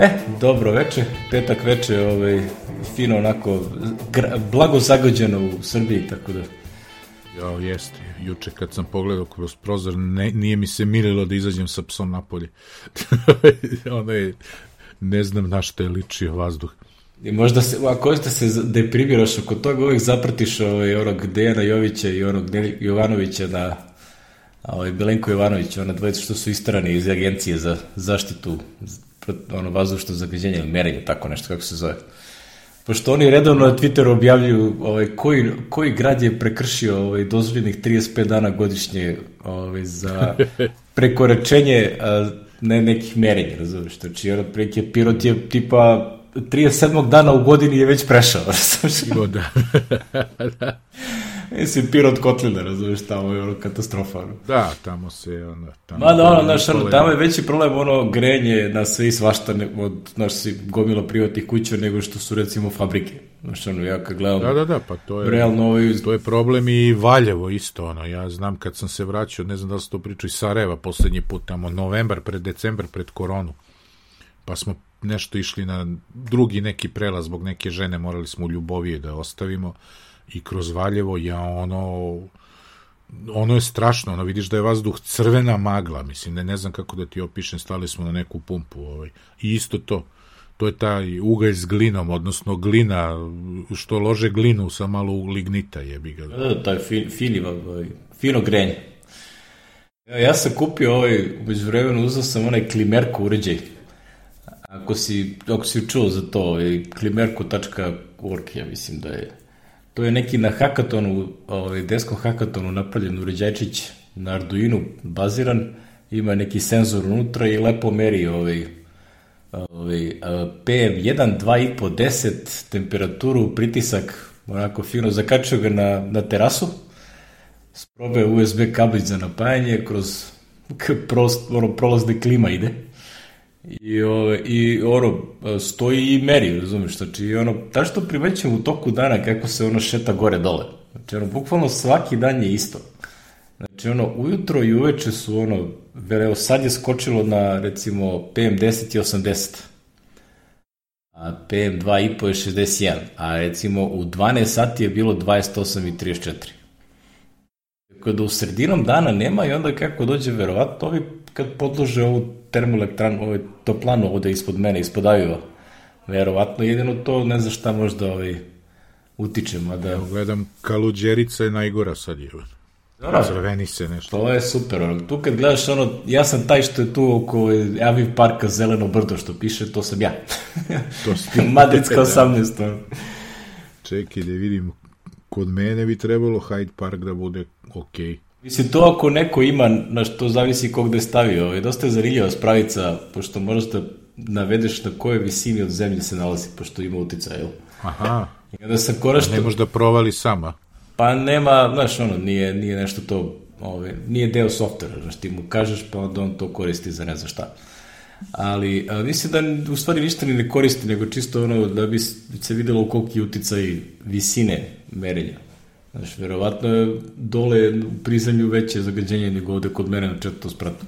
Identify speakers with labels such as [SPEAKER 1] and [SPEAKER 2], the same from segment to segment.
[SPEAKER 1] E, dobro veče, petak veče, ovaj, fino onako, gra, blago zagađeno u Srbiji, tako da...
[SPEAKER 2] Ja, jeste. Juče kad sam pogledao kroz prozor, ne, nije mi se mililo da izađem sa psom napolje. Ono je, ne znam na što je ličio vazduh.
[SPEAKER 1] I možda se, ako ste se deprimiraš oko toga, uvijek zapratiš ovaj, onog Dejana Jovića i onog Jovanovića na ovaj, Belenko Jovanović, ona dvojica što su istarani iz agencije za zaštitu ono, vazdušno zagađenje ili merenje, tako nešto, kako se zove. Pošto oni redovno na Twitteru objavljuju ovaj, koji, koji grad je prekršio ovaj, dozvoljenih 35 dana godišnje ovaj, za prekoračenje a, ne nekih merenja, razumiješ? Znači, ono, preke Pirot je tipa 37. dana u godini je već prešao, razumiješ?
[SPEAKER 2] da. da.
[SPEAKER 1] Mislim, Pirot Kotlina, razumiješ, tamo je ono katastrofa. Ono.
[SPEAKER 2] Da, tamo se, ono, tamo...
[SPEAKER 1] Ma da, ono, znaš, ono, tamo je veći problem, ono, grenje na sve i svašta, ne, od, znaš, si gomilo privatnih kuća nego što su, recimo, fabrike. Znaš, ono, ja kad gledam...
[SPEAKER 2] Da, da, da, pa to je...
[SPEAKER 1] Realno, ovaj...
[SPEAKER 2] To je problem i Valjevo isto, ono, ja znam kad sam se vraćao, ne znam da li se to pričao iz Sarajeva poslednji put, tamo, novembar, pred decembar, pred koronu, pa smo nešto išli na drugi neki prelaz zbog neke žene, morali smo u Ljubovije da ostavimo, i kroz Valjevo ja ono ono je strašno, ono vidiš da je vazduh crvena magla, mislim, ne, ne znam kako da ti opišem, stali smo na neku pumpu, ovaj. I isto to, to je taj ugalj s glinom, odnosno glina, što lože glinu sa malo lignita, jebi ga.
[SPEAKER 1] Da, taj fin, fini, ovaj, fino grenje. Ja, ja sam kupio ovaj, umeđu vremenu uzao sam onaj klimerko uređaj. Ako si, ako si čuo za to, ovaj, klimerko.org, ja mislim da je To je neki na hakatonu, ovaj, deskom hakatonu napravljen uređajčić na Arduino baziran, ima neki senzor unutra i lepo meri ovaj, ovaj, PM1, 2,5, 10, temperaturu, pritisak, onako fino, zakačio ga na, na terasu, sprobe USB kablić za napajanje, kroz prost, ono, prolazne klima ide I, o, i ono, stoji i meri, razumiješ, znači ono, ta što primećam u toku dana kako se ono šeta gore dole. Znači ono, bukvalno svaki dan je isto. Znači ono, ujutro i uveče su ono, evo sad je skočilo na recimo PM10 i 80. A PM2,5 je 61. A recimo u 12 sati je bilo 28 i 34. Tako da u sredinom dana nema i onda kako dođe verovatno ovi kad podlože ovu termoelektranu, ovaj toplanu ovde ispod mene, ispod Aviva. Verovatno jedino to, ne znam šta možda ovaj, utiče, mada...
[SPEAKER 2] Evo, gledam, Kaluđerica je najgora sad je.
[SPEAKER 1] Da,
[SPEAKER 2] Crveni se nešto.
[SPEAKER 1] To je super. Ono. Tu kad gledaš ono, ja sam taj što je tu oko Aviv parka Zeleno brdo što piše, to sam ja.
[SPEAKER 2] To si
[SPEAKER 1] Madridska 18. Ono.
[SPEAKER 2] Čekaj da vidim, kod mene bi trebalo Hyde Park da bude okej. Okay.
[SPEAKER 1] Mislim, to ako neko ima, na što zavisi kog da stavi, ovaj, dosta je zanimljiva spravica, pošto možeš da navedeš na koje visini od zemlje se nalazi, pošto ima utica, jel?
[SPEAKER 2] Aha.
[SPEAKER 1] I onda sam korašto...
[SPEAKER 2] Ne može da provali sama.
[SPEAKER 1] Pa nema, znaš, ono, nije, nije nešto to, ovaj, nije deo softvera, znaš, ti mu kažeš, pa onda on to koristi za ne znam šta. Ali, a, mislim da u stvari ništa ni ne koristi, nego čisto ono, da bi se videlo koliko je uticaj visine merenja. Znaš, verovatno je dole u prizemlju veće zagađenje nego ovde kod mene na četvrtom spratu.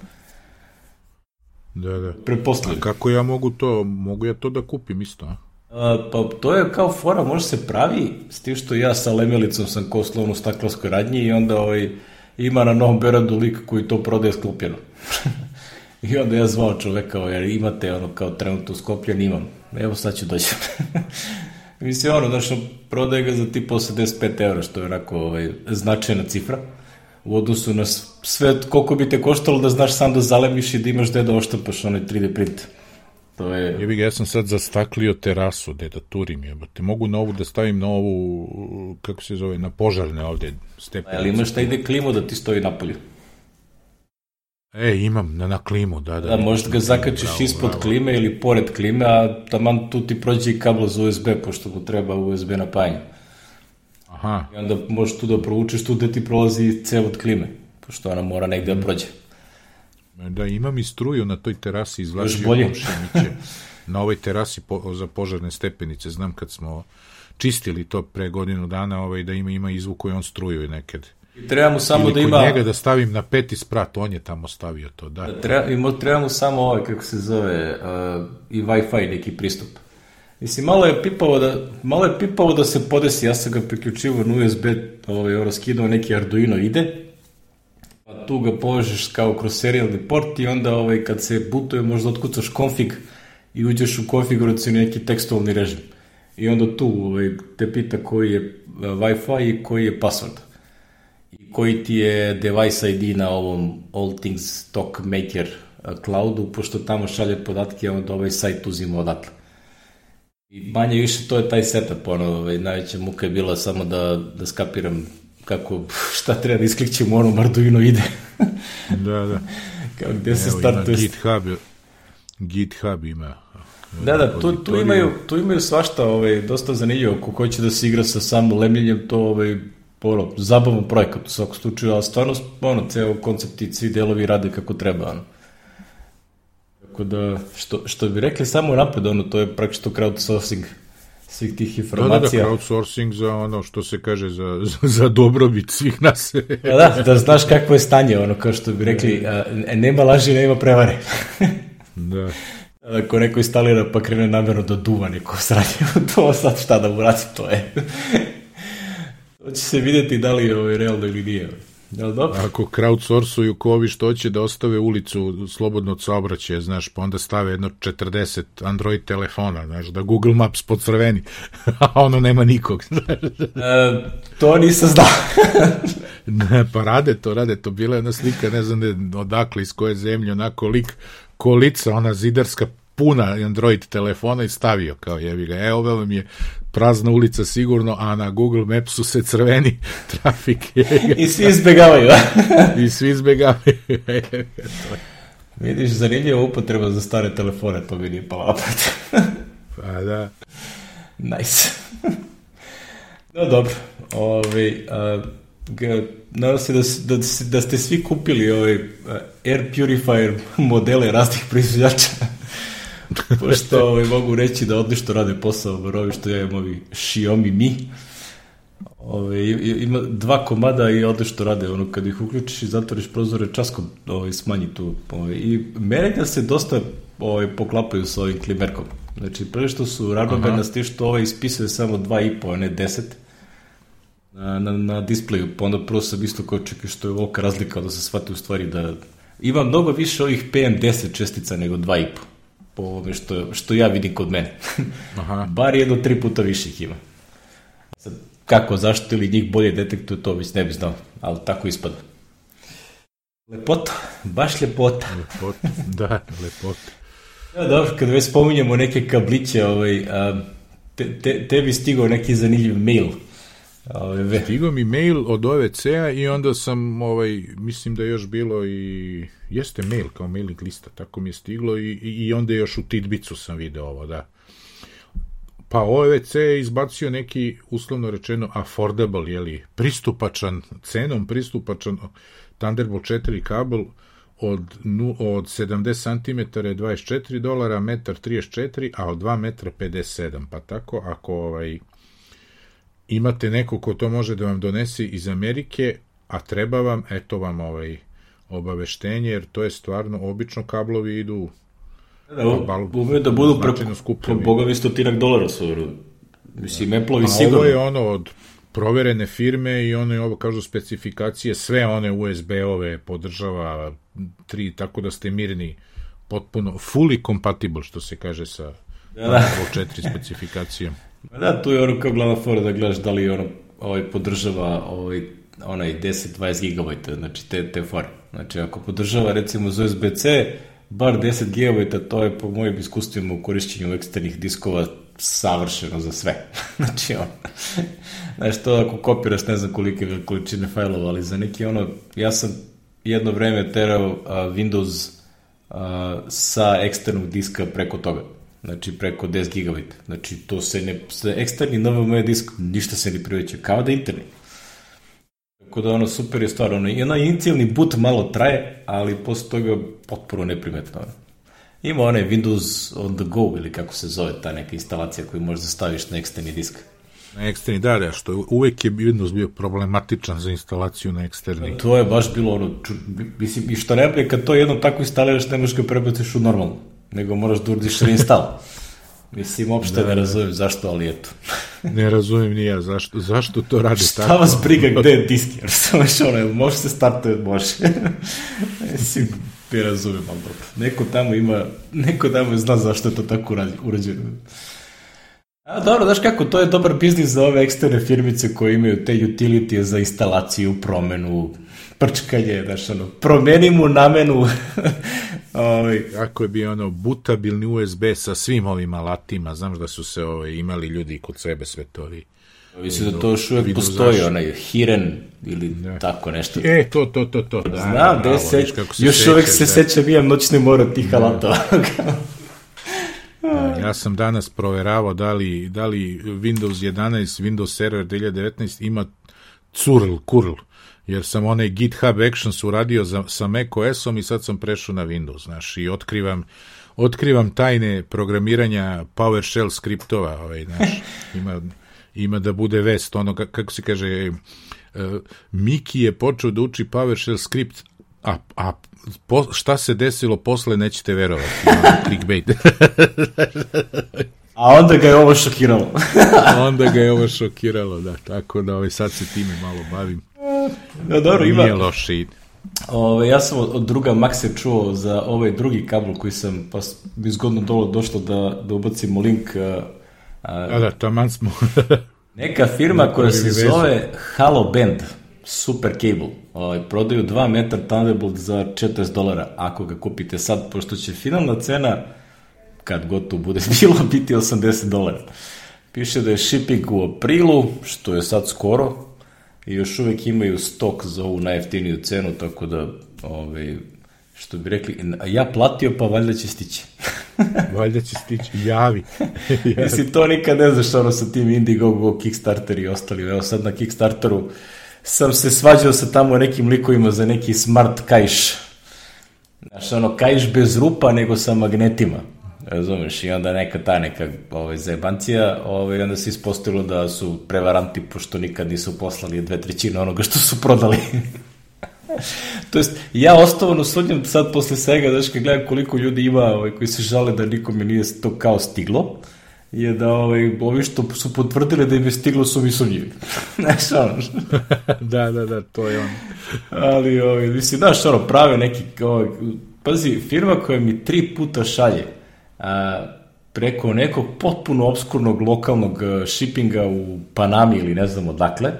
[SPEAKER 2] Da, da.
[SPEAKER 1] Prepostavljam.
[SPEAKER 2] A kako ja mogu to, mogu ja to da kupim isto, a?
[SPEAKER 1] A, pa to je kao fora, može se pravi, s tim što ja sa lemelicom sam ko slovan u staklarskoj radnji i onda ovaj, ima na Novom Beradu lik koji to prodaje sklopljeno. I onda ja zvao čoveka, jer imate ono kao trenutno sklopljen, imam. Evo sad ću doći. Mislim, ono, znaš, prodaje ga za tipa 85 eura, što je onako ovaj, značajna cifra u odnosu na sve, koliko bi te koštalo da znaš sam da zalemiš i da imaš gde da oštapaš onaj 3D print. To je...
[SPEAKER 2] Ja bih ja sam sad zastaklio terasu, gde da turim je. Te mogu na ovu da stavim na ovu, kako se zove, na požarne ovde stepenice.
[SPEAKER 1] Ali imaš da ide klimu da ti stoji napolju.
[SPEAKER 2] E, imam, na, na klimu, da, da.
[SPEAKER 1] Da, možda ga zakačiš bravo, ispod bravo. klime ili pored klime, a taman tu ti prođe i kablo za USB, pošto mu treba USB napajanje.
[SPEAKER 2] Aha.
[SPEAKER 1] I onda možeš tu da provučeš tu gde ti prolazi cev od klime, pošto ona mora negde da mm. prođe.
[SPEAKER 2] Da, imam i struju na toj terasi izvlačio komšiniće. na ovoj terasi po, za požarne stepenice, znam kad smo čistili to pre godinu dana, ovaj, da ima ima izvuk koji on struju nekad
[SPEAKER 1] Treba mu samo
[SPEAKER 2] Ili
[SPEAKER 1] da ima...
[SPEAKER 2] njega da stavim na peti sprat, on je tamo stavio to, da.
[SPEAKER 1] Treba, ima, treba mu samo ovaj, kako se zove, uh, i Wi-Fi neki pristup. Mislim, malo je pipavo da, malo je pipavo da se podesi, ja sam ga priključivo na USB, ovaj, skinuo neki Arduino ide, pa tu ga povežeš kao kroz serijalni port i onda ovaj, kad se butuje možda otkucaš config i uđeš u konfiguracijni neki tekstualni režim. I onda tu ovaj, te pita koji je uh, Wi-Fi i koji je password. Koji ti je device ID na ovom All Things Talk Maker uh, cloudu, pošto tamo šalje podatke, onda ovaj sajt uzima odatle. I manje više to je taj setup, ono, ovaj, najveća muka je bila samo da, da skapiram kako, šta treba da isklikćem u onom Arduino ide.
[SPEAKER 2] Da, da.
[SPEAKER 1] Kao gde se
[SPEAKER 2] Evo,
[SPEAKER 1] startuje.
[SPEAKER 2] ima GitHub, GitHub ima.
[SPEAKER 1] Da, da, tu, tu, imaju, tu imaju svašta, ovaj, dosta zanimljivo, ko hoće da se igra sa samo lemljenjem, to ovaj, ono, zabavan projekat u svakom slučaju, a stvarno, ono, ceo koncept i svi delovi rade kako treba, ono. Tako da, što, što bi rekli samo napred, ono, to je praktično crowdsourcing svih tih
[SPEAKER 2] Da, da, da,
[SPEAKER 1] informacija.
[SPEAKER 2] crowdsourcing za ono što se kaže za, za, za dobrobit svih nas.
[SPEAKER 1] Da, da, da znaš kakvo je stanje, ono, kao što bi rekli, a, nema laži, nema prevare.
[SPEAKER 2] da.
[SPEAKER 1] Ako neko instalira pa krene namjerno da duva neko sranje, to sad šta da mu radi, to je. To će se vidjeti da li je ovaj realno ili nije. Jel dobro?
[SPEAKER 2] Ako crowdsourcuju ko ovi što će da ostave ulicu slobodno od saobraćaja, znaš, pa onda stave jedno 40 Android telefona, znaš, da Google Maps podcrveni, a ono nema nikog, znaš.
[SPEAKER 1] E, to nisam znao.
[SPEAKER 2] Ne, pa rade to, rade to. Bila je jedna slika, ne znam ne, odakle, iz koje zemlje, onako lik, kolica, ona zidarska puna Android telefona i stavio kao jevi ga. E, ove vam je prazna ulica sigurno, a na Google Mapsu se crveni trafik.
[SPEAKER 1] I svi izbjegavaju.
[SPEAKER 2] I svi izbjegavaju.
[SPEAKER 1] Vidiš, zanimljiva upotreba za stare telefone, to mi nije pala opet.
[SPEAKER 2] pa da.
[SPEAKER 1] nice. no dobro, Ovi, a, ga, nadam se da, da, da ste svi kupili ovaj air purifier modele raznih proizvođača. Pošto ovaj, mogu reći da odlično rade posao, bar ovi što ja imam ovi Xiaomi Mi. Ove, i- ima dva komada i odlično rade, ono kad ih uključiš i zatvoriš prozore časkom ovaj, smanji tu. Ovaj, I merenja se dosta ovaj, poklapaju sa ovim klimerkom. Znači, prvo što su ravnomernosti što ovaj ispisuje samo 2,5, a ne 10 na, na, na displeju, pa onda prvo sam isto kao čekaj što je volika razlika da se shvati u stvari da ima mnogo više ovih PM10 čestica nego 2,5 po ovome što, što ja vidim kod mene.
[SPEAKER 2] Aha.
[SPEAKER 1] Bar jedno tri puta više ih ima. Sad, kako, zašto ili njih bolje detektuje, to već ne bi znao, ali tako ispada. Lepota, baš lepota.
[SPEAKER 2] Lepot, da, lepot.
[SPEAKER 1] Ja, dobro, kad već spominjemo neke kabliće, ovaj, a, te, te, tebi stigao neki zanimljiv mail. Ovaj, ve-
[SPEAKER 2] Stigo mi mail od OVC-a i onda sam, ovaj, mislim da je još bilo i, jeste mail kao mailing lista, tako mi je stiglo i, i, i onda još u Tidbicu sam video ovo, da. Pa OVC je izbacio neki, uslovno rečeno, affordable, jeli, pristupačan, cenom pristupačan Thunderbolt 4 kabel od, nu, od 70 cm je 24 dolara, metar 34, a od 2 metra 57, pa tako ako ovaj, imate neko ko to može da vam donese iz Amerike, a treba vam, eto vam ovaj obaveštenje, jer to je stvarno, obično kablovi idu
[SPEAKER 1] Da, umeju da budu pre,
[SPEAKER 2] Značajno skuplji.
[SPEAKER 1] po boga mi stotinak dolara su. Mislim, Apple-ovi sigurno.
[SPEAKER 2] ovo je ono od proverene firme i ono je ovo kažu specifikacije, sve one USB-ove podržava tri, tako da ste mirni potpuno, fully compatible, što se kaže sa
[SPEAKER 1] Da, da.
[SPEAKER 2] četiri specifikacijom.
[SPEAKER 1] Da, tu je ono kao glavna fora da gledaš da li ono ovaj podržava ovaj onaj 10-20 GB, znači te, te fore. Znači ako podržava recimo za USB-C, bar 10 GB, to je po mojim iskustvima u korišćenju eksternih diskova savršeno za sve. znači ono, znaš to ako kopiraš ne znam kolike količine fajlova, ali za neki ono, ja sam jedno vreme terao a, Windows a, sa eksternog diska preko toga. Znači preko 10 GB. Znači to se ne, sa eksterni NVMe disk ništa se ne priveća, kao da interni. Tako da ono super je stvar, ono, i onaj inicijalni boot malo traje, ali posle toga potpuno neprimetno. Ono. Ima onaj Windows on the go ili kako se zove ta neka instalacija koju možeš da staviš na eksterni disk.
[SPEAKER 2] Na eksterni, da, da, što uvek je Windows bio problematičan za instalaciju na eksterni.
[SPEAKER 1] To je baš bilo ono, ču, mislim, i što ne kad to jednom tako instaliraš, ne možeš ga prebaciš u normalno, nego moraš da uradiš reinstall. Mislim, uopšte da, ne razumem zašto, ali eto.
[SPEAKER 2] ne razumem ni ja zašto, zašto to radi
[SPEAKER 1] Šta
[SPEAKER 2] tako.
[SPEAKER 1] Šta vas briga gde je disk, jer ono, može se startuje, može. Mislim, ne razumem, ali dobro. Neko tamo ima, neko tamo zna zašto je to tako urađeno. A, dobro, znaš kako, to je dobar biznis za ove eksterne firmice koje imaju te utility za instalaciju, promenu, prčkanje, znaš, ono, promeni mu namenu.
[SPEAKER 2] ovaj. Kako je bio ono, butabilni USB sa svim ovim alatima, znaš da su se ovaj, imali ljudi kod sebe sve to vi.
[SPEAKER 1] Mislim da to još uvek postoji, zaš... onaj Hiren ili ne. tako nešto.
[SPEAKER 2] E, to, to, to, to. Da,
[SPEAKER 1] Znam, da, se, još uvek se da. sećam, imam noćni mora tih alatova.
[SPEAKER 2] Da, ja sam danas proveravao da li, da li Windows 11, Windows Server 2019 ima curl, curl, jer sam onaj GitHub Actions uradio za, sa macOS-om i sad sam prešao na Windows, znaš, i otkrivam, otkrivam tajne programiranja PowerShell skriptova, ovaj, znaš, ima, ima da bude vest, ono, kako se kaže, uh, Miki je počeo da uči PowerShell skript, a, a po, šta se desilo posle nećete verovati. Clickbait.
[SPEAKER 1] A onda ga je ovo šokiralo.
[SPEAKER 2] onda ga je ovo šokiralo, da. Tako da ovaj, sad se time malo bavim.
[SPEAKER 1] Da, dobro, ima...
[SPEAKER 2] Nije loše ide.
[SPEAKER 1] Ove, ja sam od druga Maxe čuo za ovaj drugi kabel koji sam, pa mi zgodno dolo došlo da, da ubacimo link. A,
[SPEAKER 2] a, da, da, taman smo.
[SPEAKER 1] neka firma koja se zove Halo Band super cable. Ovaj, prodaju 2 metra Thunderbolt za 40 dolara ako ga kupite sad, pošto će finalna cena kad gotovo bude bilo biti 80 dolara. Piše da je shipping u aprilu, što je sad skoro, i još uvek imaju stok za ovu najjeftiniju cenu, tako da, ovaj, što bi rekli, ja platio, pa valjda će stići.
[SPEAKER 2] valjda će stići, javi.
[SPEAKER 1] Mislim, to nikad ne znaš ono sa tim Indiegogo, Kickstarter i ostali. Evo sad na Kickstarteru sam se svađao sa tamo nekim likovima za neki smart kajš. Znaš, ono, kajš bez rupa, nego sa magnetima. Razumeš, i onda neka ta neka ovaj, zebancija, ovaj, onda se ispostavilo da su prevaranti, pošto nikad nisu poslali dve trećine onoga što su prodali. to jest, ja ostavano sudnjam sad posle svega, znaš, kad gledam koliko ljudi ima ovaj, koji se žale da nikome nije to kao stiglo, je da ovaj, ovi što su potvrdili da im je stiglo su mi sumnjivi. znaš, ono.
[SPEAKER 2] da, da, da, to je on.
[SPEAKER 1] Ali, ovaj, mislim, znaš, ono, prave neki, ovaj, pazi, firma koja mi tri puta šalje preko nekog potpuno obskurnog lokalnog shippinga u Panami ili ne znam odakle,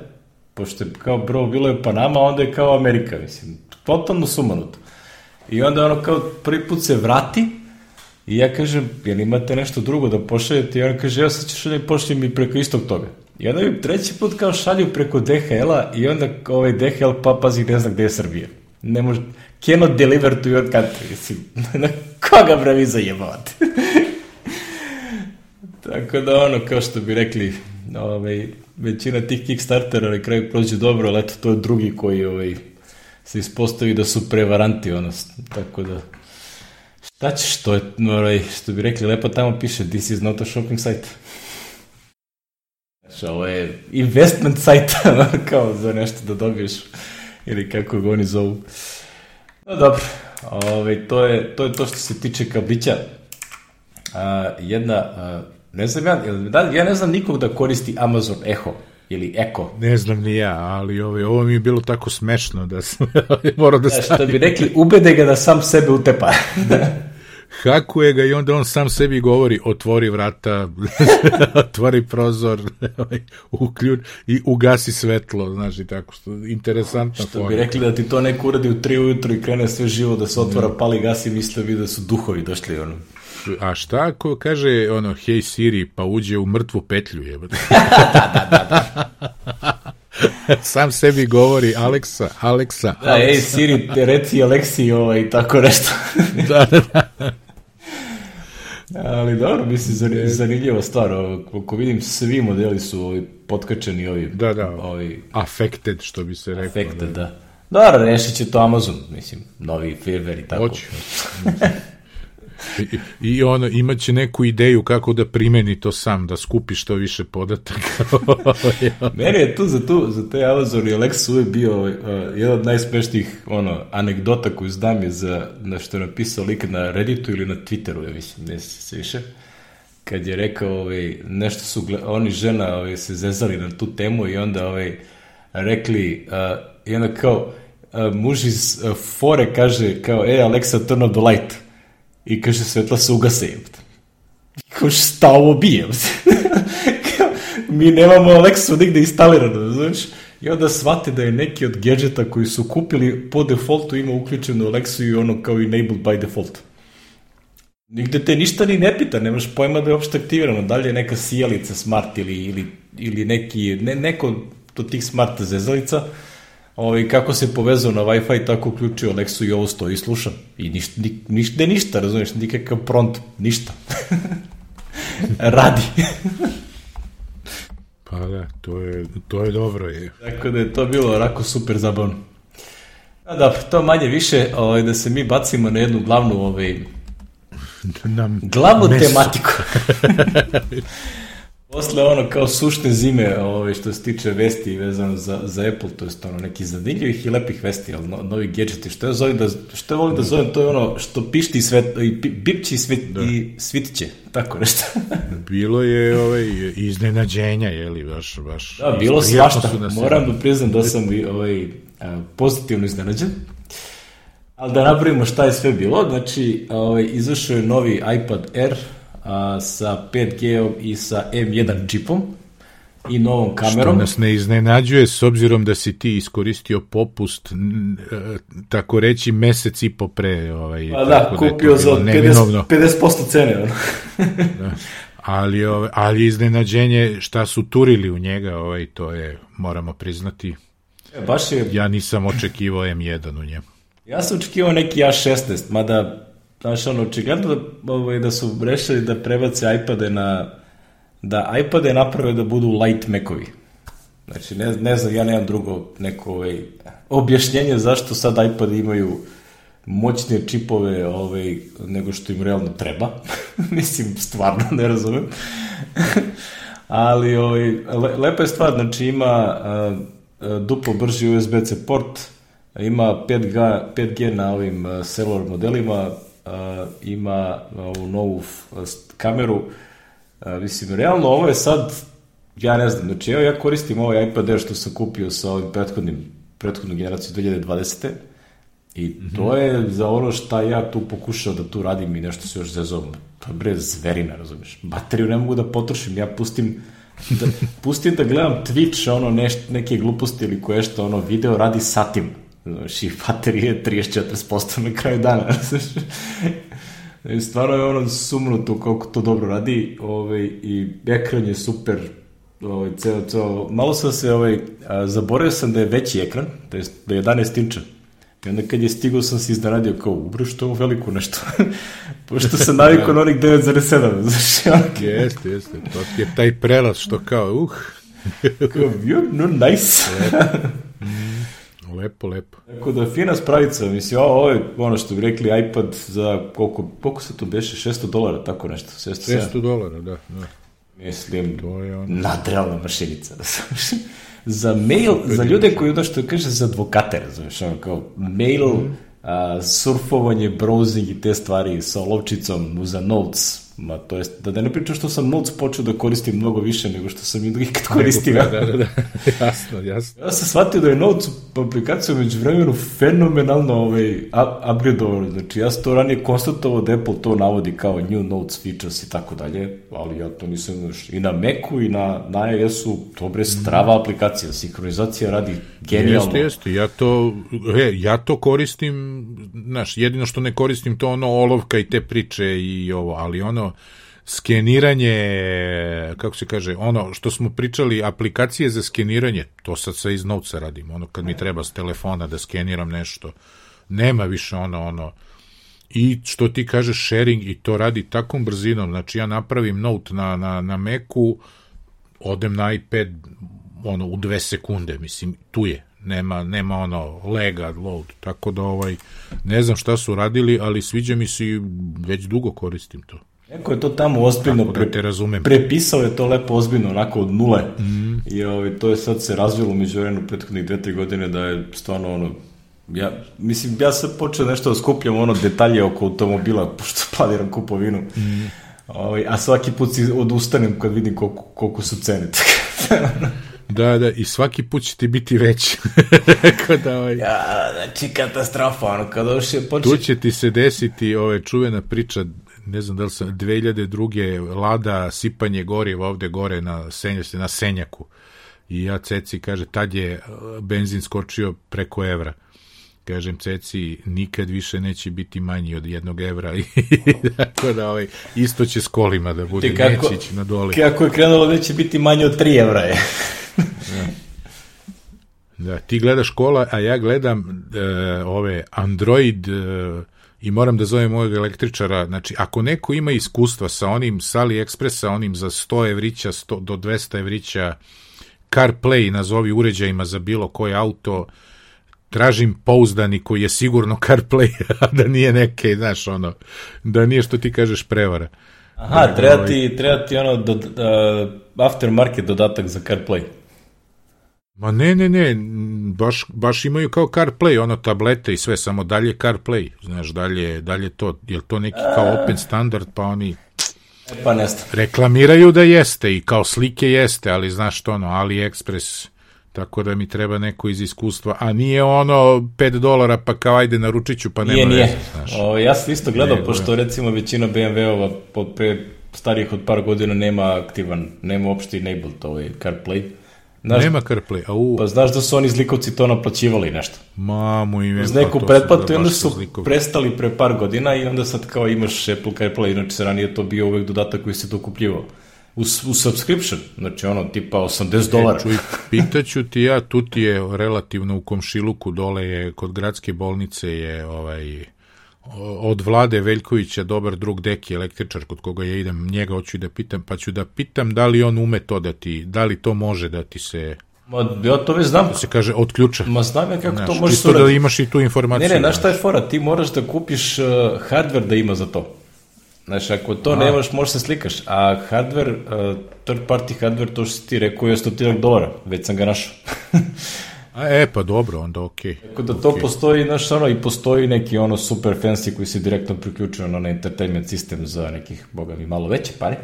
[SPEAKER 1] pošto je kao, bro, bilo je Panama, onda je kao Amerika, mislim, totalno sumanuto. I onda ono kao prvi put se vrati, I ja kažem, jel imate nešto drugo da pošaljete? I on kaže, ja sad ćeš da pošaljem mi preko istog toga. I onda mi treći put kao šalju preko DHL-a i onda ovaj DHL pa pazi ne zna gde je Srbija. Ne može, cannot deliver to your country. Mislim, na koga bre vi zajebavate? Tako da ono, kao što bi rekli, ovaj, većina tih Kickstartera na kraju prođe dobro, ali eto, to je drugi koji ovaj, se ispostavi da su prevaranti, ono, tako da Šta ćeš, to je, ovaj, što bi rekli, lepo tamo piše, this is not a shopping site. Znači, ovo je investment site, kao za nešto da dobiješ, ili kako ga oni zovu. No dobro, ovaj, to, je, to je to što se tiče kablića. A, jedna, a, ne znam ja, da, ja ne znam nikog da koristi Amazon Echo ili Eko.
[SPEAKER 2] Ne znam ni ja, ali ovo, ovo mi je bilo tako smešno da sam morao da stavim.
[SPEAKER 1] Što bi rekli, ubede ga da sam sebe utepa. da.
[SPEAKER 2] Hakuje ga i onda on sam sebi govori otvori vrata, otvori prozor, uključ i ugasi svetlo, znaš i tako što interesantno.
[SPEAKER 1] Što bi rekli da ti to neko uradi u tri ujutru i krene sve živo da se otvara, mm. pali, gasi, misle bi da su duhovi došli ono.
[SPEAKER 2] A šta ako kaže ono hey Siri pa uđe u mrtvu petlju je.
[SPEAKER 1] da, da, da, da.
[SPEAKER 2] Sam sebi govori Aleksa, Aleksa.
[SPEAKER 1] Da, ej Siri, reci Aleksi ovaj, tako nešto.
[SPEAKER 2] da, da, da.
[SPEAKER 1] Ali dobro, mislim, zanimljiva stvar. Koliko vidim, svi modeli su ovi potkačeni ovi.
[SPEAKER 2] Da, da.
[SPEAKER 1] Ovi,
[SPEAKER 2] affected, što bi se rekao.
[SPEAKER 1] Affected, da. da. Dobro, rešit će to Amazon, mislim, novi firmware i tako.
[SPEAKER 2] Hoće. I, I ono, imaće neku ideju kako da primeni to sam, da skupi što više podataka.
[SPEAKER 1] Meni je tu za, tu, za te Amazon i Alexa uvijek bio uh, jedan od najsmešnijih ono, anegdota koju znam je za, na što je napisao lik na Redditu ili na Twitteru, ja mislim, ne se više kad je rekao ovaj, nešto su oni žena ovaj, se zezali na tu temu i onda ovaj, rekli uh, i onda kao uh, muž iz uh, fore kaže kao e Alexa turn off the light i kaže svetla se ugase i kao šta ovo bije mi nemamo Alexu nigde instalirano znaš i onda shvate da je neki od gadgeta koji su kupili po defaultu ima uključenu Alexu i ono kao enabled by default. Nigde te ništa ni ne pita, nemaš pojma da je uopšte aktivirano, da li je neka sijalica smart ili, ili, ili neki, ne, neko od tih smart zezalica, ovaj, kako se povezao na Wi-Fi, tako uključio Alexu i ovo stoji i sluša. I ništa, ni, ništa, ništa, razumiješ, nikakav pront, ništa. Radi.
[SPEAKER 2] pa da, to je, to je dobro. Je.
[SPEAKER 1] Tako da je to bilo rako super zabavno. A da, to manje više, ovaj, da se mi bacimo na jednu glavnu ovaj, nam glavnu meso. tematiku. Posle ono kao sušne zime ovaj, što se tiče vesti vezano za, za Apple, to je ono neki zanimljivih i lepih vesti, ali no, novi gadgeti. Što ja, zovem da, što ja volim da zovem, to je ono što pišti svet, i bipći svit, da. i svitće, tako nešto.
[SPEAKER 2] bilo je ovaj, iznenađenja, je li, baš, baš.
[SPEAKER 1] Da, bilo svašta. Moram da priznam da sam ovaj, pozitivno iznenađen. Ali da napravimo šta je sve bilo, znači ovaj, izašao je novi iPad Air a, sa 5G i sa M1 čipom i novom kamerom.
[SPEAKER 2] Što nas ne iznenađuje s obzirom da si ti iskoristio popust e, tako reći mesec i po pre. Ovaj,
[SPEAKER 1] pa da, da kupio za 50%, 50 cene.
[SPEAKER 2] da. Ali, ovaj, ali iznenađenje šta su turili u njega, ovaj, to je, moramo priznati.
[SPEAKER 1] E, baš je...
[SPEAKER 2] Ja nisam očekivao M1 u njemu.
[SPEAKER 1] Ja sam očekivao neki A16, mada, znaš, ono, očigledno da, ovaj, da su rešili da prebace iPade na, da iPade naprave da budu light Macovi. Znači, ne, ne znam, ja nemam drugo neko ovaj, objašnjenje zašto sad iPad imaju moćnije čipove ovaj, nego što im realno treba. Mislim, stvarno ne razumem. Ali ovaj, le, lepa je stvar, znači ima uh, duplo brži USB-C port, ima 5G, 5G na ovim uh, cellular modelima, ima ovu novu uh, kameru, uh, mislim, realno ovo je sad, ja ne znam, znači evo ja koristim ovaj iPad Air što sam kupio sa ovim prethodnim, prethodnom generaciju 2020. I mm -hmm. to je za ono šta ja tu pokušao da tu radim i nešto se još zezom. To je bre zverina, razumeš. Bateriju ne mogu da potrošim, ja pustim da, pustim da gledam Twitch, ono neš, neke gluposti ili koje što, ono video radi satima. Znaš, i baterije 34% na kraju dana. I stvarno je ono sumnuto kako to dobro radi ovaj, i ekran je super ovaj, ceo, ceo, malo sam se ovaj, a, zaboravio sam da je veći ekran, to je, da je 11 inča. I onda kad je stigao sam se iznenadio kao, ubre što ovo veliko nešto. Pošto sam navikao na onih 9,7. Znaš,
[SPEAKER 2] okay. Jeste, jeste. To je taj prelaz što kao, uh.
[SPEAKER 1] kao, no, nice.
[SPEAKER 2] Lepo, lepo.
[SPEAKER 1] Tako da fina spravica, mislim, ovo je ono što bi rekli iPad za koliko, koliko se to beše, 600 dolara, tako nešto.
[SPEAKER 2] 600, 600 dolara, da, da.
[SPEAKER 1] Mislim, to je on... nadrealna mašinica. za mail, za ljude koji ono što kaže za advokate, razumiješ, ono kao mail, mm. a, surfovanje, browsing i te stvari sa olovčicom za notes, Ma, to jest, da, da ne pričam što sam Notes počeo da koristim mnogo više nego što sam ikad koristio.
[SPEAKER 2] Da, da, da, jasno, jasno.
[SPEAKER 1] Ja sam shvatio da je Notes aplikacija među vremenu fenomenalno ovaj, upgradeovano. Znači, ja sam to ranije konstatovao da Apple to navodi kao new Notes features i tako dalje, ali ja to nisam, znaš, i na Macu i na, na iOS-u, to bre strava aplikacija, sinhronizacija radi genijalno.
[SPEAKER 2] Jeste, jeste, ja to, he, ja to koristim, znaš, jedino što ne koristim to ono olovka i te priče i ovo, ali ono skeniranje, kako se kaže, ono što smo pričali, aplikacije za skeniranje, to sad sve iz novca radim, ono kad mi treba s telefona da skeniram nešto, nema više ono, ono, i što ti kažeš sharing i to radi takom brzinom, znači ja napravim note na, na, na Macu, odem na iPad ono, u dve sekunde, mislim, tu je, nema, nema ono lega, load, tako da ovaj, ne znam šta su radili, ali sviđa mi se i već dugo koristim to.
[SPEAKER 1] Neko je to tamo ozbiljno
[SPEAKER 2] da te razumem.
[SPEAKER 1] prepisao je to lepo ozbiljno, onako od nule. Mm. I ovaj, to je sad se razvilo među vremenu prethodnih dve, tri godine da je stvarno ono, ja, mislim, ja sam počeo nešto da skupljam ono detalje oko automobila, pošto planiram kupovinu. Mm. Ovaj, a svaki put si odustanem kad vidim koliko, koliko su cene.
[SPEAKER 2] Da, da, i svaki put će ti biti veći.
[SPEAKER 1] da, ovaj... Ja, znači katastrofa, ono, kada još je
[SPEAKER 2] počet... Tu će ti se desiti ove čuvena priča ne znam da li sam, 2002. Lada sipanje goriva ovde gore na, senja, na Senjaku. I ja Ceci kaže, tad je uh, benzin skočio preko evra. Kažem Ceci, nikad više neće biti manji od jednog evra. I tako da ovaj, isto će s kolima da bude, kako, neće ići na dole.
[SPEAKER 1] Kako je krenulo, neće biti manje od 3 evra je.
[SPEAKER 2] da. da, ti gledaš kola, a ja gledam uh, ove Android uh, i moram da zovem mojeg električara, znači ako neko ima iskustva sa onim sa AliExpressa, onim za 100 evrića 100, do 200 evrića CarPlay nazovi uređajima za bilo koji auto, tražim pouzdani koji je sigurno CarPlay, a da nije neke, znaš, ono, da nije što ti kažeš prevara.
[SPEAKER 1] Aha, treba ti, treba ti ono do, uh, aftermarket dodatak za CarPlay.
[SPEAKER 2] Ma ne, ne, ne, baš, baš imaju kao CarPlay, ono tablete i sve, samo dalje CarPlay, znaš, dalje, dalje to, je to neki kao open standard, pa oni
[SPEAKER 1] e, pa nesta.
[SPEAKER 2] reklamiraju da jeste i kao slike jeste, ali znaš što ono, AliExpress, tako da mi treba neko iz iskustva, a nije ono 5 dolara pa kao ajde naručit ću pa nema nije, nije.
[SPEAKER 1] Znaš. O, ja sam isto gledao, ne, pošto recimo većina BMW-ova pre starijih od par godina nema aktivan, nema uopšte enabled ovaj CarPlay,
[SPEAKER 2] Znaš, Nema CarPlay, a u...
[SPEAKER 1] Pa znaš da su oni zlikovci to naplaćivali nešto.
[SPEAKER 2] Mamu ime.
[SPEAKER 1] Uz neku pa pretplatu i onda su zlikovci. prestali pre par godina i onda sad kao imaš Apple CarPlay, inače se ranije to bio uvek dodatak koji se dokupljivao. U, u subscription, znači ono tipa 80 dolara. E, čuj,
[SPEAKER 2] pitaću ti ja, tu ti je relativno u komšiluku dole je, kod gradske bolnice je ovaj od Vlade Veljkovića dobar drug Deki električar kod koga ja idem njega hoću da pitam pa ću da pitam da li on ume to da ti da li to može da ti se
[SPEAKER 1] Ma, ja to već znam. Da
[SPEAKER 2] se kaže od ključa.
[SPEAKER 1] Ma znam ja kako
[SPEAKER 2] znaš,
[SPEAKER 1] to može
[SPEAKER 2] surati. da imaš i tu informaciju.
[SPEAKER 1] Ne, ne, znaš šta je fora? Ti moraš da kupiš uh, hardware da ima za to. Znaš, ako to a. nemaš, možeš se slikaš. A hardware, uh, third party hardware, to što ti rekao je stotinak dolara. Već sam ga našao.
[SPEAKER 2] A, e, pa dobro, onda okej.
[SPEAKER 1] Okay. Tako da to okay. postoji, znaš, ono, i postoji neki ono super fancy koji se direktno priključuje na entertainment sistem za nekih, boga mi, malo veće pare.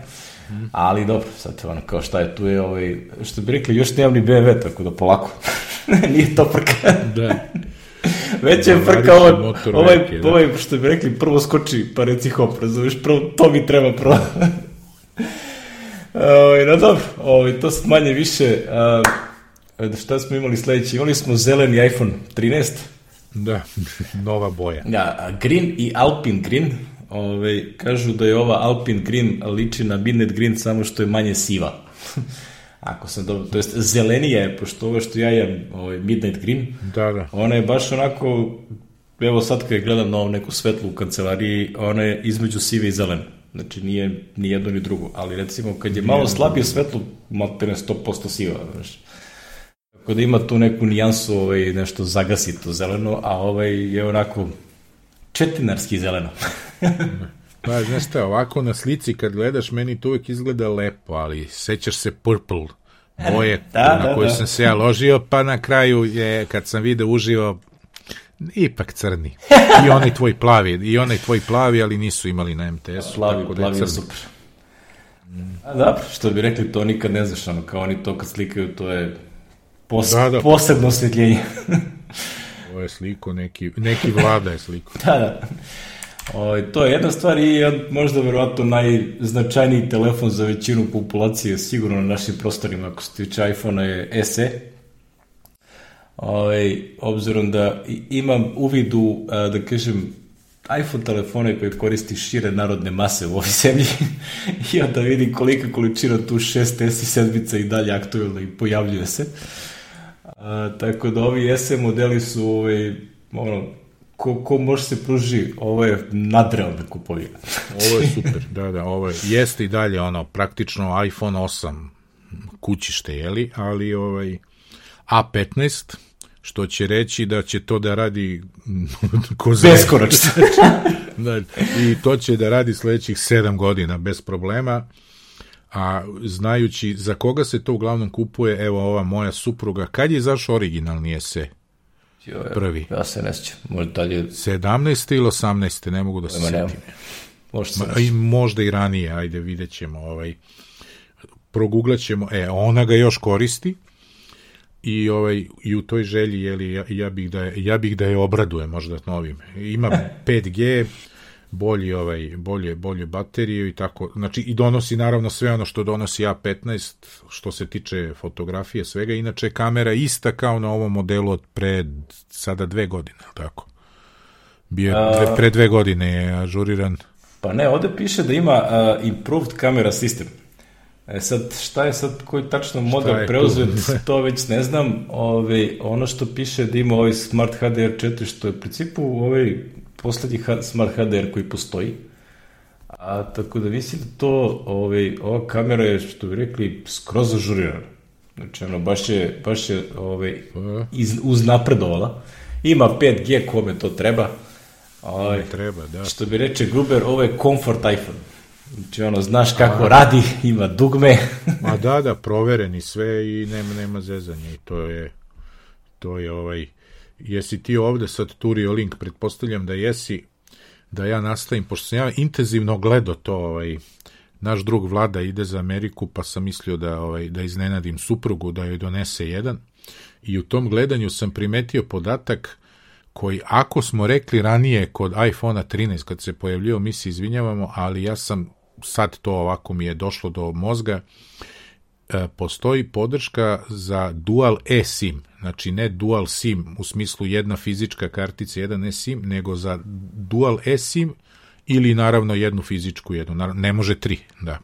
[SPEAKER 1] Mm. Ali dobro, sad ono, kao šta je tu je, ovaj, što bi rekli, još nemam ni BMW, tako da polako. Nije to prka. da. Već je frka ovo, ovaj, veke, da. ovaj, što bi rekli, prvo skoči, pa reci hop, razumiješ, prvo, to mi treba prvo. Ovaj, no dobro, ovaj, to manje više, šta smo imali sledeći? Imali smo zeleni iPhone 13.
[SPEAKER 2] Da, nova boja.
[SPEAKER 1] Da, Green i Alpine Green. Ove, kažu da je ova Alpine Green liči na Midnight Green samo što je manje siva. Ako sam dobro, to jest zelenija je, pošto ovo što ja jem, ovaj Midnight Green,
[SPEAKER 2] da, da.
[SPEAKER 1] ona je baš onako, evo sad kad gledam na ovu neku svetlu u kancelariji, ona je između sive i zelene. Znači nije ni jedno ni drugo, ali recimo kad je malo slabije svetlo, materne 100% siva, znači. Tako da ima tu neku nijansu, ovaj, nešto zagasito zeleno, a ovaj je onako četinarski zeleno.
[SPEAKER 2] pa, znaš šta, ovako na slici kad gledaš, meni to uvek izgleda lepo, ali sećaš se purple boje da, na koju da, da. sam se ja ložio, pa na kraju je, kad sam video uživo, ipak crni. I onaj tvoj plavi, i onaj tvoj plavi, ali nisu imali na MTS-u.
[SPEAKER 1] Plavi, tako da plavi je super. A da, što bi rekli, to nikad ne znaš, ono, kao oni to kad slikaju, to je Pos, da, da. Posebno osvjetljenje.
[SPEAKER 2] Ovo je sliko, neki, neki vlada je sliko.
[SPEAKER 1] da, da. O, to je jedna stvar i možda verovatno najznačajniji telefon za većinu populacije sigurno na našim prostorima ako se tiče iPhone-a je SE. Ovaj, obzirom da imam uvid u, da kažem, iPhone telefone koje koristi šire narodne mase u ovoj zemlji i onda vidim kolika količina tu 6S i sedmica i dalje aktualna i pojavljuje se. A, tako da ovi SE modeli su ovaj, ono, ko, ko može se pruži, ovo je nadrealna kupovina.
[SPEAKER 2] ovo je super, da, da, ovo je, jeste i dalje ono, praktično iPhone 8 kućište, jeli, ali ovaj, A15, što će reći da će to da radi ko zna-
[SPEAKER 1] Beskonačno.
[SPEAKER 2] da, I to će da radi sledećih sedam godina bez problema. A znajući za koga se to uglavnom kupuje, evo ova moja supruga, kad je izašao originalni ese? Prvi.
[SPEAKER 1] Ja se ne sjećam. Možda dalje...
[SPEAKER 2] 17. ili 18. ne mogu da se setim.
[SPEAKER 1] Možda se
[SPEAKER 2] Ma, I možda i ranije, ajde vidjet ćemo. Ovaj, proguglat ćemo, e, ona ga još koristi i ovaj i u toj želji je li ja, ja bih da je, ja bih da je obraduje možda novim. Ima 5G bolji ovaj bolje bolje baterije i tako znači i donosi naravno sve ono što donosi A15 što se tiče fotografije svega inače kamera ista kao na ovom modelu od pred sada dve godine tako bio dve, pre dve godine je ažuriran
[SPEAKER 1] Pa ne, ovde piše da ima uh, improved camera system. E sad, šta je sad, koji tačno model preuzet, to već ne znam. Ove, ono što piše da ima ovaj Smart HDR 4, što je u principu ovaj poslednji Smart HDR koji postoji. A tako da mislim da to, ovaj, ova kamera je, što bi rekli, skroz ažurirana. Znači, ono, baš je, baš je ovaj, iz, uznapredovala. Ima 5G kome to treba. Ovaj,
[SPEAKER 2] treba da
[SPEAKER 1] Što bi reče Gruber, ovo je comfort iPhone. Znači, ono, znaš kako radi, ima dugme.
[SPEAKER 2] Ma da, da, provereni sve i nema, nema zezanja i to je, to je ovaj, jesi ti ovde sad turio link, pretpostavljam da jesi, da ja nastavim, pošto sam ja intenzivno gledao to, ovaj, naš drug Vlada ide za Ameriku, pa sam mislio da, ovaj, da iznenadim suprugu, da joj donese jedan, i u tom gledanju sam primetio podatak koji, ako smo rekli ranije kod iPhone 13, kad se pojavljio, mi se izvinjavamo, ali ja sam sad to ovako mi je došlo do mozga, postoji podrška za dual eSIM, znači ne dual SIM u smislu jedna fizička kartica, jedan eSIM, nego za dual eSIM ili naravno jednu fizičku, jednu, naravno, ne može tri, da.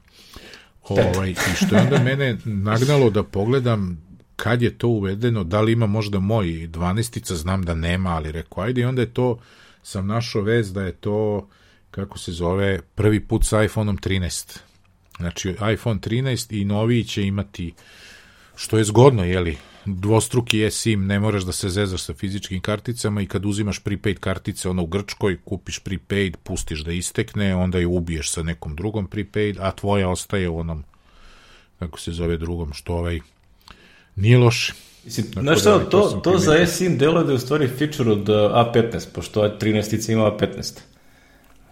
[SPEAKER 2] Ovaj, I što je onda mene nagnalo da pogledam kad je to uvedeno, da li ima možda moj 12 znam da nema, ali rekao, ajde, i onda je to, sam našao vez da je to, kako se zove, prvi put sa iPhoneom 13. Znači, iPhone 13 i noviji će imati, što je zgodno, jeli, dvostruki eSIM, ne moraš da se zezaš sa fizičkim karticama i kad uzimaš prepaid kartice, ono u Grčkoj, kupiš prepaid, pustiš da istekne, onda je ubiješ sa nekom drugom prepaid, a tvoja ostaje u onom, kako se zove drugom, što ovaj, nije loše.
[SPEAKER 1] Mislim,
[SPEAKER 2] Tako
[SPEAKER 1] znaš
[SPEAKER 2] da,
[SPEAKER 1] šta,
[SPEAKER 2] ovaj, to
[SPEAKER 1] to, to za eSIM delo da je u stvari feature od uh, A15, pošto A13 ima A15.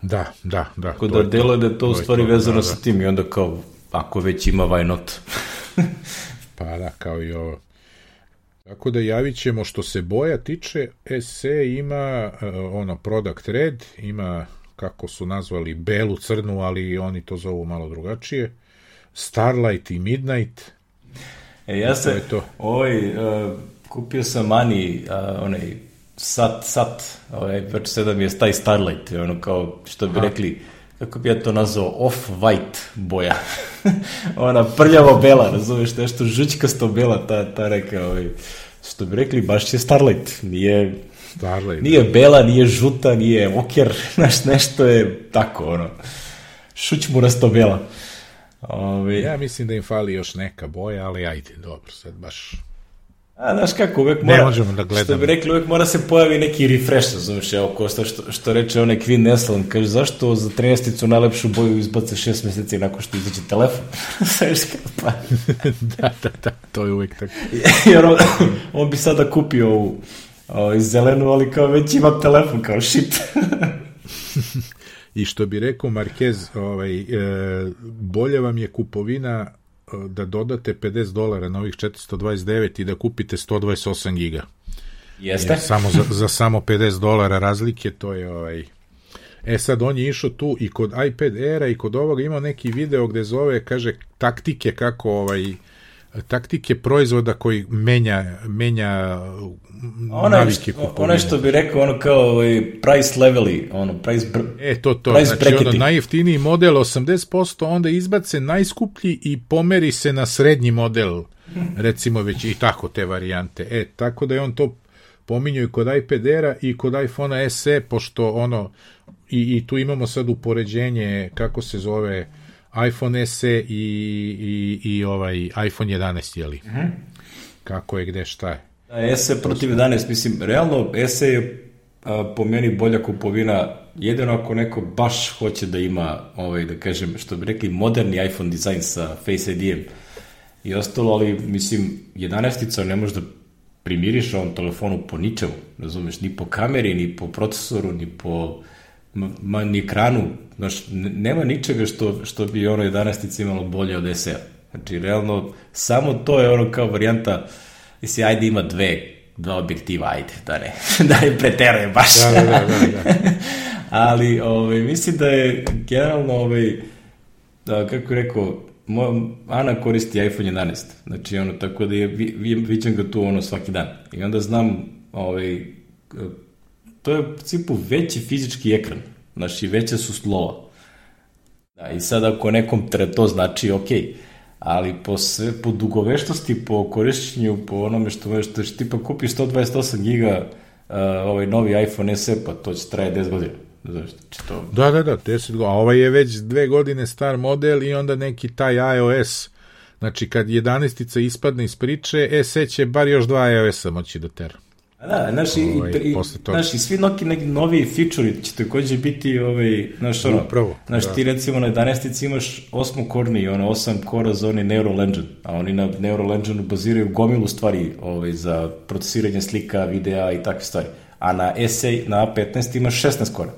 [SPEAKER 2] Da, da, da.
[SPEAKER 1] Tako
[SPEAKER 2] to
[SPEAKER 1] da
[SPEAKER 2] to.
[SPEAKER 1] delo je da je to u stvari
[SPEAKER 2] to,
[SPEAKER 1] vezano
[SPEAKER 2] da,
[SPEAKER 1] sa
[SPEAKER 2] da.
[SPEAKER 1] tim i onda kao, ako već ima, why not?
[SPEAKER 2] Pa da, kao i ovo. Tako da javit ćemo što se boja tiče, SE ima uh, ono product red, ima kako su nazvali belu crnu, ali oni to zovu malo drugačije. Starlight i Midnight.
[SPEAKER 1] E, ja se,
[SPEAKER 2] je to.
[SPEAKER 1] ovaj, uh, kupio sam Ani, uh, onaj, sat, sat, ovaj, već sada mi je taj Starlight, ono kao, što bi rekli, kako bi ja to nazvao, off-white boja. Ona prljavo bela, razumeš, nešto žućkasto bela, ta, ta neka, ovaj, što bi rekli, baš je Starlight, nije,
[SPEAKER 2] Starlight.
[SPEAKER 1] nije bela, nije žuta, nije oker, znaš, nešto je tako, ono, šućmurasto bela. Ovaj,
[SPEAKER 2] Ja mislim da im fali još neka boja, ali ajde, dobro, sad baš...
[SPEAKER 1] A, znaš kako, uvek
[SPEAKER 2] Ne
[SPEAKER 1] mora,
[SPEAKER 2] možemo da gledamo.
[SPEAKER 1] što bi rekli, uvek mora se pojavi neki refresh, znaš, evo, ko što, što, reče onaj Queen Neslan, kaže, zašto za 13 najlepšu boju izbace 6 meseci nakon što izađe telefon? Znaš kako, pa,
[SPEAKER 2] da, da, da, to je uvek tako.
[SPEAKER 1] jer on, on bi sada kupio ovu, o, iz zelenu, ali kao već ima telefon, kao shit.
[SPEAKER 2] I što bi rekao Marquez, ovaj, e, bolje vam je kupovina da dodate 50 dolara na ovih 429 i da kupite 128 giga.
[SPEAKER 1] Jeste?
[SPEAKER 2] Jer samo za, za samo 50 dolara razlike, to je ovaj... E sad, on je išao tu i kod iPad Aira i kod ovoga imao neki video gde zove, kaže, taktike kako ovaj taktike proizvoda koji menja, menja
[SPEAKER 1] Onaj,
[SPEAKER 2] navike kupovine.
[SPEAKER 1] onaj što bi rekao, ono kao ovaj, price leveli, ono, price... Br
[SPEAKER 2] E, to, to.
[SPEAKER 1] Price
[SPEAKER 2] znači,
[SPEAKER 1] bracketing.
[SPEAKER 2] ono, najjeftiniji model 80%, onda izbace najskuplji i pomeri se na srednji model, recimo već i tako te varijante. E, tako da je on to pominjao i kod iPad Aira i kod iPhone SE, pošto ono, i, i tu imamo sad upoređenje, kako se zove, iPhone SE i, i, i ovaj iPhone 11, jeli? Kako je, gde, šta je.
[SPEAKER 1] SE protiv 11, mislim, realno SE je a, po meni bolja kupovina jedino ako neko baš hoće da ima, ovaj, da kažem, što bi rekli, moderni iPhone dizajn sa Face ID-em i ostalo, ali mislim, 11-ica ne može da primiriš ovom telefonu po ničemu, razumeš, ni po kameri, ni po procesoru, ni po ma, ni ekranu, znaš, nema ničega što, što bi ono 11 imalo bolje od SE-a. Znači, realno, samo to je ono kao varijanta, misli, ajde ima dve, dva objektiva, ajde, da ne, da ne preteruje baš.
[SPEAKER 2] Da, da, da, da, da.
[SPEAKER 1] Ali, ovaj, mislim da je generalno, ovaj, da, kako je rekao, moja, Ana koristi iPhone 11, znači ono, tako da je, vi, vi, viđam ga tu ono svaki dan. I onda znam, ovaj, to je u principu veći fizički ekran, znači veće su slova. Da, I sad ako nekom tre to znači ok, ali po, sve, po dugoveštosti, po korišćenju, po onome što možeš, što ti pa kupiš 128 giga uh, ovaj novi iPhone SE, pa to će traje 10 godina. Zašto? To...
[SPEAKER 2] Da, da, da, 10 godina. A ovaj je već dve godine star model i onda neki taj iOS. Znači, kad 11-ica ispadne iz priče, SE će bar još dva iOS-a moći da tera.
[SPEAKER 1] Da, znaš, i,
[SPEAKER 2] Ovaj,
[SPEAKER 1] i,
[SPEAKER 2] posle toga.
[SPEAKER 1] znaš, i svi neki, neki novi feature će takođe biti, ovaj, znaš, ono,
[SPEAKER 2] Upravo,
[SPEAKER 1] znaš,
[SPEAKER 2] da.
[SPEAKER 1] ti recimo na 11 imaš osmokorni, ono, osam kora za oni Neural Engine, a oni na Neural Engine baziraju gomilu stvari ovaj, za procesiranje slika, videa i takve stvari. A na essay, na A15 imaš 16 kora.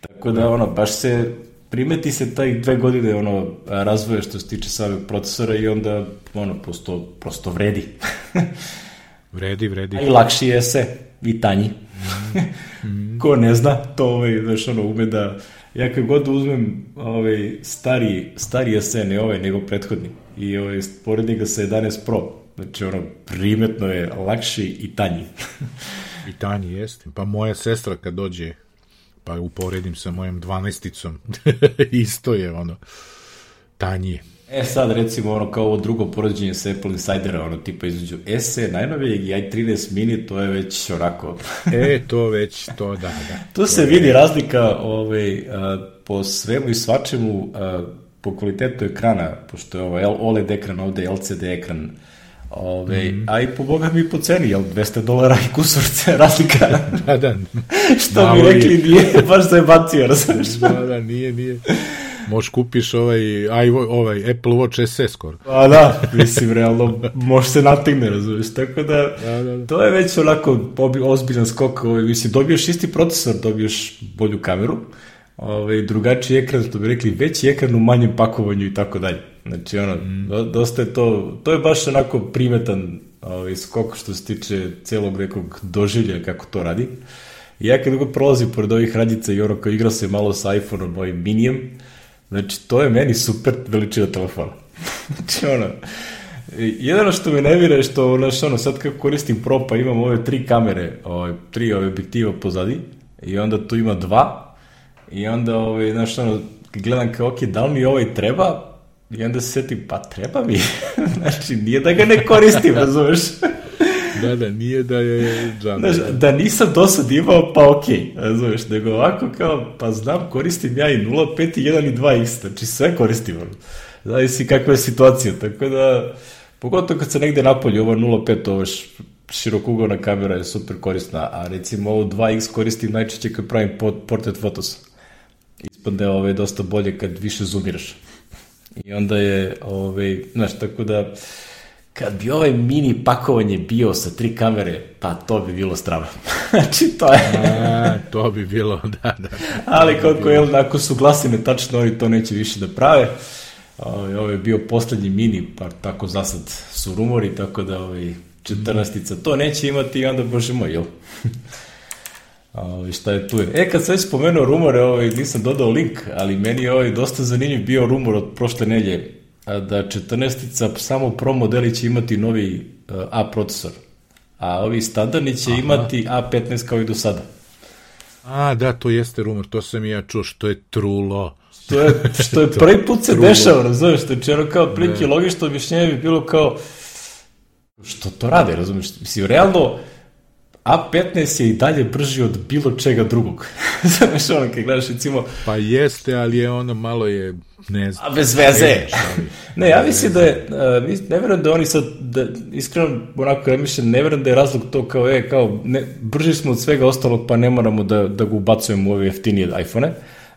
[SPEAKER 1] Tako da, ono, baš se primeti se taj dve godine ono razvoja što se tiče samog procesora i onda ono prosto, prosto vredi.
[SPEAKER 2] Vredi, vredi.
[SPEAKER 1] A i lakši je se i tanji. Ko ne zna, to ovaj, znaš, ono, ume da... Ja kad god uzmem ovaj, stari, stari SE, ne ovaj, nego prethodni, i ovaj, poredi ga sa 11 Pro, znači, ono, primetno je lakši i tanji.
[SPEAKER 2] I tanji jeste. Pa moja sestra kad dođe, pa uporedim sa mojom dvanaesticom, isto je ono, tanji.
[SPEAKER 1] E sad, recimo, ono, kao ovo drugo poređenje sa Apple Insidera, ono, tipa između SE, najnovijeg i i13 mini, to je već onako...
[SPEAKER 2] E, to već, to da, da.
[SPEAKER 1] Tu se vidi razlika ovaj, a, po svemu i svačemu, a, po kvalitetu ekrana, pošto je ovo OLED ekran, ovde je LCD ekran, Ove, mm. a i po boga mi po ceni, jel, 200 dolara i kusurce razlika.
[SPEAKER 2] Da, da.
[SPEAKER 1] Što
[SPEAKER 2] Malo je.
[SPEAKER 1] rekli, nije baš zajebacio, razumiješ?
[SPEAKER 2] Da, da, nije, nije. Možeš kupiš ovaj, aj, ovaj Apple Watch SE skoro.
[SPEAKER 1] Pa da, mislim, realno, može se nategne, razumiješ, tako da,
[SPEAKER 2] Da, da, da.
[SPEAKER 1] to je već onako ozbiljan skok, ovaj, mislim, dobiješ isti procesor, dobiješ bolju kameru, ovaj, drugačiji ekran, što bi rekli, veći ekran u manjem pakovanju i tako dalje. Znači, ono, do, dosta je to, to je baš onako primetan ovaj, skok što se tiče celog nekog doživlja kako to radi. I ja kad god prolazim pored ovih radica i ono kao igra se malo sa iPhone-om, ovim minijem, znači to je meni super veličina telefona. znači ono, i jedino što me nevira je što, znaš, ono, sad kako koristim Pro, pa imam ove tri kamere, ovaj, tri ove objektiva pozadi, i onda tu ima dva, i onda, ovaj, znaš, ono, gledam kao, ok, da li mi ovaj treba, i onda se setim, pa treba mi, znači, nije da ga ne koristim, razumeš?
[SPEAKER 2] Da, da, nije da je džabe.
[SPEAKER 1] Znaš, da nisam do sad imao, pa okej, okay, razumeš, nego ovako kao, pa znam, koristim ja i 0.5 i 1 i 2x, znači sve koristim. Zavisi kakva je situacija, tako da, pogotovo kad se negde napolju, ovo 0.5, ovo š- širokugovna kamera je super korisna, a recimo ovo 2x koristim najčešće kad pravim portrait photos. Ispade ove dosta bolje kad više zoomiraš. I onda je, ovaj, znaš, tako da, kad bi ovaj mini pakovanje bio sa tri kamere, pa to bi bilo strava. znači, to je...
[SPEAKER 2] A, to bi bilo, da, da.
[SPEAKER 1] Ali kako je, ako su glasine tačno, oni to neće više da prave. Ovaj, Ovo je bio poslednji mini, pa tako za sad su rumori, tako da ovaj, 14 to neće imati i onda, bože moj, jel? Ovaj, šta je tu? E, kad sam već spomenuo rumore, ovaj, nisam dodao link, ali meni je ovaj dosta zanimljiv bio rumor od prošle nelje, da 14 samo Pro modeli će imati novi uh, A procesor, a ovi standardni će Aha. imati A15 kao i do sada.
[SPEAKER 2] A, da, to jeste rumor, to sam i ja čuo, što je trulo.
[SPEAKER 1] To je, što je prvi put se
[SPEAKER 2] Trulo.
[SPEAKER 1] dešava, razumeš, znači ono kao otprilike logično objašnjenje bi bilo kao što to rade, razumeš, mislim, realno A15 je i dalje brži od bilo čega drugog. Znaš, ono, kad gledaš, recimo...
[SPEAKER 2] Pa jeste, ali je ono malo je, ne znam...
[SPEAKER 1] A bez veze! ne, ja mislim da je, uh, ne verujem da oni sad, da, iskreno, onako, ja mislim, ne verujem da je razlog to kao, e, kao, ne, brži smo od svega ostalog, pa ne moramo da, da ga ubacujemo u ove jeftinije iPhone-e.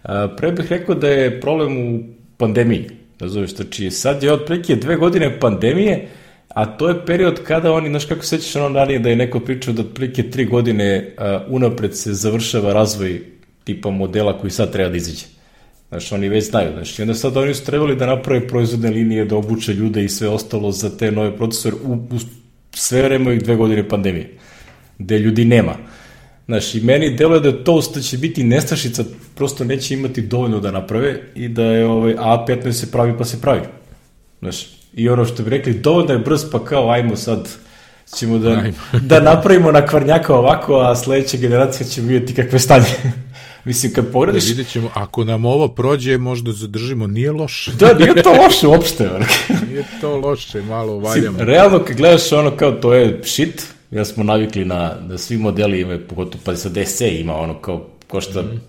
[SPEAKER 1] Uh, pre bih rekao da je problem u pandemiji, zoveš, znači sad je otprilike dve godine pandemije, a to je period kada oni, znaš kako sećaš ono ranije da je neko pričao da otprilike tri godine uh, unapred se završava razvoj tipa modela koji sad treba da izađe. Znaš, oni već znaju, znaš, i onda sad oni su trebali da naprave proizvodne linije, da obuče ljude i sve ostalo za te nove procesore u, u sve vreme ovih dve godine pandemije, gde ljudi nema. Znaš, i meni deluje da to da će biti nestašica, prosto neće imati dovoljno da naprave i da je ovaj, A15 se pravi pa se pravi. Znaš, i ono što bi rekli, dovoljno je brz, pa kao ajmo sad ćemo da, da napravimo na kvarnjaka ovako, a sledeća generacija će vidjeti kakve stanje. Mislim, kad pogledaš... Da
[SPEAKER 2] vidjet ćemo, ako nam ovo prođe, možda zadržimo, nije loše.
[SPEAKER 1] da, nije to loše uopšte.
[SPEAKER 2] nije to loše, malo valjamo.
[SPEAKER 1] Mislim, realno, kad gledaš ono kao to je shit, ja smo navikli na, da svi modeli imaju, pogotovo pa sa DC ima ono kao, košta mm.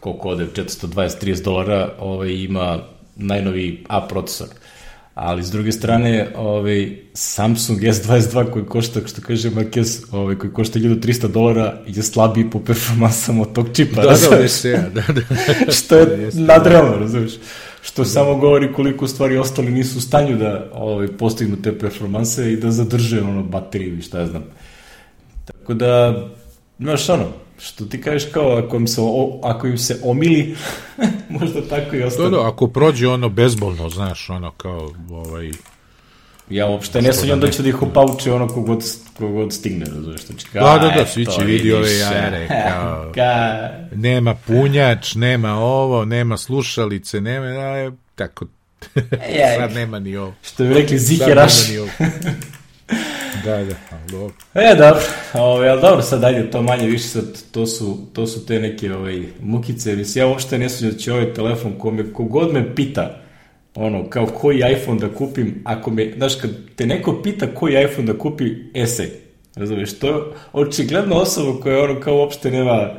[SPEAKER 1] koliko ode, 420-30 dolara, ovaj, ima najnoviji A procesor ali s druge strane ovaj, Samsung S22 koji košta, što kaže Marquez, ovaj, koji košta 1300 dolara je slabiji po performansama od tog čipa.
[SPEAKER 2] Da, da, da, da,
[SPEAKER 1] da. što je da, nadrealno, razumiješ? Što da. samo govori koliko stvari ostali nisu u stanju da ovaj, postignu te performanse i da zadrže ono bateriju i šta ja znam. Tako da, znaš ono, Što ti kažeš kao ako im se, o, ako im se omili, možda tako i ostane.
[SPEAKER 2] Da, da, ako prođe ono bezbolno, znaš, ono kao ovaj...
[SPEAKER 1] Ja uopšte ne sumnjam da, da će da ih opauče ono kogod, kogod stigne, razumiješ, što će kao,
[SPEAKER 2] da, da, da, svi će vidi ove jajere, kao, ka... nema punjač, nema ovo, nema slušalice, nema, aj, tako, sad nema ni ovo.
[SPEAKER 1] Što bi rekli, ziheraš. Sad nema ni ovo.
[SPEAKER 2] Da, da, dobro.
[SPEAKER 1] E, dobro, ovaj, ali dobro, sad ajde, to manje više, sad, to su, to su te neke ovaj, mukice, mislim, ja uopšte ne sumnjam da će ovaj telefon, ko me, kogod me pita, ono, kao koji iPhone da kupim, ako me, znaš, kad te neko pita koji iPhone da kupi, esej, razumiješ, to je očigledno osoba koja ono kao uopšte nema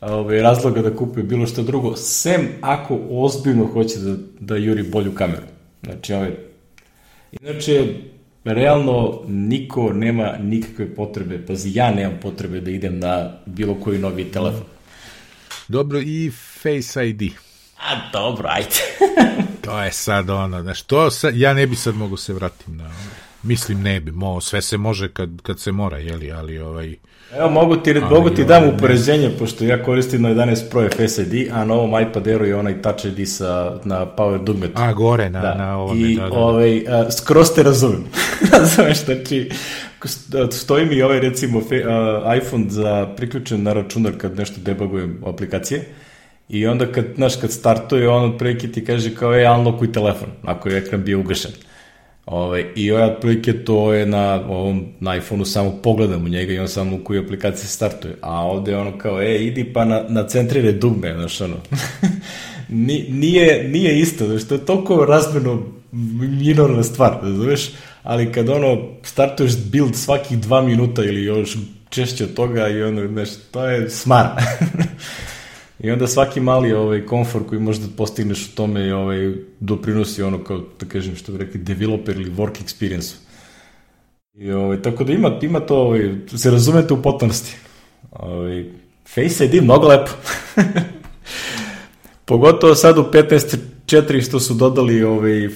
[SPEAKER 1] ovaj, razloga da kupi bilo što drugo, sem ako ozbiljno hoće da, da juri bolju kameru. Znači, ovaj, inače, realno niko nema nikakve potrebe, pazi, ja nemam potrebe da idem na bilo koji novi telefon.
[SPEAKER 2] Dobro, i Face ID.
[SPEAKER 1] A, dobro, ajde.
[SPEAKER 2] to je sad ono, znaš, to sad, ja ne bi sad mogu se vratim na, mislim ne bi, mo, sve se može kad, kad se mora, jeli, ali ovaj,
[SPEAKER 1] Evo, mogu ti, ali, mogu ti dam upoređenje, pošto ja koristim na 11 Pro ID, a na ovom iPad Aero je onaj Touch ID sa, na Power dugmetu.
[SPEAKER 2] A, gore, na,
[SPEAKER 1] da.
[SPEAKER 2] na ovom.
[SPEAKER 1] I, da, da, da. ovaj, a, skroz te razumem. Razumeš, znači, stoji mi ovaj, recimo, fe, a, iPhone za priključen na računar kad nešto debugujem aplikacije, I onda kad, znaš, kad startuje, on otprilike ti kaže kao, je, unlockuj telefon, ako je ekran bio ugašen. Ove, ovaj, I ovaj otprilike to je na ovom na iPhoneu samo pogledam u njega i on samo u koju aplikacija startuje. A ovde je ono kao, e, idi pa na, na centrire dugme, znaš ono. nije, nije isto, znaš, to je toliko razmeno minorna stvar, znaš, ali kad ono startuješ build svakih dva minuta ili još češće od toga i ono, znaš, to je smar. I onda svaki mali ovaj komfor koji možda postigneš u tome ovaj doprinosi ono kao da kažem što bi rekli developer ili work experience. I ovaj tako da ima ima to ovaj se razumete u potpunosti. Ovaj Face ID mnogo lepo. Pogotovo sad u 15.4 što su dodali ovaj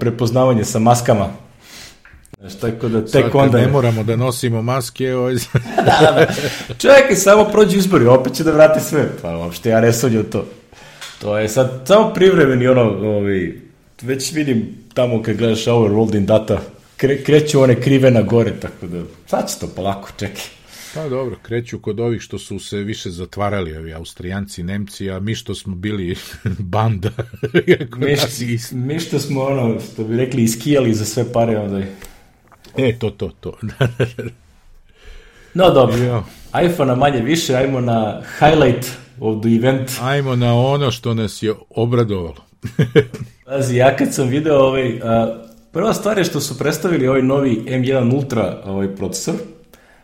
[SPEAKER 1] prepoznavanje sa maskama Znaš, tako da tek
[SPEAKER 2] Sad, onda... ne moramo da nosimo maske... Ovaj...
[SPEAKER 1] da, da. Čekaj, samo prođu izbori, opet će da vrati sve. Pa uopšte ja ne sumnjam to. To je sad samo privremeni ono, ovaj, već vidim tamo kad gledaš our world in data, kre, kreću one krive na gore, tako da sad će to polako, čekaj.
[SPEAKER 2] Pa dobro, kreću kod ovih što su se više zatvarali, ovi Austrijanci, Nemci, a mi što smo bili banda.
[SPEAKER 1] mi, što, mi što smo, ono, što bi rekli, iskijali za sve pare, onda je
[SPEAKER 2] E, to, to, to.
[SPEAKER 1] no, dobro. Jo. iPhone-a manje više, ajmo na highlight of the event.
[SPEAKER 2] Ajmo na ono što nas je obradovalo.
[SPEAKER 1] Pazi, ja kad sam video ovaj, a, prva stvar je što su predstavili ovaj novi M1 Ultra ovaj procesor,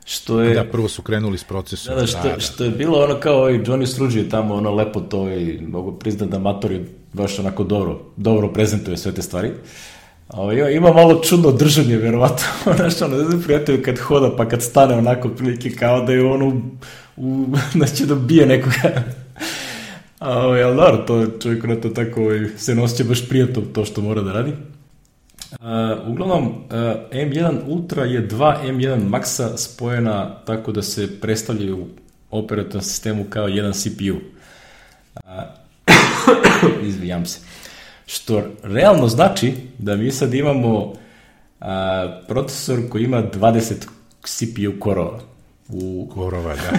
[SPEAKER 1] Što je...
[SPEAKER 2] Da, prvo su krenuli s procesom.
[SPEAKER 1] Da, da, što, da, da. što je bilo ono kao ovaj Johnny Struđi tamo, ono lepo to i mogu priznat da Matori baš onako dobro, dobro prezentuje sve te stvari. A ovaj, ima malo čudno držanje, verovatno. Znaš, ono, ne znam, prijatelj kad hoda, pa kad stane onako prilike kao da je ono, u, znači da bije nekoga. A, ovaj, ali dobro, to čovjek na to tako ovaj, se nosi baš prijatno to što mora da radi. Uh, uglavnom, uh, M1 Ultra je dva M1 Maxa spojena tako da se predstavljaju operativnom sistemu kao jedan CPU. Uh, izvijam se. Što realno znači da mi sad imamo uh, procesor koji ima 20 CPU korova.
[SPEAKER 2] U... Korova, da.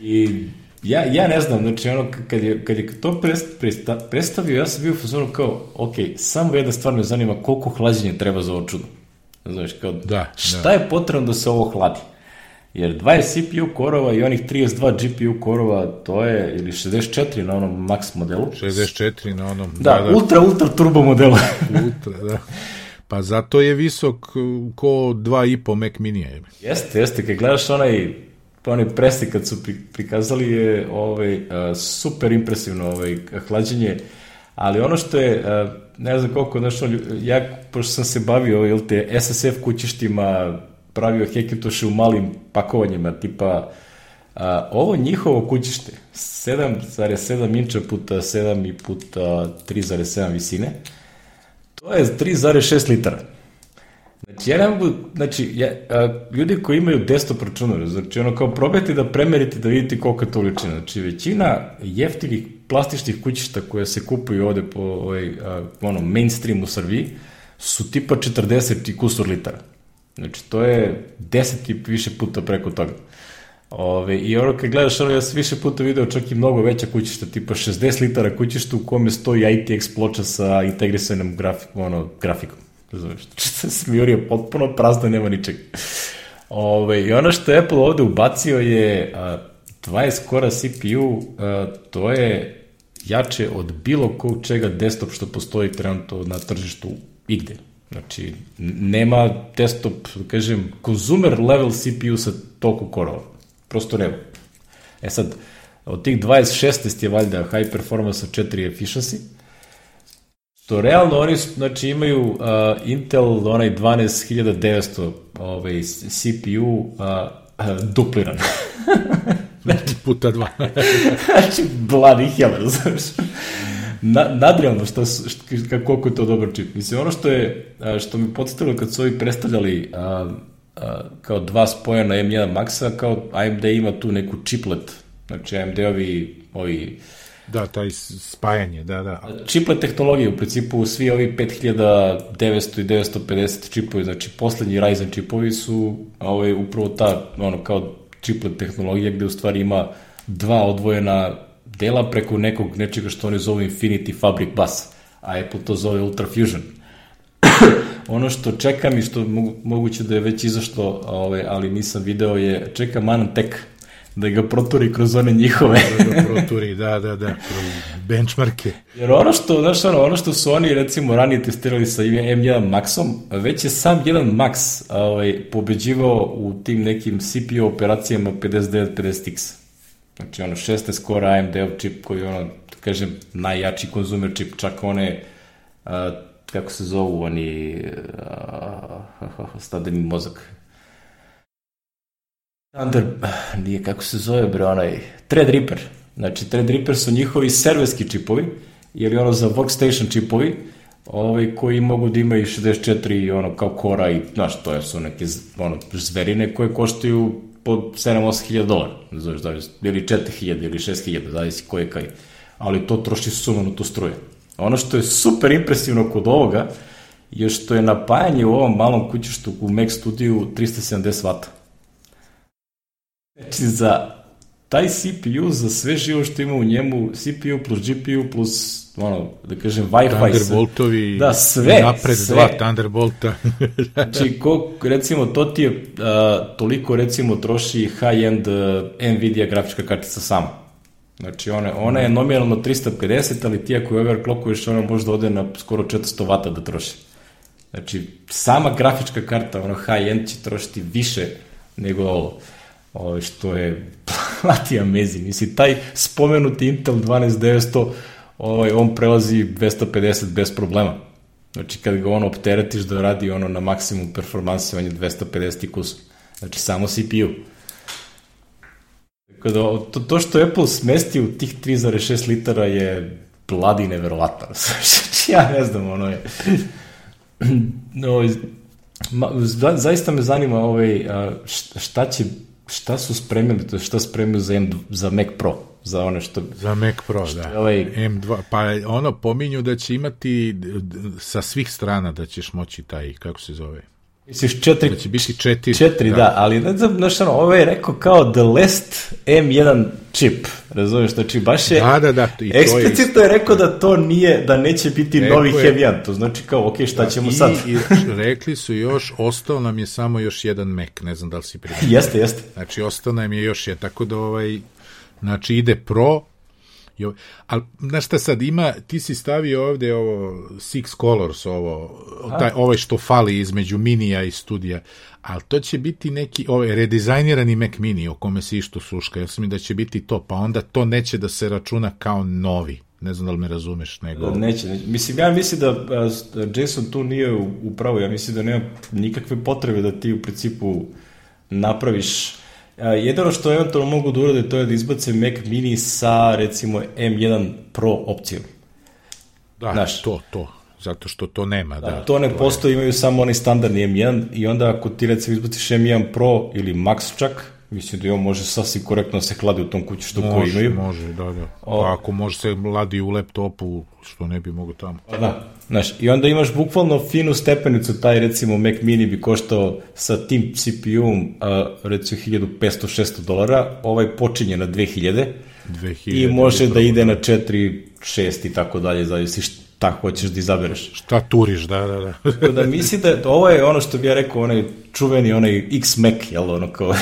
[SPEAKER 1] I ja, ja ne znam, znači ono, kad je, kad je to presta, predstavio, ja sam bio u fazonu kao, ok, samo jedna stvar me zanima koliko hlađenja treba za ovo čudo. Znaš, kao,
[SPEAKER 2] da,
[SPEAKER 1] šta
[SPEAKER 2] da.
[SPEAKER 1] je potrebno da se ovo hladi? Jer 20 CPU korova i onih 32 GPU korova, to je, ili 64 na onom max modelu.
[SPEAKER 2] 64 na onom,
[SPEAKER 1] da, da, da. ultra, ultra turbo modelu.
[SPEAKER 2] ultra, da. Pa zato je visok ko 2,5 Mac mini.
[SPEAKER 1] Jeste, jeste, kad gledaš onaj pa onaj presti kad su prikazali je ovaj, super impresivno ovaj, hlađenje, ali ono što je, ne znam koliko, znaš, ja, pošto sam se bavio ili te SSF kućištima, pravio heketoše u malim pakovanjima, tipa, a, ovo njihovo kućište, 7,7 inča puta 7 i puta 3,7 visine, to je 3,6 litara. Znači, ja ne mogu, znači, ja, a, ljudi koji imaju desktop računar, znači, ono, kao probajte da premerite da vidite koliko je to ličina. Znači, većina jeftinih plastičnih kućišta koje se kupuju ovde po ovaj, a, ono, mainstream u Srbiji su tipa 40 i kusur litara. Znači, to je 10 i više puta preko toga. Ove, I ono kad gledaš, ono, ja sam više puta video čak i mnogo veća kućišta, tipa 60 litara kućišta u kome stoji ITX ploča sa integrisanom grafikom, ono, grafikom. Razumeš? Znači, smjurio potpuno prazno, nema ničeg. Ove, I ono što Apple ovde ubacio je a, 20 kora CPU, a, to je jače od bilo kog čega desktop što postoji trenutno na tržištu igde. Znači, nema desktop, da kažem, consumer level CPU sa toliko korova. Prosto nema. E sad, od tih 2016 je valjda high performance sa 4 efficiency, To realno oni znači imaju uh, Intel onaj 12900 ovaj CPU uh, uh, dupliran.
[SPEAKER 2] znači puta dva.
[SPEAKER 1] znači bloody hell, znaš. Na, nadrealno što, što, koliko je to dobar čip. Mislim, ono što je, što mi podstavilo kad su ovi predstavljali a, a, kao dva spoja na M1 Maxa, kao AMD ima tu neku chiplet, znači AMD-ovi ovi
[SPEAKER 2] Da, taj spajanje, da, da.
[SPEAKER 1] Čiplet tehnologije, u principu svi ovi 5900 i 950 čipovi, znači poslednji Ryzen čipovi su ovaj, upravo ta, ono, kao čiplet tehnologija gde u stvari ima dva odvojena dela preko nekog nečega što oni zovu Infinity Fabric Bus, a Apple to zove Ultra Fusion. ono što čekam i što moguće da je već izašlo, ovaj, ali nisam video je, čekam Anantech, da ga proturi kroz one njihove.
[SPEAKER 2] da ga proturi, da, da, da, kroz benchmarke.
[SPEAKER 1] Jer ono što, znaš, ono, ono što su oni recimo ranije testirali sa M1 Maxom, već je sam jedan Max ovaj, pobeđivao u tim nekim CPU operacijama 5950X. Znači, ono, 16 core AMD čip koji je, ono, da kažem, najjači konzumer čip, čak one, a, kako se zovu, oni, a, stadeni mozak, Thunder, nije kako se zove bre onaj, Threadripper. Znači Threadripper su njihovi serverski čipovi, ili ono za workstation čipovi, ovaj, koji mogu da imaju 64 ono kao kora i znaš, to su neke ono, zverine koje koštaju po 7-8 hiljada dolara, znaš, da, ili 4 hiljada ili 6 hiljada, zavisi koje kaj, ali to troši tu struje. Ono što je super impresivno kod ovoga je što je napajanje u ovom malom kućištu u Mac Studio 370 W. Znači, za taj CPU, za sve živo što ima u njemu, CPU plus GPU plus, ono, da kažem, Wi-Fi.
[SPEAKER 2] Thunderboltovi,
[SPEAKER 1] da, sve.
[SPEAKER 2] Napred sve. dva Thunderbolta.
[SPEAKER 1] znači, ko, recimo, to ti je, uh, toliko, recimo, troši high-end uh, Nvidia grafička kartica sama. Znači, ona, ona je nominalno 350, ali ti ako je overclockuješ, ona može da ode na skoro 400 W da troši. Znači, sama grafička karta, ono high-end će trošiti više nego ovo, ovo što je plati amazing. Mislim, taj spomenuti Intel 12900, ovaj, on prelazi 250 bez problema. Znači, kad ga ono opteretiš da radi ono na maksimum performanse, on je 250 i kus. Znači, samo CPU. Tako da, to, to što Apple smesti u tih 3,6 litara je bladi neverovatno. Znači, ja ne znam, ono je... no, ma, zaista me zanima ovaj, šta će šta su spremili, to je šta spremili za, M, za Mac Pro, za one što...
[SPEAKER 2] Za Mac Pro, što da. Ovaj... M2, pa ono pominju da će imati sa svih strana da ćeš moći taj, kako se zove,
[SPEAKER 1] Misliš četiri...
[SPEAKER 2] Da će biti četiri.
[SPEAKER 1] Četiri, da, da ali ne znam, znaš ono, ovo je rekao kao the last M1 chip, razumiješ, znači baš je...
[SPEAKER 2] Da, da, da.
[SPEAKER 1] I eksplicitno je, je rekao da to nije, da neće biti rekao novih je, M1, to znači kao, ok, šta da, ćemo
[SPEAKER 2] i,
[SPEAKER 1] sad?
[SPEAKER 2] I rekli su još, ostao nam je samo još jedan Mac, ne znam da li si primetio.
[SPEAKER 1] jeste, jeste.
[SPEAKER 2] Znači, ostao nam je još je, tako da ovaj, znači ide Pro, Jo, ali, znaš šta sad, ima, ti si stavio ovde ovo Six Colors, ovo, taj, ovaj što fali između minija i studija, ali to će biti neki, ovaj, redizajnirani Mac mini o kome se išto suška, ja sam da će biti to, pa onda to neće da se računa kao novi. Ne znam da li me razumeš, nego...
[SPEAKER 1] Neće, neće. Mislim, ja mislim da Jason tu nije u pravu, ja mislim da nema nikakve potrebe da ti u principu napraviš jedino što eventualno mogu da urade to je da izbace Mac mini sa recimo M1 Pro opcijom.
[SPEAKER 2] Da, Znaš, to, to. Zato što to nema. Da, da
[SPEAKER 1] to ne to postoji, je... imaju samo onaj standardni M1 i onda ako ti recimo izbaciš M1 Pro ili Max čak, mislim da i on može sasvim korektno da se hladi u tom kući što može, koji imaju.
[SPEAKER 2] Može, da, da. O, A ako može se ladi u laptopu, što ne bi mogo tamo.
[SPEAKER 1] Pa da, Znaš, i onda imaš bukvalno finu stepenicu, taj recimo Mac Mini bi koštao sa tim CPU-om recimo 1500-600 dolara, ovaj počinje na 2000, 2000 i može da ide na 4, 6 i tako dalje, zavisi šta hoćeš da izabereš.
[SPEAKER 2] Šta turiš, da, da, da.
[SPEAKER 1] Tako da misli da ovo je ono što bi ja rekao, onaj čuveni, onaj X-Mac, jel, ono kao...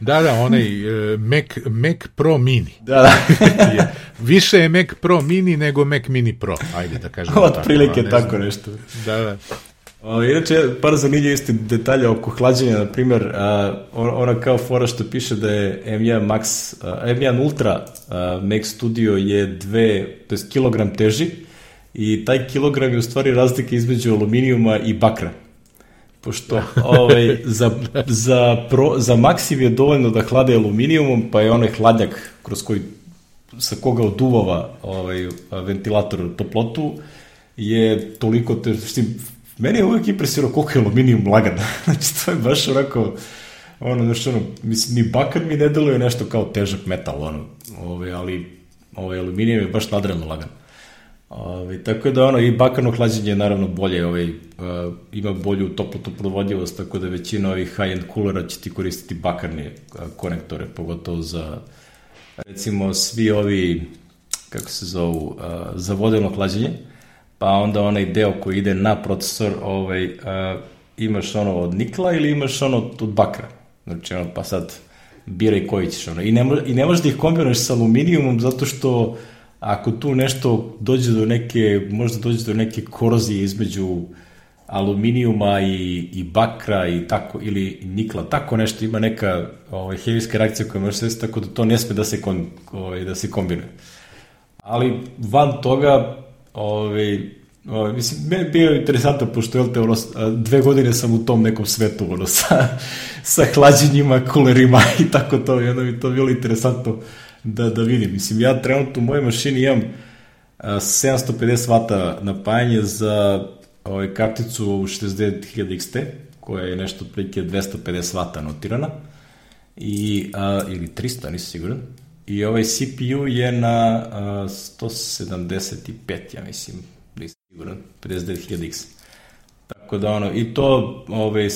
[SPEAKER 2] da, da, onaj uh, Mac, Mac Pro Mini.
[SPEAKER 1] Da, da.
[SPEAKER 2] Više je Mac Pro Mini nego Mac Mini Pro, ajde da kažemo
[SPEAKER 1] Od tako. prilike ne tako nešto.
[SPEAKER 2] Da, da.
[SPEAKER 1] O, inače, par zanimljiv isti detalja oko hlađenja, na primjer, uh, ona kao fora što piše da je M1 Max, uh, M1 Ultra uh, Mac Studio je dve, to je kilogram teži, i taj kilogram je u stvari razlika između aluminijuma i bakra. Pošto ovaj, za, za, pro, za Maxiv je dovoljno da hlade aluminijumom, pa je onaj hladnjak kroz koji sa koga oduvava ovaj, ventilator toplotu je toliko te, što meni je uvijek impresirao koliko je aluminijum lagan. znači, to je baš onako, ono, znači, ono, mislim, ni bakar mi ne deluje nešto kao težak metal, ono, ovaj, ali ovaj, aluminijum je baš nadrealno lagan. Ove, tako da ono, i bakarno hlađenje je naravno bolje, ovaj, uh, ima bolju toplotnu provodljivost, tako da većina ovih high-end coolera će ti koristiti bakarne uh, konektore, pogotovo za recimo svi ovi, kako se zovu, uh, za vodeno hlađenje, pa onda onaj deo koji ide na procesor, ovaj, imaš ono od nikla ili imaš ono od bakra. Znači, ono, pa sad biraj koji ćeš. Ono. I, ne, I ne možeš da ih kombinuješ sa aluminijumom zato što ako tu nešto dođe do neke, možda dođe do neke korozije između aluminijuma i, i bakra i tako, ili nikla, tako nešto, ima neka ovaj, hemijska reakcija koja može se tako da to ne sme da se, kon, ovaj, da se kombinuje. Ali van toga, ovaj, ovaj, mislim, meni je bio interesantno, pošto je te, ono, dve godine sam u tom nekom svetu, ono, sa, sa hlađenjima, kulerima i tako to, i onda mi to bilo interesantno da, da vidim. Mislim, ja trenutno u mojoj mašini imam 750 W napajanje za ovaj, karticu 69.000 XT, koja je nešto prilike 250 W notirana, i, a, ili 300, nisam siguran. I ovaj CPU je na a, 175, ja mislim, nisam siguran, 59.000X. Tako da ono, i to ovaj,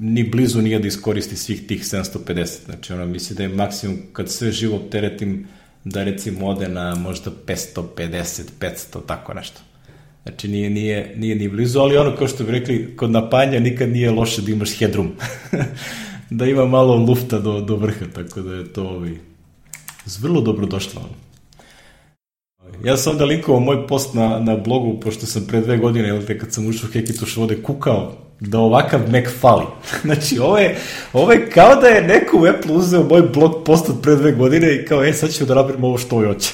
[SPEAKER 1] ni blizu nije da iskoristi svih tih 750. Znači ono, misli da je maksimum kad sve živo teretim da recimo ode na možda 550, 500, tako nešto. Znači nije, nije, nije ni blizu, ali ono kao što bi rekli, kod napanja nikad nije loše da imaš headroom. da ima malo lufta do, do vrha, tako da je to ovaj, vrlo dobro došlo. Ja sam onda linkovao moj post na, na blogu, pošto sam pre dve godine, jel te, kad sam ušao u Hekitoš vode, kukao da ovakav Mac fali. Znači, ovo je, ovo je kao da je neko u Apple uzeo moj blog post od pre dve godine i kao, e, sad ću da napravim ovo što hoće.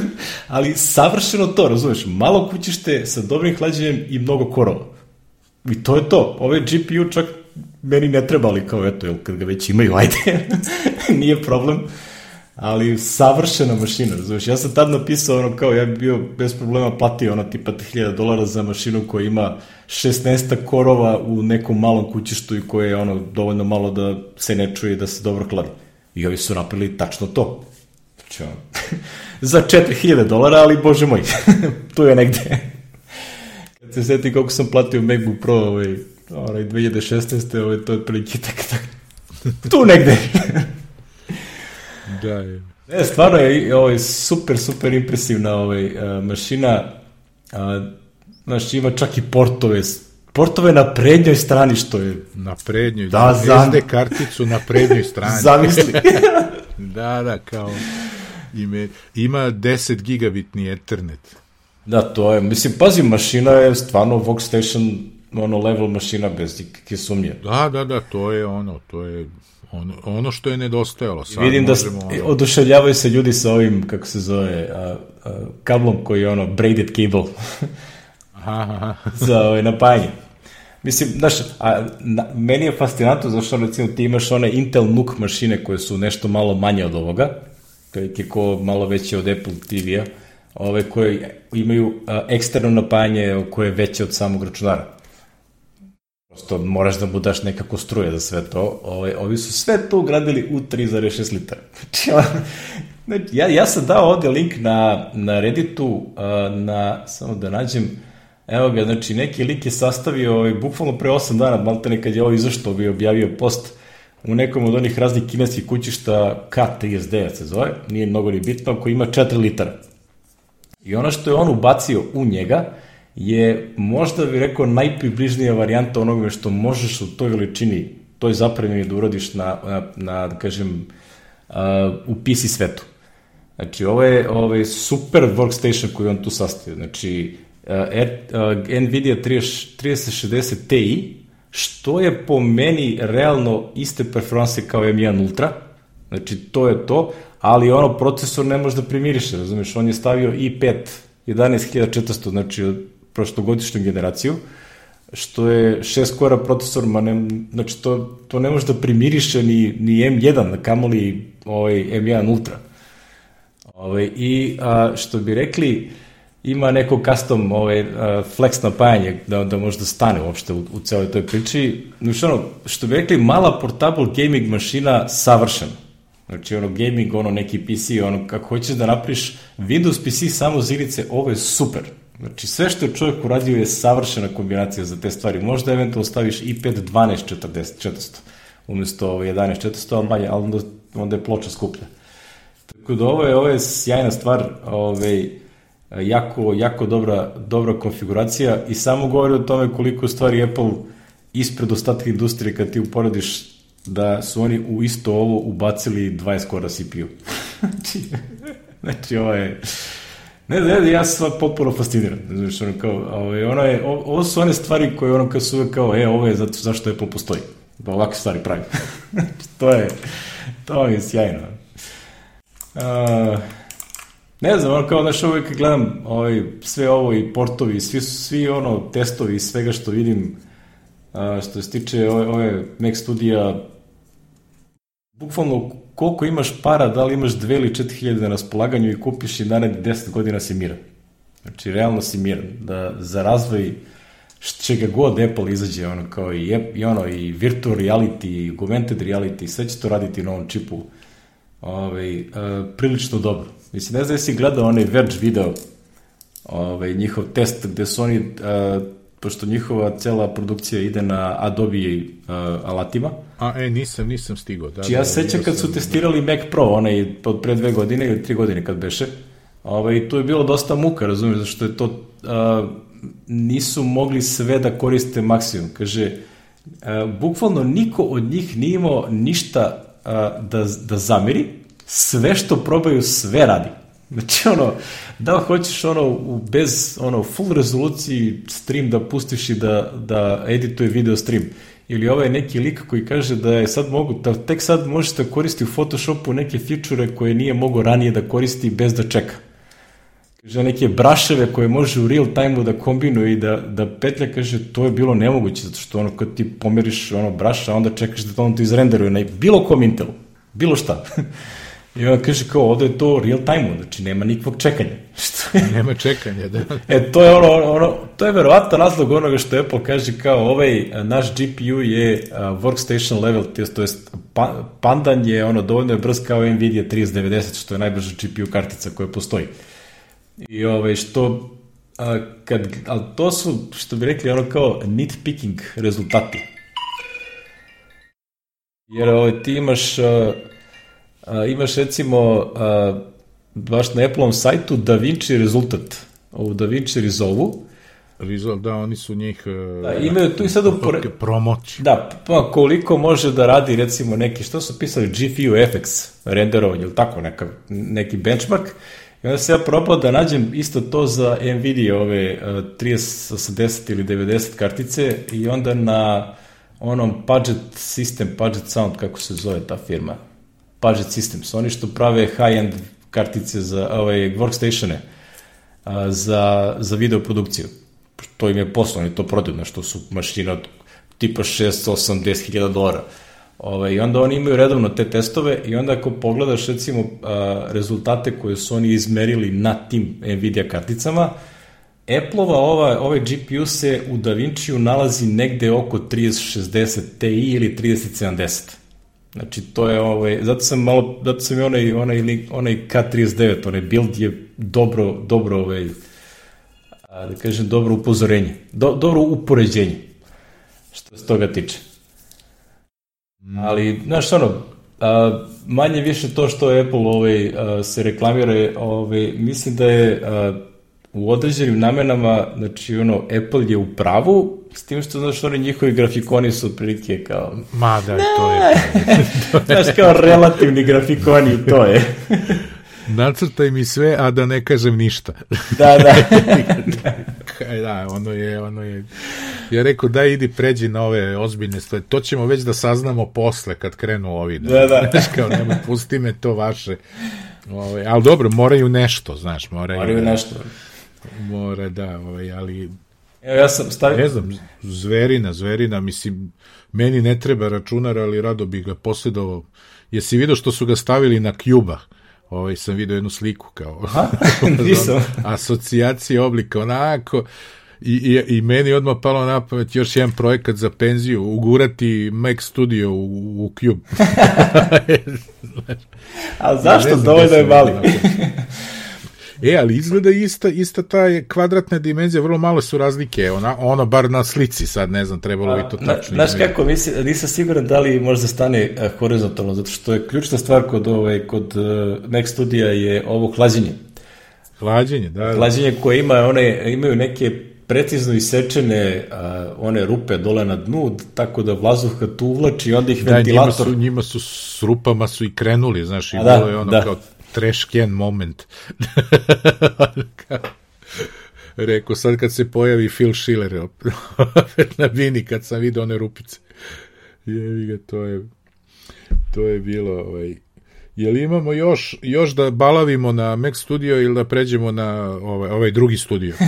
[SPEAKER 1] Ali savršeno to, razumeš, malo kućište sa dobrim hlađenjem i mnogo korova. I to je to. Ove GPU čak meni ne trebali kao eto, jel, kad ga već imaju, ajde, nije problem ali savršena mašina, razumiješ, ja sam tad napisao ono kao, ja bi bio bez problema platio ono tipa 1000 dolara za mašinu koja ima 16 korova u nekom malom kućištu i koje je ono dovoljno malo da se ne čuje da se dobro hladi. I ovi su napravili tačno to. Znači, za 4000 dolara, ali bože moj, tu je negde. Kad se seti koliko sam platio MacBook Pro ovaj, ovaj 2016. Ovaj, to je prilike tak, tak, tu negde.
[SPEAKER 2] Da, je.
[SPEAKER 1] Ne, stvarno je ovaj, super, super impresivna ovaj, uh, mašina. Uh, znaš, ima čak i portove. Portove na prednjoj strani, što je...
[SPEAKER 2] Na prednjoj,
[SPEAKER 1] Da,
[SPEAKER 2] da,
[SPEAKER 1] za-
[SPEAKER 2] SD karticu na prednjoj strani.
[SPEAKER 1] Zamisli.
[SPEAKER 2] Da, da, kao... Ime, ima 10 gigabitni Ethernet.
[SPEAKER 1] da, to je, mislim, pazi, mašina je stvarno Workstation ono level mašina bez ikakve sumnje.
[SPEAKER 2] Da, da, da, to je ono, to je ono, ono što je nedostajalo. Sad
[SPEAKER 1] Vidim da
[SPEAKER 2] možemo, ono,
[SPEAKER 1] oduševljavaju se ljudi sa ovim, kako se zove, a, a, kablom koji je ono braided cable
[SPEAKER 2] aha, aha.
[SPEAKER 1] za ovaj, napajanje. Mislim, znaš, a, na, meni je fascinantno zašto recimo ti imaš one Intel NUC mašine koje su nešto malo manje od ovoga, je ko malo veće od Apple TV-a, ove koje imaju a, eksterno napajanje koje je veće od samog računara. Prosto moraš da mu daš nekako struje za sve to. Ove, ovi su sve to ugradili u 3,6 litara. Znači, znači, ja, ja sam dao ovde link na, na Redditu, na, samo da nađem, evo ga, znači neki lik je sastavio ovaj, bukvalno pre 8 dana, malo te nekad je ovo izašto, bi objavio post u nekom od onih raznih kineskih kućišta K39 se zove, nije mnogo ni bitno, koji ima 4 litara. I ono što je on ubacio u njega je možda bih rekao najpribližnija varijanta onoga što možeš u toj veličini, toj zapremini da uradiš na, na, na da kažem, uh, u PC svetu. Znači, ovo je, ovo je super workstation koji on tu sastavio. Znači, uh, R, uh, NVIDIA 30, 3060 Ti, što je po meni realno iste performanse kao M1 Ultra, znači to je to, ali ono procesor ne može da primiriše, razumiješ, on je stavio i5 11400, znači prošlogodišnju generaciju, što je 6 kora procesor, ma ne, znači to, to ne može da primiriše ni, ni M1, kamoli ovaj M1 Ultra. Ovaj, I a, što bi rekli, ima neko custom ovaj, a, flex napajanje da, da može da stane uopšte u, u celoj toj priči. Znači, ono, što bi rekli, mala portable gaming mašina savršena. Znači, ono, gaming, ono, neki PC, ono, kako hoćeš da napriš Windows PC samo za igrice, ovo je super. Znači, sve što je čovjek uradio je savršena kombinacija za te stvari. Možda eventualno staviš i5 12 40, 400, umesto ovaj 11 400, ali manje, ali onda, onda je ploča skuplja. Tako da ovo je, ovo je sjajna stvar, ovaj, jako, jako dobra, dobra konfiguracija i samo govori o tome koliko stvari Apple ispred ostatka industrije kad ti uporediš da su oni u isto ovo ubacili 20 kora CPU. znači, znači ovo je... Ne znam, ja sam potpuno fasciniran. Znači, ono kao, ovaj, ono je, ovo su one stvari koje ono kao su uvek kao, e, ovo je zato zašto Apple postoji. Da ovakve stvari pravi. to je, to je sjajno. Uh, ne znam, ono kao, znaš, uvijek gledam ovaj, sve ovo i portovi, svi, svi ono, testovi i svega što vidim, uh, što se tiče ove, ove Mac studija, bukvalno koliko imaš para, da li imaš dve ili četiri hiljade na raspolaganju i kupiš i narednih deset godina si miran. Znači, realno si miran. Da za razvoj čega god Apple izađe, ono, kao i, i ono, i virtual reality, i augmented reality, sve će to raditi na ovom čipu ovaj, uh, prilično dobro. Mislim, ne znam jesi gledao onaj Verge video, ovaj, njihov test gde su oni, uh, pošto njihova cela produkcija ide na Adobe uh, alatima,
[SPEAKER 2] A, e, nisam, nisam stigao. Da,
[SPEAKER 1] Znači, ja
[SPEAKER 2] da,
[SPEAKER 1] se sećam kad
[SPEAKER 2] sam-
[SPEAKER 1] su testirali Mac Pro, onaj od pre dve godine ili tri godine kad beše, ovaj, tu je bilo dosta muka, razumiješ, zašto je to, a, nisu mogli sve da koriste maksimum. Kaže, a, bukvalno niko od njih nije imao ništa a, da, da zameri, sve što probaju, sve radi. Znači, ono, da hoćeš ono, bez ono, full rezoluciji stream da pustiš i da, da edituje video stream. Ili ovaj neki lik koji kaže da je sad mogu, da tek sad možeš da koristi u Photoshopu neke feature koje nije mogo ranije da koristi bez da čeka. Kaže, neke braševe koje može u real time da kombinuje i da, da petlja, kaže, to je bilo nemoguće, zato što ono, kad ti pomeriš ono braša, onda čekaš da to ono to izrenderuje na bilo kom Intelu, bilo šta. I on kaže kao, ovde je to real time, znači nema nikakvog čekanja.
[SPEAKER 2] Što je? Nema čekanja, da.
[SPEAKER 1] e, to je ono, ono, to je verovatno razlog onoga što Apple kaže kao, ovaj naš GPU je uh, workstation level, to jest pa, pandan je ono dovoljno je brz kao Nvidia 3090, što je najbrža GPU kartica koja postoji. I ovaj, što, a, kad, ali to su, što bi rekli, ono kao nitpicking rezultati. Jer ovaj, ti imaš, a, a, imaš recimo, a, baš na Apple-om sajtu DaVinci rezultat, ovu DaVinci Resolve,
[SPEAKER 2] Resolve, da, oni su njih...
[SPEAKER 1] Da, imaju tu i sad upore...
[SPEAKER 2] Promoći.
[SPEAKER 1] Da, pa koliko može da radi recimo neki, što su pisali, GPU FX renderovanje ili tako, neka, neki benchmark, I onda se ja probao da nađem isto to za Nvidia ove uh, 3080 ili 90 kartice i onda na onom Budget System, Budget Sound, kako se zove ta firma, Budget Systems, oni što prave high-end kartice za ove workstatione uh, za, za video produkciju. To im je poslo, oni to prodaju, na što su mašine od tipa 6, 8, 10 hiljada dolara. Ovaj, I onda oni imaju redovno te testove i onda ako pogledaš recimo a, rezultate koje su oni izmerili na tim Nvidia karticama, Apple-ova ova, ovaj GPU se u DaVinci-u nalazi negde oko 3060 Ti ili 3070. Znači to je ovaj, zato sam malo, zato sam i onaj, onaj, onaj K39, onaj build je dobro, dobro ovaj, da kažem, dobro upozorenje, do, dobro upoređenje, što se toga tiče. Mm. Ali, znaš, ono, a, manje više to što Apple ovaj, a, se reklamira, ovaj, mislim da je a, u određenim namenama, znači, ono, Apple je u pravu, s tim što, znaš, oni njihovi grafikoni su otprilike kao...
[SPEAKER 2] Ma da, ne, to je...
[SPEAKER 1] znaš, kao relativni grafikoni, to je.
[SPEAKER 2] Nacrtaj mi sve, a da ne kažem ništa.
[SPEAKER 1] da, da.
[SPEAKER 2] da, ono je, ono je... Ja rekao, da idi pređi na ove ozbiljne stvari. To ćemo već da saznamo posle kad krenu ovi.
[SPEAKER 1] Da, da.
[SPEAKER 2] Znaš, kao, nemoj, pusti me to vaše. Ove, ali dobro, moraju nešto, znaš, moraju...
[SPEAKER 1] Moraju nešto.
[SPEAKER 2] Mora, da, ovaj, ali...
[SPEAKER 1] Evo, ja sam stavio...
[SPEAKER 2] Ne znam, zverina, zverina, mislim, meni ne treba računar, ali rado bih ga posledovao. Jesi vidio što su ga stavili na Cuba? ovaj, sam vidio jednu sliku kao
[SPEAKER 1] nisam.
[SPEAKER 2] asocijacije oblika onako i, i, i meni odmah palo na pamet još jedan projekat za penziju, ugurati Mac Studio u, u Cube.
[SPEAKER 1] A zašto? Dovoljno je mali.
[SPEAKER 2] E, ali izgleda ista, ista ta kvadratna dimenzija, vrlo malo su razlike, ona, ono bar na slici, sad ne znam, trebalo bi to tačno.
[SPEAKER 1] Znaš kako, mislim, nisam siguran da li možda stane uh, horizontalno, zato što je ključna stvar kod, ovaj, kod uh, Mac studija je ovo hlađenje.
[SPEAKER 2] Hlađenje, da. da.
[SPEAKER 1] Hlađenje koje ima, one, imaju neke precizno isečene uh, one rupe dole na dnu, tako da vazduh kad tu uvlači, onda ih
[SPEAKER 2] da,
[SPEAKER 1] ventilator...
[SPEAKER 2] Njima su, njima su s rupama su i krenuli, znaš, i da, bilo je ono da. kao trash can moment. Rekao, sad kad se pojavi Phil Schiller opet na bini, kad sam vidio one rupice. Jevi ga, to je, to je bilo, ovaj, Jel imamo još, još da balavimo na Mac Studio ili da pređemo na ovaj, ovaj drugi studio?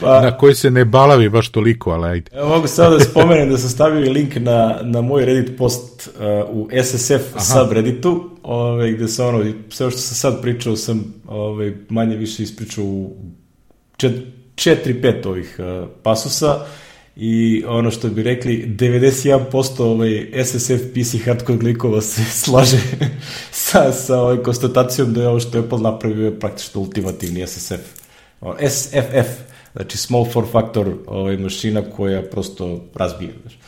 [SPEAKER 2] Pa, na koji se ne balavi baš toliko, ali ajde.
[SPEAKER 1] Evo mogu sada da spomenem da sam stavio link na, na moj Reddit post uh, u SSF Aha. subredditu, ovaj, gde sam ono, sve što sam sad pričao sam ovaj, manje više ispričao u 4-5 ovih uh, pasusa i ono što bi rekli 91% ovaj SSF PC hardcore klikova se slaže sa, sa ovaj konstatacijom da je ovo što je Apple napravio je praktično ultimativni SSF. SFF Znači, small form factor ovaj, mašina koja prosto razbija. Znači.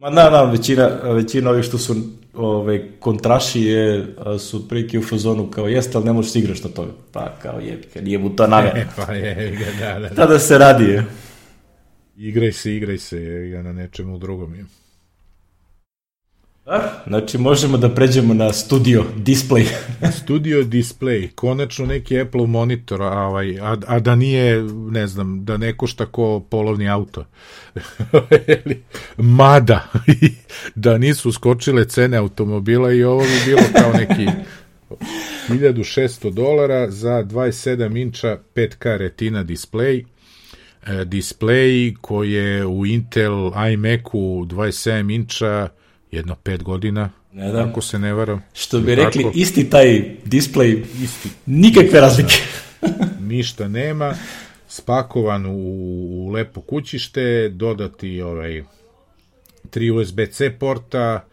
[SPEAKER 1] Ma na, na, većina, većina ovih što su ovaj, kontrašije su prilike u fazonu kao jeste, ali ne možeš da igraš na tome. Pa kao je, nije mu to namjera.
[SPEAKER 2] pa je, da, da, da.
[SPEAKER 1] Tada se radi je.
[SPEAKER 2] Igraj se, igraj se, ja na nečemu drugom je.
[SPEAKER 1] Znači možemo da pređemo na studio display.
[SPEAKER 2] studio display, konačno neki Apple monitor, a, ovaj, a, a da nije, ne znam, da ne košta ko polovni auto. Mada, da nisu skočile cene automobila i ovo bi bilo kao neki 1600 dolara za 27 inča 5K retina display, e, display koji je u Intel iMacu 27 inča jedno 5 godina, ne da. ako se ne varam.
[SPEAKER 1] Što bi rekli, tako, isti taj display, isti, nikakve razlike.
[SPEAKER 2] ništa nema, spakovan u, u lepo kućište, dodati ovaj tri USB-C porta,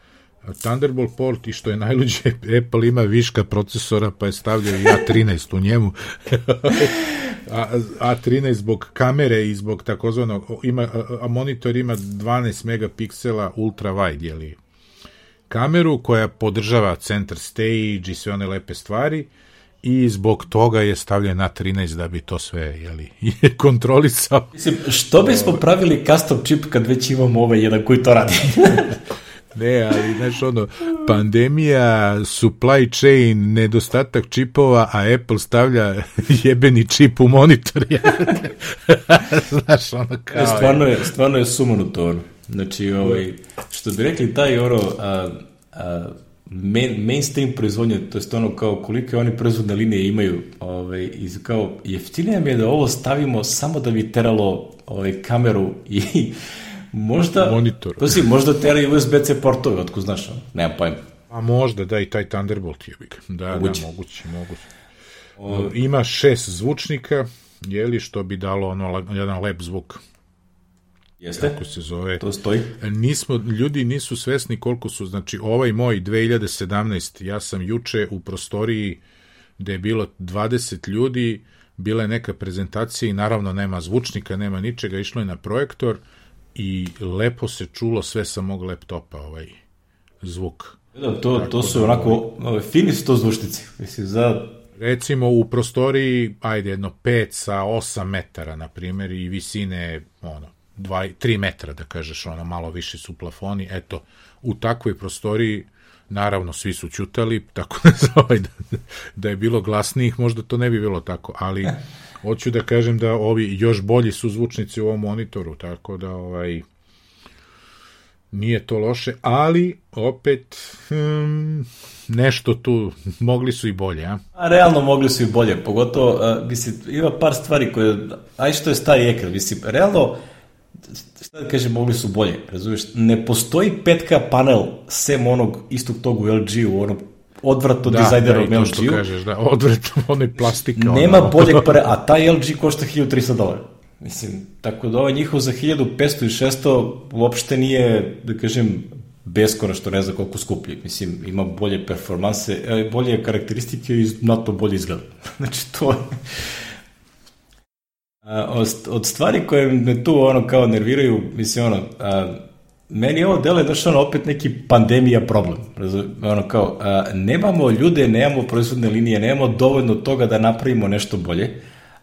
[SPEAKER 2] Thunderbolt port i što je najluđe, Apple ima viška procesora pa je stavljao i A13 u njemu. a, A13 zbog kamere i zbog takozvanog, ima, a monitor ima 12 megapiksela ultra wide, jeli, kameru koja podržava center stage i sve one lepe stvari i zbog toga je stavljen na 13 da bi to sve jeli, kontrolisao.
[SPEAKER 1] Mislim, što bismo pravili custom chip kad već imamo ovaj jedan koji to radi?
[SPEAKER 2] Ne, ali znaš ono, pandemija, supply chain, nedostatak čipova, a Apple stavlja jebeni čip u monitor.
[SPEAKER 1] znaš ono kao... E, stvarno je, stvarno je sumanuto Znači, ovaj, što bi rekli, taj ono, a, a, main, mainstream proizvodnje, to je ono kao kolike oni proizvodne linije imaju, ovaj, i kao jeftinije mi je da ovo stavimo samo da bi teralo ovaj, kameru i možda...
[SPEAKER 2] Monitor.
[SPEAKER 1] To si, možda tera i USB-C portove, otko znaš, nemam pojma.
[SPEAKER 2] A možda, da, i taj Thunderbolt je Da, moguće. da, moguće, moguće. O... Ima šest zvučnika, jeli, što bi dalo ono, jedan lep zvuk
[SPEAKER 1] Jeste?
[SPEAKER 2] Kako se zove?
[SPEAKER 1] To stoji.
[SPEAKER 2] Nismo, ljudi nisu svesni koliko su, znači ovaj moj 2017, ja sam juče u prostoriji gde je bilo 20 ljudi, bila je neka prezentacija i naravno nema zvučnika, nema ničega, išlo je na projektor i lepo se čulo sve sa mog laptopa, ovaj zvuk.
[SPEAKER 1] Da, to, to su da, onako, ovaj, fini su to zvučnici. Mislim, za
[SPEAKER 2] recimo u prostoriji, ajde, jedno 5 sa 8 metara, na primjer, i visine, ono, 2, 3 metra, da kažeš, ono, malo više su plafoni, eto, u takvoj prostoriji, naravno, svi su ćutali, tako da, ovaj, da, da je bilo glasnijih, možda to ne bi bilo tako, ali hoću da kažem da ovi još bolji su zvučnici u ovom monitoru, tako da, ovaj, nije to loše, ali opet hmm, nešto tu mogli su i bolje, a?
[SPEAKER 1] a realno mogli su i bolje, pogotovo, uh, mislim, ima par stvari koje, aj što je stari ekran, mislim, realno šta da kažem, mogli su bolje, razumiješ? Ne postoji 5K panel sem onog istog tog u LG-u, onog odvratno
[SPEAKER 2] da,
[SPEAKER 1] dizajnerom
[SPEAKER 2] da, LG-u. Da, kažeš, da, odvratno, onaj plastika.
[SPEAKER 1] Nema ono. boljeg pare, a taj LG košta 1300 dolara. Mislim, tako da ovaj njihov za 1500 i 600 uopšte nije, da kažem, što ne znam koliko skuplji. Mislim, ima bolje performanse, e, bolje karakteristike i znatno bolje izgleda. znači, to je od stvari koje me tu ono kao nerviraju, mislim ono, a, meni ovo dele da ono opet neki pandemija problem. Ono kao, a, nemamo ljude, nemamo proizvodne linije, nemamo dovoljno toga da napravimo nešto bolje,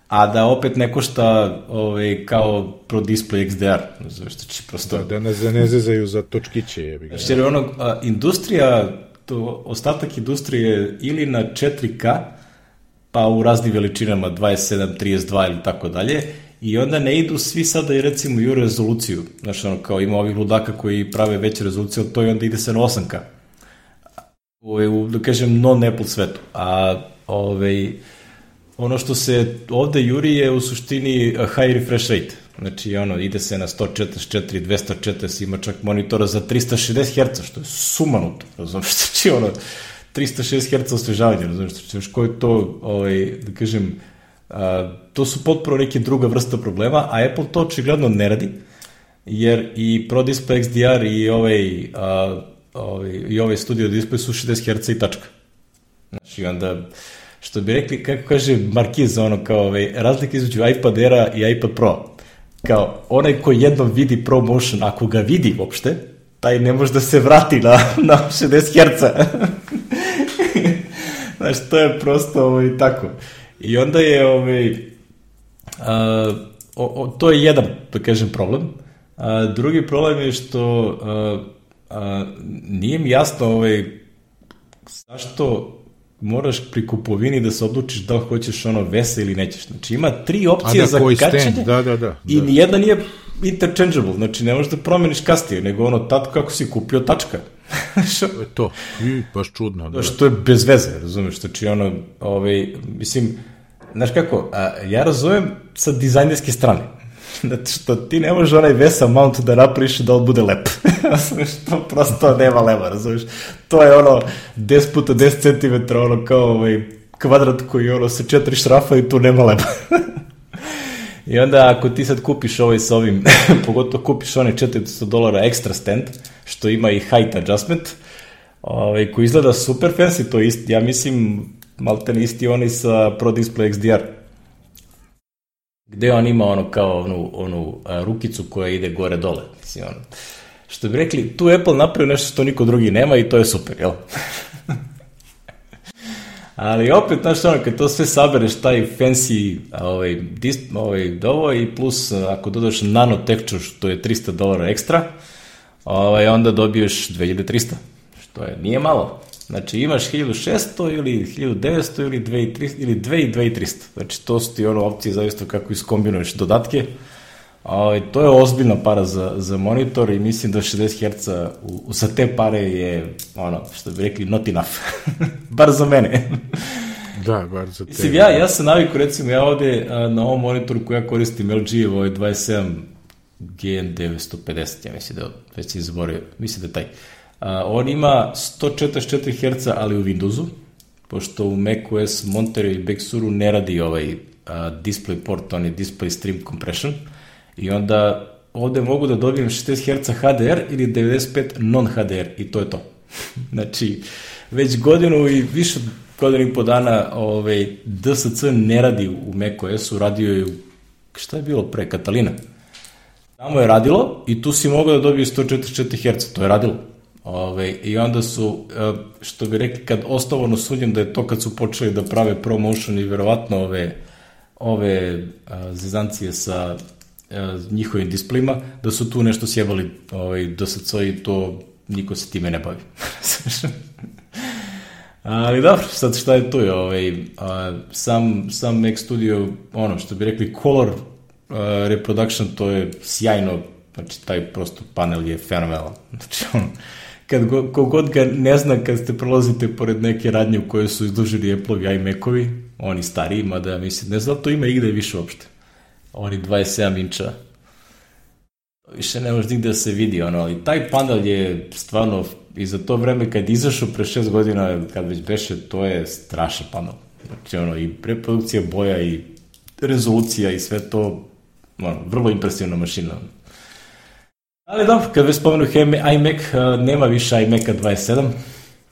[SPEAKER 1] a da opet ne košta ovaj, kao Pro Display XDR. Znači, će prosto...
[SPEAKER 2] Da, da ne, ne zezaju za točkiće. Je
[SPEAKER 1] znači, jer ono, a, industrija, to, ostatak industrije ili na 4K, pa u raznim veličinama 27, 32 ili tako dalje i onda ne idu svi sada i recimo u rezoluciju. Znaš, ono, kao ima ovih ludaka koji prave veće rezolucije od to i onda ide se na 8K. U, u da kažem, non-Apple svetu. A ovaj, ono što se ovde juri je u suštini high refresh rate. Znači, ono, ide se na 144, 240, ima čak monitora za 360 Hz, što je sumanuto. Razumiješ, znači, ono, 306 Hz osvežavanja, razumiješ, znači, ko je to, ovaj, da kažem, a, to su potpuno neke druga vrsta problema, a Apple to očigledno ne radi, jer i Pro Display XDR i ovaj, a, ovaj, i ovaj Studio Display su 60 Hz i tačka. Znači, onda, što bi rekli, kako kaže Markiz, ono kao ovaj, razlika između iPad Aira i iPad Pro. Kao, onaj ko jednom vidi Pro Motion, ako ga vidi uopšte, taj ne može da se vrati na, na 60 Hz. Znaš, to je prosto ovaj, tako. I onda je, ovaj, a, o, o, to je jedan, da kažem, problem. A, drugi problem je što a, a, nije mi jasno ovaj, zašto moraš pri kupovini da se odlučiš da hoćeš ono vese ili nećeš. Znači ima tri opcije
[SPEAKER 2] da,
[SPEAKER 1] za kačenje
[SPEAKER 2] stand, da, da, da,
[SPEAKER 1] i
[SPEAKER 2] da.
[SPEAKER 1] nijedna nije interchangeable, znači ne možeš da promeniš kasnije, nego ono tad kako si kupio tačka. Što-
[SPEAKER 2] To je to. I, baš čudno. Da.
[SPEAKER 1] što je bez veze, razumeš, znači ono, ovaj, mislim, znaš kako, a, ja razumem sa dizajnerske strane, Zato što ti ne možeš onaj VESA mount da napraviš da on bude lep. Razumeš, to prosto nema lema, razumeš. To je ono 10 puta 10 cm, ono kao ovaj kvadrat koji ono sa četiri šrafa i tu nema lema. I onda ako ti sad kupiš ovaj sa ovim, pogotovo kupiš onaj 400 dolara extra stand, što ima i height adjustment, ovaj, koji izgleda super fancy, to isti, ja mislim, malte ne isti onaj sa Pro Display XDR. Gde on ima ono kao onu, onu a, rukicu koja ide gore dole. Mislim, ono. Što bi rekli, tu Apple napravio nešto što niko drugi nema i to je super, jel? Ali opet, znaš, ono, kad to sve sabereš, taj fancy ovaj, dis, ovaj, dovo i plus ako dodaš nano texture, što je 300 dolara ekstra, ovaj, onda dobiješ 2300, što je, nije malo. Znači imaš 1600 ili 1900 ili 2300 ili 2 i 2300. Znači to su ti ono opcije zavisno kako iskombinuješ dodatke. Ovaj, to je ozbiljna para za, za monitor i mislim da 60 Hz u, u, sa te pare je, ono, što bi rekli, not enough. Bar za mene.
[SPEAKER 2] Da, bar za te.
[SPEAKER 1] Mislim, ja, ja sam naviku, recimo, ja ovde a, na ovom monitoru koji ja koristim, LG, ovaj 27 GN950, ja mislim da već si zaboravio, mislim da je taj. A, on ima 144 Hz, ali u Windowsu, pošto u macOS Monterey i Big Suru ne radi ovaj a, display port, on je display stream compression, i onda ovde mogu da dobijem 60 Hz HDR ili 95 non-HDR i to je to. znači, već godinu i više od godinu i po dana ovaj, DSC ne radi u macOS-u, radio je u, šta je bilo pre, Katalina. Tamo je radilo i tu si mogao da dobiješ 144 Hz, to je radilo. Ove, I onda su, e, što bi rekli, kad osnovano sumnjam da je to kad su počeli da prave promotion i verovatno ove, ove a, zezancije sa a, njihovim displejima, da su tu nešto sjebali ovaj, DSC i to niko se time ne bavi. Ali dobro, sad šta je tu? Ovaj, sam, sam Mac Studio, ono što bi rekli, color reproduction, to je sjajno, znači taj prosto panel je fenomenalan. Znači, on, kad go, kogod ga ne zna kad ste prolazite pored neke radnje u koje su izdužili Apple-ovi iMac-ovi, oni stariji, mada mislim, ne znam da to ima igde više uopšte. Oni 27 inča. Više ne može nigde da se vidi, ono, ali taj panel je stvarno, i za to vreme kad izašao pre 6 godina, kad već beše, to je strašan panel. Znači, ono, i reprodukcija boja i rezolucija i sve to, ono, vrlo impresivna mašina. Ali dobro, kad već spomenu iMac, nema više iMac-a 27.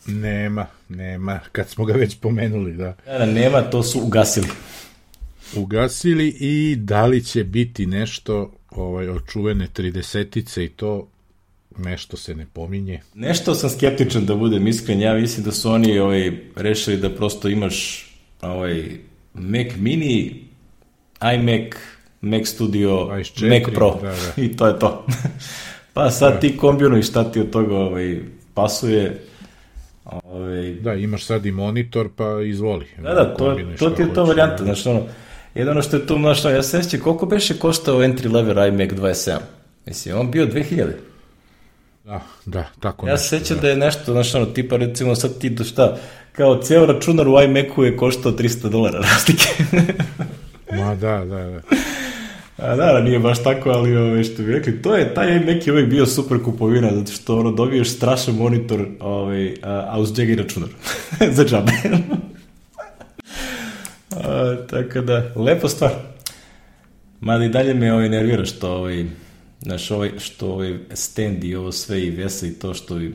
[SPEAKER 2] Nema, nema, kad smo ga već pomenuli, da.
[SPEAKER 1] Da, nema, to su ugasili.
[SPEAKER 2] Ugasili i da li će biti nešto ovaj, očuvene 30-ice i to nešto se ne pominje.
[SPEAKER 1] Nešto sam skeptičan da budem iskren, ja mislim da su oni ovaj, rešili da prosto imaš ovaj, Mac mini, iMac, Mac Studio,
[SPEAKER 2] 24,
[SPEAKER 1] Mac Pro
[SPEAKER 2] da, da.
[SPEAKER 1] i to je to. pa sad da. ti kombinuj šta ti od toga ovaj, pasuje. Ovaj,
[SPEAKER 2] Da, imaš sad i monitor, pa izvoli.
[SPEAKER 1] da, da, to, to ti je to varijanta, znači ono, jedno što je tu, znaš, ono, ja se sjećam koliko beše koštao entry level iMac 27? Mislim, on bio 2000.
[SPEAKER 2] Da, da, tako
[SPEAKER 1] Ja se sećam da je nešto, znaš, ono, tipa recimo sad ti do šta, kao ceo računar u iMacu je koštao 300 dolara razlike.
[SPEAKER 2] Ma da, da, da.
[SPEAKER 1] A da, da, nije baš tako, ali ove, što bi rekli, to je, taj je uvek bio super kupovina, zato što ono, dobiješ strašan monitor, ovaj, a, a uz njega i računar. Za džabe. tako da, lepa stvar. Mada i dalje me ovaj, nervira što ovaj, znaš, ovaj, što ovaj stand i ovo sve i vesa i to što i...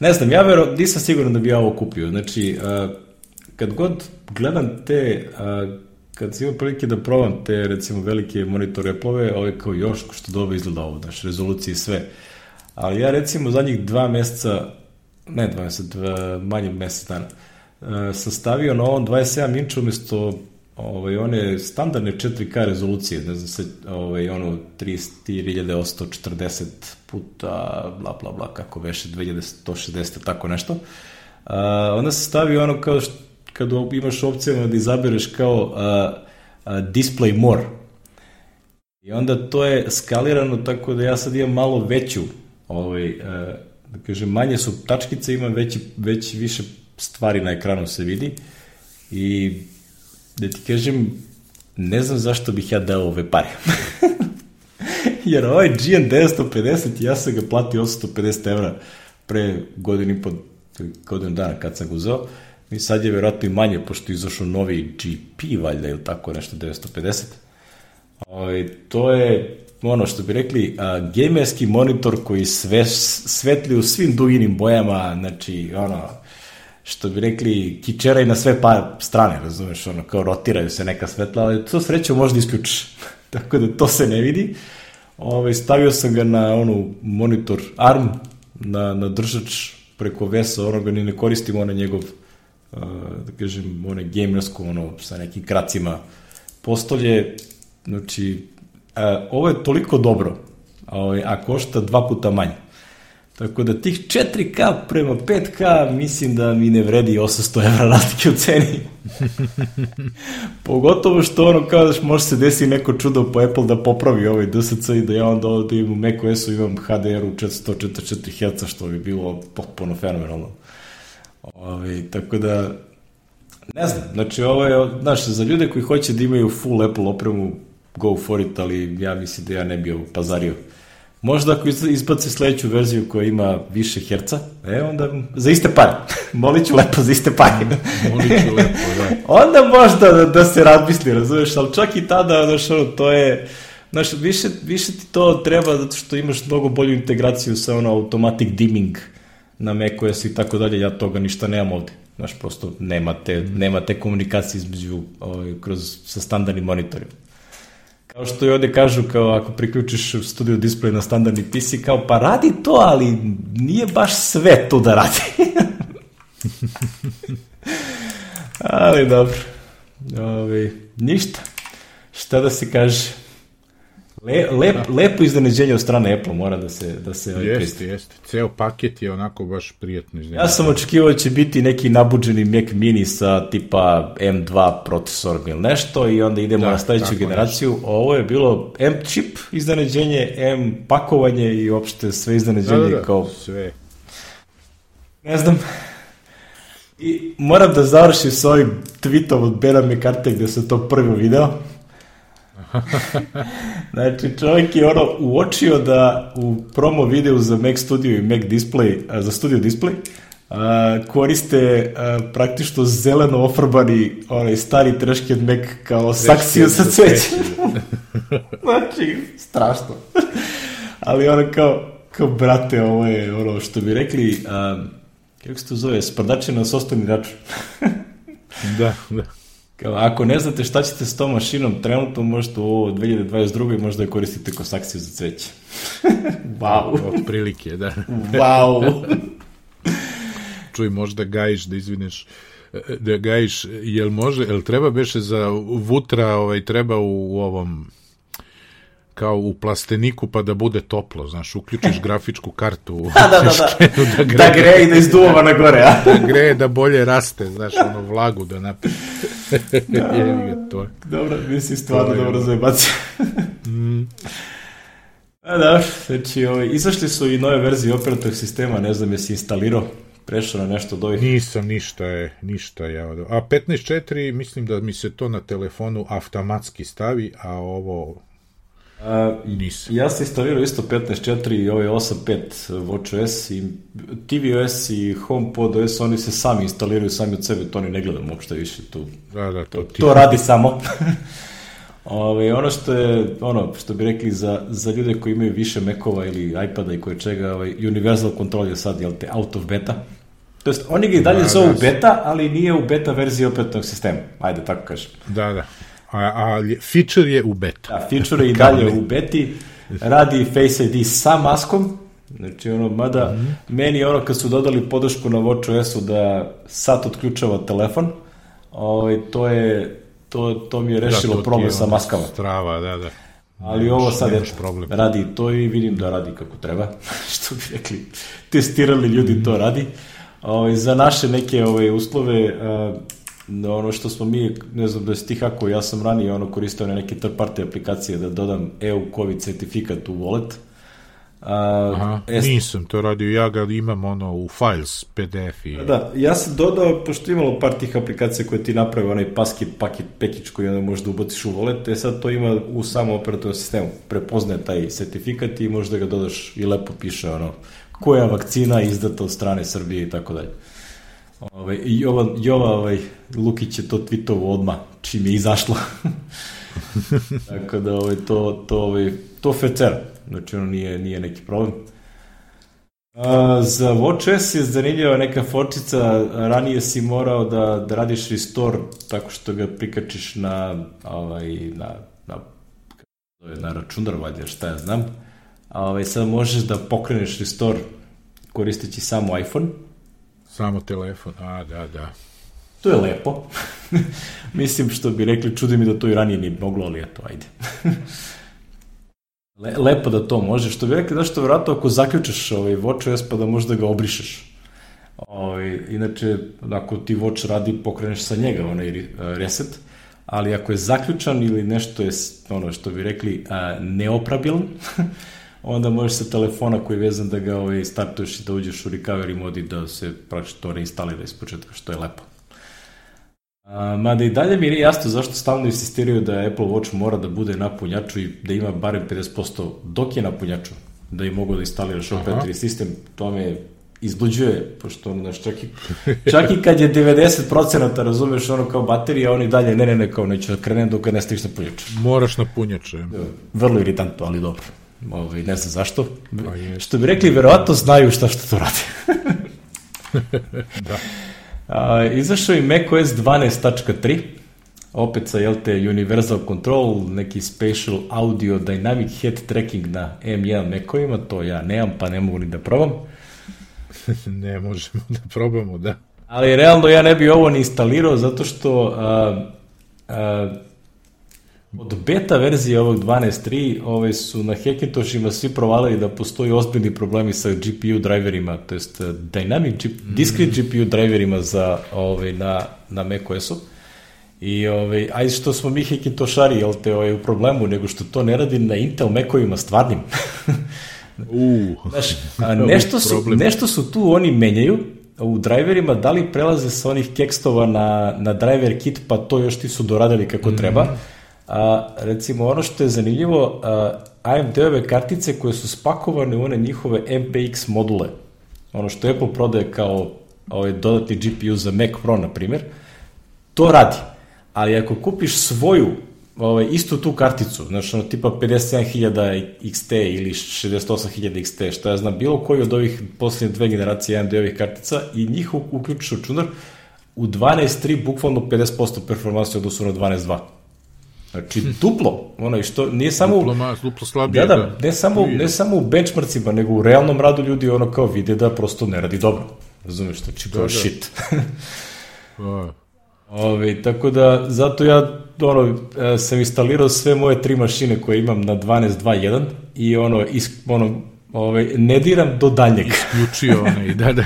[SPEAKER 1] Ne znam, ja vero, nisam siguran da bi ja ovo kupio. Znači, a, kad god gledam te, a, kad si imao prilike da probam te, recimo, velike monitore Apple-ove, ove kao još, što dobro izgleda ovo, znaš, rezolucije i sve. Ali ja, recimo, zadnjih dva meseca, ne dva meseca, dva, manje mesec dana, uh, sam stavio na ovom 27 inča umesto ovaj, one standardne 4K rezolucije, ne znam se, ovaj, ono 3840 puta bla bla bla, kako veše, 2160, tako nešto. Uh, onda se stavi ono kao što, kad imaš opcijama da izabereš kao uh, uh, display more. I onda to je skalirano tako da ja sad imam malo veću, ovaj, uh, da kažem, manje su tačkice, imam veći, već više stvari na ekranu se vidi i da ti kažem, ne znam zašto bih ja dao ove pare. Jer ovaj GN 950, ja sam ga platio 850 evra pre godinu i godinu dana kad sam ga uzeo. I sad je verovatno i manje, pošto je izašao novi GP, valjda, ili tako nešto, 950. O, ovaj, to je ono što bi rekli, a, gamerski monitor koji sve, svetli u svim duginim bojama, znači, ono, što bi rekli, kičeraj na sve pa strane, razumeš, ono, kao rotiraju se neka svetla, ali to srećo možda isključiš. Tako da to se ne vidi. Ove, ovaj, stavio sam ga na onu monitor ARM, na, na držač preko vesa, onoga ni ne koristimo onaj njegov, da kažem, onaj gamersko, ono, sa nekim kracima postolje, znači, ovo je toliko dobro, a, ovaj, a košta dva puta manje. Tako da tih 4K prema 5K mislim da mi ne vredi 800 evra razlike u ceni. Pogotovo što ono kao da može se desi neko čudo po Apple da popravi ovaj DSC i da ja onda ovde imam u macOS-u imam HDR u 444 Hz što bi bilo potpuno fenomenalno. Ovi, ovaj, tako da ne znam, znači ovo je, znaš, za ljude koji hoće da imaju full Apple opremu go for it, ali ja mislim da ja ne bi ovo pazario. Možda ako izbaci sledeću verziju koja ima više herca, e, onda za iste pare. Molit ću lepo za iste pare.
[SPEAKER 2] Molit ću lepo, da.
[SPEAKER 1] onda možda da, da se razmisli, razumeš, ali čak i tada, znaš, ono, to je... Znaš, više, više ti to treba zato što imaš mnogo bolju integraciju sa ono automatic dimming na macOS i tako dalje, ja toga ništa nemam ovde. Znaš, prosto nema te, nema te komunikacije između, ovaj, kroz, sa standardnim monitorima. Kao što i ovde kažu, kao ako priključiš studio display na standardni PC, kao pa radi to, ali nije baš sve to da radi. ali dobro. Ove, ništa. Šta da se kaže? Le, lep, da. lepo iznenađenje od strane Apple mora da se da se
[SPEAKER 2] ovaj jeste, jeste. Ceo paket je onako baš prijatno iznenađenje.
[SPEAKER 1] Ja sam očekivao da će biti neki nabuđeni Mac mini sa tipa M2 procesorom ili nešto i onda idemo da, na sledeću generaciju. Nešto. Ovo je bilo M chip iznenađenje, M pakovanje i uopšte sve iznenađenje da, da, da. kao
[SPEAKER 2] sve.
[SPEAKER 1] Ne znam. I moram da završim s ovim tweetom od Bena McCarthy gde se to prvo video znači, čovjek je ono uočio da u promo videu za Mac Studio i Mac Display, za Studio Display, a, koriste a, praktično zeleno ofarbani onaj stari treški od Mac kao saksiju sa cvećem. znači, strašno. Ali ono kao, kao brate, ovo je ono što bi rekli, a, kako se to zove, sprdače na sostani račun.
[SPEAKER 2] da, da.
[SPEAKER 1] Kao, ako ne znate šta ćete s tom mašinom, trenutno možete u 2022. možda je koristite kosakciju za cveće. wow.
[SPEAKER 2] Od prilike, da.
[SPEAKER 1] wow.
[SPEAKER 2] Čuj, možda gajiš da izvineš da gajiš, jel može, jel treba beše za vutra, ovaj, treba u, u ovom kao u plasteniku pa da bude toplo, znaš, uključiš grafičku kartu u
[SPEAKER 1] da, da, da, da. da greje, da greje i da izduva na gore, a?
[SPEAKER 2] da greje da bolje raste, znaš, ono vlagu da napiše.
[SPEAKER 1] da. to je. Dobro, mislim stvarno to dobro zajebaci. mm. A da, znači, ovaj, izašli su i nove verzije operativnog sistema, ne znam jesi instalirao, prešao na nešto od ovih.
[SPEAKER 2] Nisam, ništa je, ništa je. A 15.4, mislim da mi se to na telefonu automatski stavi, a ovo
[SPEAKER 1] Uh, Nisam. Ja sam instalirao isto 15.4 i ovaj 8.5 WatchOS i tvOS i HomePod OS, oni se sami instaliraju sami od sebe, to oni ne gledam uopšte više tu.
[SPEAKER 2] Da, da, to,
[SPEAKER 1] to, to radi samo. Ove, ono što je, ono, što bi rekli za, za ljude koji imaju više Macova ili iPada i koje čega, ovaj, Universal Control je sad, jel te, out of beta. To jest, oni ga i dalje da, zovu da, beta, ali nije u beta verziji opetnog sistema. Ajde, tako kažem.
[SPEAKER 2] Da, da. A, a feature je u beta.
[SPEAKER 1] Da, feature je i dalje u beti. Radi Face ID sa maskom. Znači, ono, mada mm -hmm. meni ono kad su dodali podršku na WatchOS-u da sat otključava telefon, ovaj, to je to, to mi je rešilo da, problem sa maskama.
[SPEAKER 2] Strava, da, da.
[SPEAKER 1] Ali ovo sad je, radi to i vidim da radi kako treba, što bi rekli, testirali ljudi to radi. Ovaj, za naše neke ovaj, uslove, uh, ono što smo mi, ne znam da si ti hako, ja sam ranije ono koristio neke third party aplikacije da dodam EU COVID certifikat u wallet,
[SPEAKER 2] Aha, est... nisam to radio, ja ga imam ono u files, PDF i...
[SPEAKER 1] Da, ja sam dodao, pošto imalo par tih aplikacija koje ti naprave onaj paski paket package koji onda možeš da ubaciš u wallet, e sad to ima u samom operativnom sistemu, prepoznaje taj sertifikat i možeš da ga dodaš i lepo piše ono, koja vakcina izdata od strane Srbije i tako dalje. Ove, I Jova, Jova ovaj, Lukić je to tweetovo odma čim je izašlo. tako da ovaj, to, to, ovaj, to fecera znači ono nije, nije neki problem. A, za WatchOS je zanimljiva neka forčica, ranije si morao da, da radiš restore tako što ga prikačiš na, ovaj, na, na, na računar, valjda, šta ja znam. A ovaj, sad možeš da pokreneš restore koristeći samo iPhone.
[SPEAKER 2] Samo telefon, a da, da.
[SPEAKER 1] To je lepo. Mislim što bi rekli, čudi mi da to i ranije nije moglo, ali eto, ajde. Le, lepo da to može, što bi rekli, znaš što, vjerojatno ako zaključaš ovaj WatchOS pa da možda ga obrišeš. Ovaj, inače, ako ti Watch radi, pokreneš sa njega onaj reset, ali ako je zaključan ili nešto je, ono što bi rekli, neoprabilan, onda možeš sa telefona koji je vezan da ga ovaj, startuješ i da uđeš u recovery mod i da se praktično to reinstalira iz početka, što je lepo. A, mada i dalje mi nije jasno zašto stalno insistiraju da Apple Watch mora da bude na punjaču i da ima barem 50% dok je na punjaču, da je mogu da instaliraš operativni sistem, to me izbuđuje, pošto ono, znaš, čak i, čak i kad je 90% razumeš ono kao baterija, oni dalje, ne, ne, ne, kao neću da krenem dok ne stiš na punjaču.
[SPEAKER 2] Moraš na punjaču.
[SPEAKER 1] Da, vrlo iritantno, ali dobro. Ovaj, ne znam zašto. Pa što bi rekli, verovatno znaju šta što to radi. da. A, izašao je macOS 12.3, opet sa, jel te, Universal Control, neki Spatial Audio Dynamic Head Tracking na M1 Macovima, to ja nemam, pa ne mogu ni da probam.
[SPEAKER 2] ne možemo da probamo, da.
[SPEAKER 1] Ali realno ja ne bi ovo ni instalirao zato što a, a, Od beta verzije ovog 12.3 ovaj, su na Hackintoshima svi provalili da postoji ozbiljni problemi sa GPU driverima, to jest eh, dynamic, mm. discrete GPU driverima za, ovaj, na, na macOS-u. I ovaj, ajde što smo mi Hackintoshari, jel te, ovaj, u problemu, nego što to ne radi na Intel Macovima stvarnim.
[SPEAKER 2] uh,
[SPEAKER 1] Znaš, a nešto, su, nešto su tu oni menjaju, u driverima, da li prelaze sa onih tekstova na, na driver kit, pa to još ti su doradili kako mm. treba, A, recimo, ono što je zanimljivo, AMD-ove kartice koje su spakovane u one njihove MPX module, ono što Apple prodaje kao ovaj dodatni GPU za Mac Pro, na primjer, to radi. Ali ako kupiš svoju, ovaj, istu tu karticu, znači ono tipa 57.000 XT ili 68.000 XT, što ja znam, bilo koji od ovih posljednje dve generacije AMD-ovih kartica i njih uključiš računar, u 12.3 bukvalno 50% performansi odnosu na 12.2. Znači, duplo, ono, što nije samo...
[SPEAKER 2] Duplo, ma, duplo slabije,
[SPEAKER 1] da, da, ne samo, ne samo u benchmarkcima, nego u realnom radu ljudi ono kao vide da prosto ne radi dobro. Razumeš, znači, kao da, da. shit. da. Ove, tako da, zato ja ono, e, sam instalirao sve moje tri mašine koje imam na 12.2.1 i ono, is, ono ovaj, ne diram do daljnjeg.
[SPEAKER 2] Isključio onaj, da, da,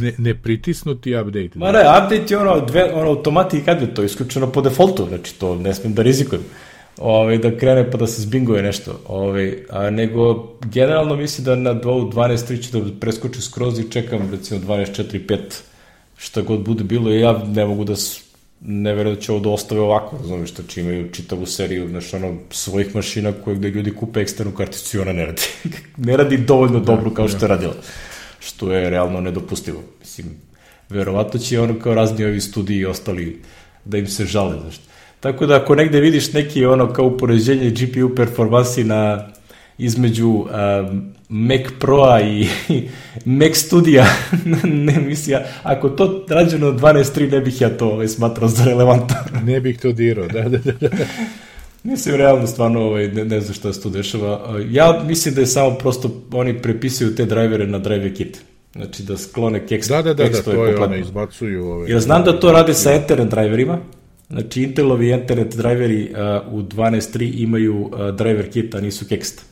[SPEAKER 2] ne, ne pritisnuti update.
[SPEAKER 1] Ma ne, update je ono, dve, ono automatik kad je to isključeno po defaultu, znači to ne smem da rizikujem. Ovaj, da krene pa da se zbinguje nešto. Ovaj, a nego, generalno mislim da na 12.3 ću da preskoči skroz i čekam recimo 12.4.5 šta god bude bilo i ja ne mogu da ne verujem da će ovo da ostave ovako, razumiješ, znači imaju čitavu seriju, znaš, ono, svojih mašina koje gde ljudi kupe eksternu karticu i ona ne radi. ne radi dovoljno da, dobro kao što je da. radila. Što je realno nedopustivo. Mislim, verovatno će ono kao razni ovi studiji i ostali da im se žale, znaš. Tako da ako negde vidiš neki ono kao upoređenje GPU performansi na između um, Mac Pro-a i, i Mac Studia, ne mislim, ako to rađeno 12.3 ne bih ja to ovaj, smatrao za relevantno.
[SPEAKER 2] ne bih to dirao, da, da, da. da.
[SPEAKER 1] Mislim, realno, stvarno, ovaj, ne, ne znam šta se tu dešava. Ja mislim da je samo prosto, oni prepisuju te drivere na driver kit. Znači da sklone keks,
[SPEAKER 2] da, da, da, da, to je one izbacuju. Ove,
[SPEAKER 1] ja znam da to rade sa Ethernet driverima, Znači, Intelovi internet driveri uh, u 12.3 imaju uh, driver kit, a nisu keksta.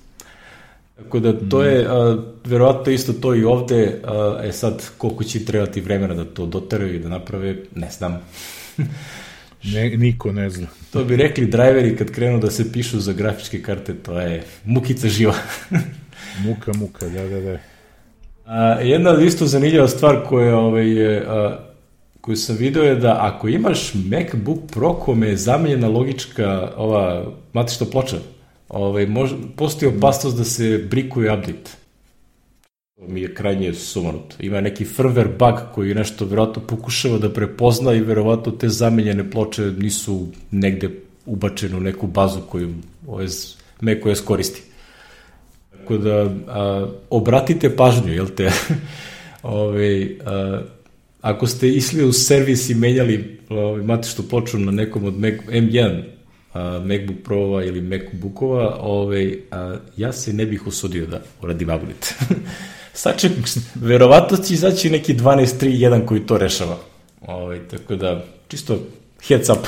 [SPEAKER 1] Tako da to je, uh, verovatno isto to i ovde, uh, e sad, koliko će trebati vremena da to doteraju i da naprave, ne znam.
[SPEAKER 2] ne, niko ne zna.
[SPEAKER 1] To bi rekli driveri kad krenu da se pišu za grafičke karte, to je mukica živa.
[SPEAKER 2] muka, muka, da, da, da.
[SPEAKER 1] A, jedna isto zanimljiva stvar koja ovaj, je, a, koju sam video je da ako imaš MacBook Pro kome je zamenjena logička ova matična ploča, ovaj, može, postoji opasnost da se brikuje update. To mi je krajnje sumanuto. Ima neki firmware bug koji nešto verovatno pokušava da prepozna i verovatno te zamenjene ploče nisu negde ubačene u neku bazu koju OS, macOS koristi. Tako da a, obratite pažnju, jel te? Ove, a, ako ste išli u servis i menjali ovaj, matičnu ploču na nekom od Mac, M1 a, MacBook Pro-ova ili MacBookova, ovaj, a, ja se ne bih usudio da uradim upgrade. Će, verovatno će izaći neki 12.3.1 koji to rešava. Ovaj, tako da, čisto heads up.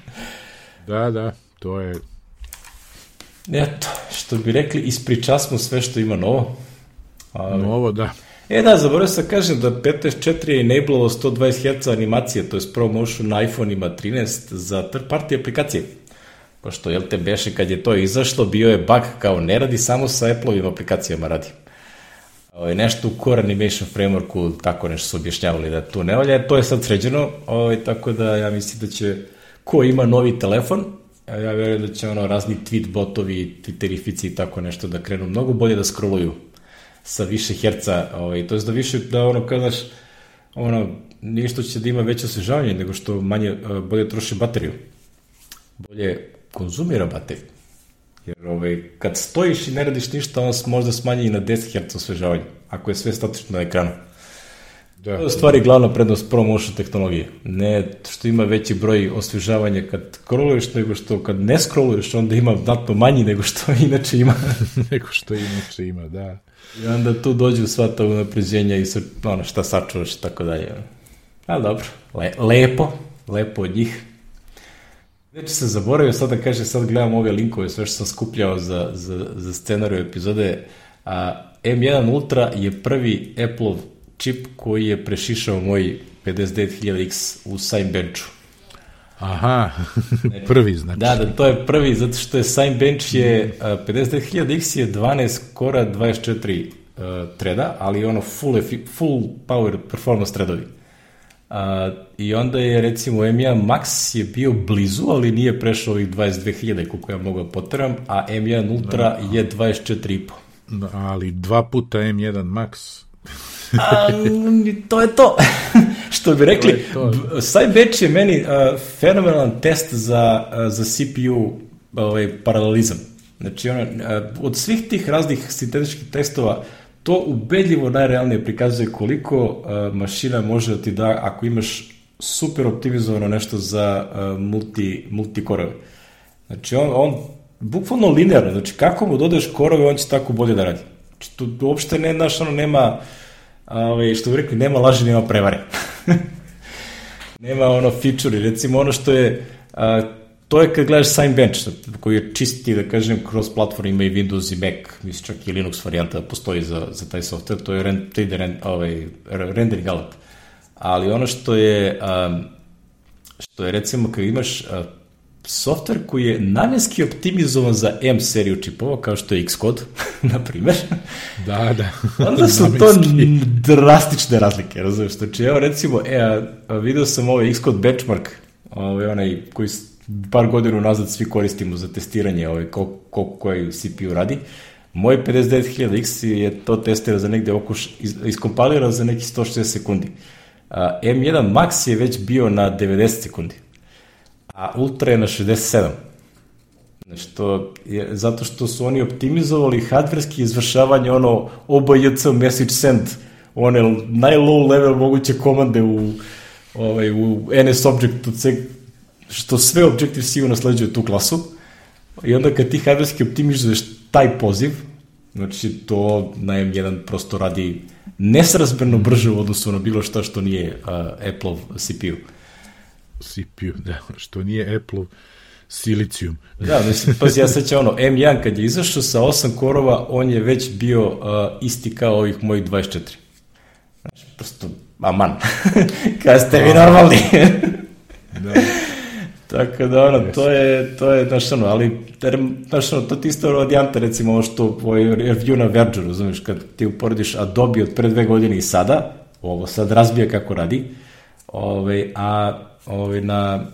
[SPEAKER 2] da, da, to je...
[SPEAKER 1] Eto, što bi rekli, ispriča smo sve što ima novo.
[SPEAKER 2] Ali... Novo, da.
[SPEAKER 1] E da, zaboravio sam da kažem da 15.4 je enablalo 120 Hz animacije, to je ProMotion na iPhone-ima 13 za third party aplikacije. Pošto, jel te beše, kad je to izašlo, bio je bug kao ne radi, samo sa Apple-ovim aplikacijama radi. Ovaj, nešto u Core Animation Frameworku, tako nešto su objašnjavali da to ne valja, to je sad sređeno, ovaj, tako da ja mislim da će, ko ima novi telefon, ja verujem da će ono razni tweet botovi, twitterifici i tako nešto da krenu mnogo bolje da scrolluju sa više herca, ovaj, to je da više, da ono, kadaš, ono, nije što će da ima veće osvežavanje, nego što manje, bolje troši bateriju. Bolje konzumira bateriju. Jer ovaj, kad stojiš i ne radiš ništa, on možda smanji i na 10 Hz osvežavanje, ako je sve statično na ekranu. Da. To je stvari glavna prednost ProMotion tehnologije. Ne što ima veći broj osvežavanja kad scrolluješ, nego što kad ne scrolluješ, onda ima znatno manji nego što inače ima.
[SPEAKER 2] nego što inače ima, da.
[SPEAKER 1] I onda tu dođu sva ta unapređenja i ono, šta sačuvaš i tako dalje. Ali dobro, le, lepo, lepo od njih. Znači se zaboravio sad da kaže, sad gledam ove linkove, sve što sam skupljao za, za, za scenariju epizode, a M1 Ultra je prvi Apple čip koji je prešišao moj 59000X u Signbenchu.
[SPEAKER 2] Aha, prvi znači.
[SPEAKER 1] Da, da, to je prvi, zato što je Signbench je, 59000X je 12 kora, 24 uh, treda, ali ono full, full power performance tredovi. Uh, I onda je recimo M1 Max je bio blizu, ali nije prešao ovih 22.000 koliko ja mogu da poteram, a M1 Ultra da. je 24,5.
[SPEAKER 2] Da, ali dva puta M1 Max
[SPEAKER 1] A, to je to. Što bi rekli, Cybatch je meni uh, fenomenalan test za, uh, za CPU ovaj, paralelizam. Znači, uh, od svih tih raznih sintetičkih testova, to ubedljivo najrealnije prikazuje koliko uh, mašina može da ti da ako imaš super optimizovano nešto za uh, multi, multikorove. Znači, on, on bukvalno linearno, znači kako mu dodaješ korove, on će tako bolje da radi. Znači, to uopšte ne, znaš, ono, nema Ove, što bi rekli, nema laži, nema prevare. nema ono feature, recimo ono što je, a, to je kad gledaš Signbench, koji je čisti, da kažem, cross platform, ima i Windows i Mac, mislim čak i Linux varijanta postoji za, za taj software, to je rend, 3D rend, ovaj, rendering alat. Ali ono što je, um, što je recimo kad imaš uh, softver koji je namjenski optimizovan za M seriju čipova, kao što je Xcode, na primer.
[SPEAKER 2] Da, da.
[SPEAKER 1] Onda su to drastične razlike, razumiješ? Znači, evo recimo, e, video sam ovaj Xcode benchmark, ovaj, onaj koji par godina nazad svi koristimo za testiranje ovaj, koliko, koliko koji CPU radi. Moj 59000X je to testirao za negde oko, iskompalirao za neki 160 sekundi. A, M1 Max je već bio na 90 sekundi a Ultra je na 67. Znači, to je, zato što su oni optimizovali hardverski izvršavanje ono OBJC message send, one najlow level moguće komande u, ovaj, u NS objectu, što sve Objective-C nasleđuje tu klasu. I onda kad ti hardverski optimizuješ taj poziv, znači to na M1 prosto radi nesrazmerno brže u odnosu na bilo šta što nije uh, Apple CPU.
[SPEAKER 2] CPU, da, što nije Apple silicijum.
[SPEAKER 1] Da, mislim, pazi, ja sećam ono, M1 kad je izašao sa 8 korova, on je već bio uh, isti kao ovih mojih 24. Znači, prosto, aman. Kada ste vi normalni. da. Tako da, ono, to je, to je, znaš, ono, ali, znaš, ono, to ti isto radijanta, recimo, ovo što, ovaj review na Verge, razumiješ, kad ti uporediš Adobe od pre dve godine i sada, ovo sad razbija kako radi, ovaj, a ovaj, na,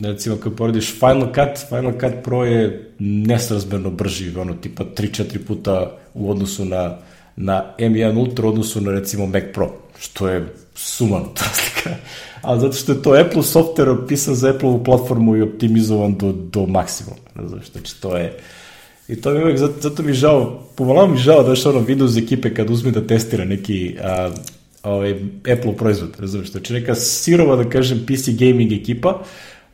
[SPEAKER 1] recimo, kad porediš Final Cut, Final Cut Pro je nesrazmerno brži, ono, tipa 3-4 puta u odnosu na, na M1 Ultra, u odnosu na, recimo, Mac Pro, što je suman razlika ali zato što je to Apple software pisan za Apple platformu i optimizovan do, do maksimuma. Znači, znači, to je... I to mi uvek, zato, zato mi žao, pomalo mi žao da što ono Windows ekipe kad uzme da testira neki a, ovaj, Apple proizvod, razumiješ, znači neka sirova, da kažem, PC gaming ekipa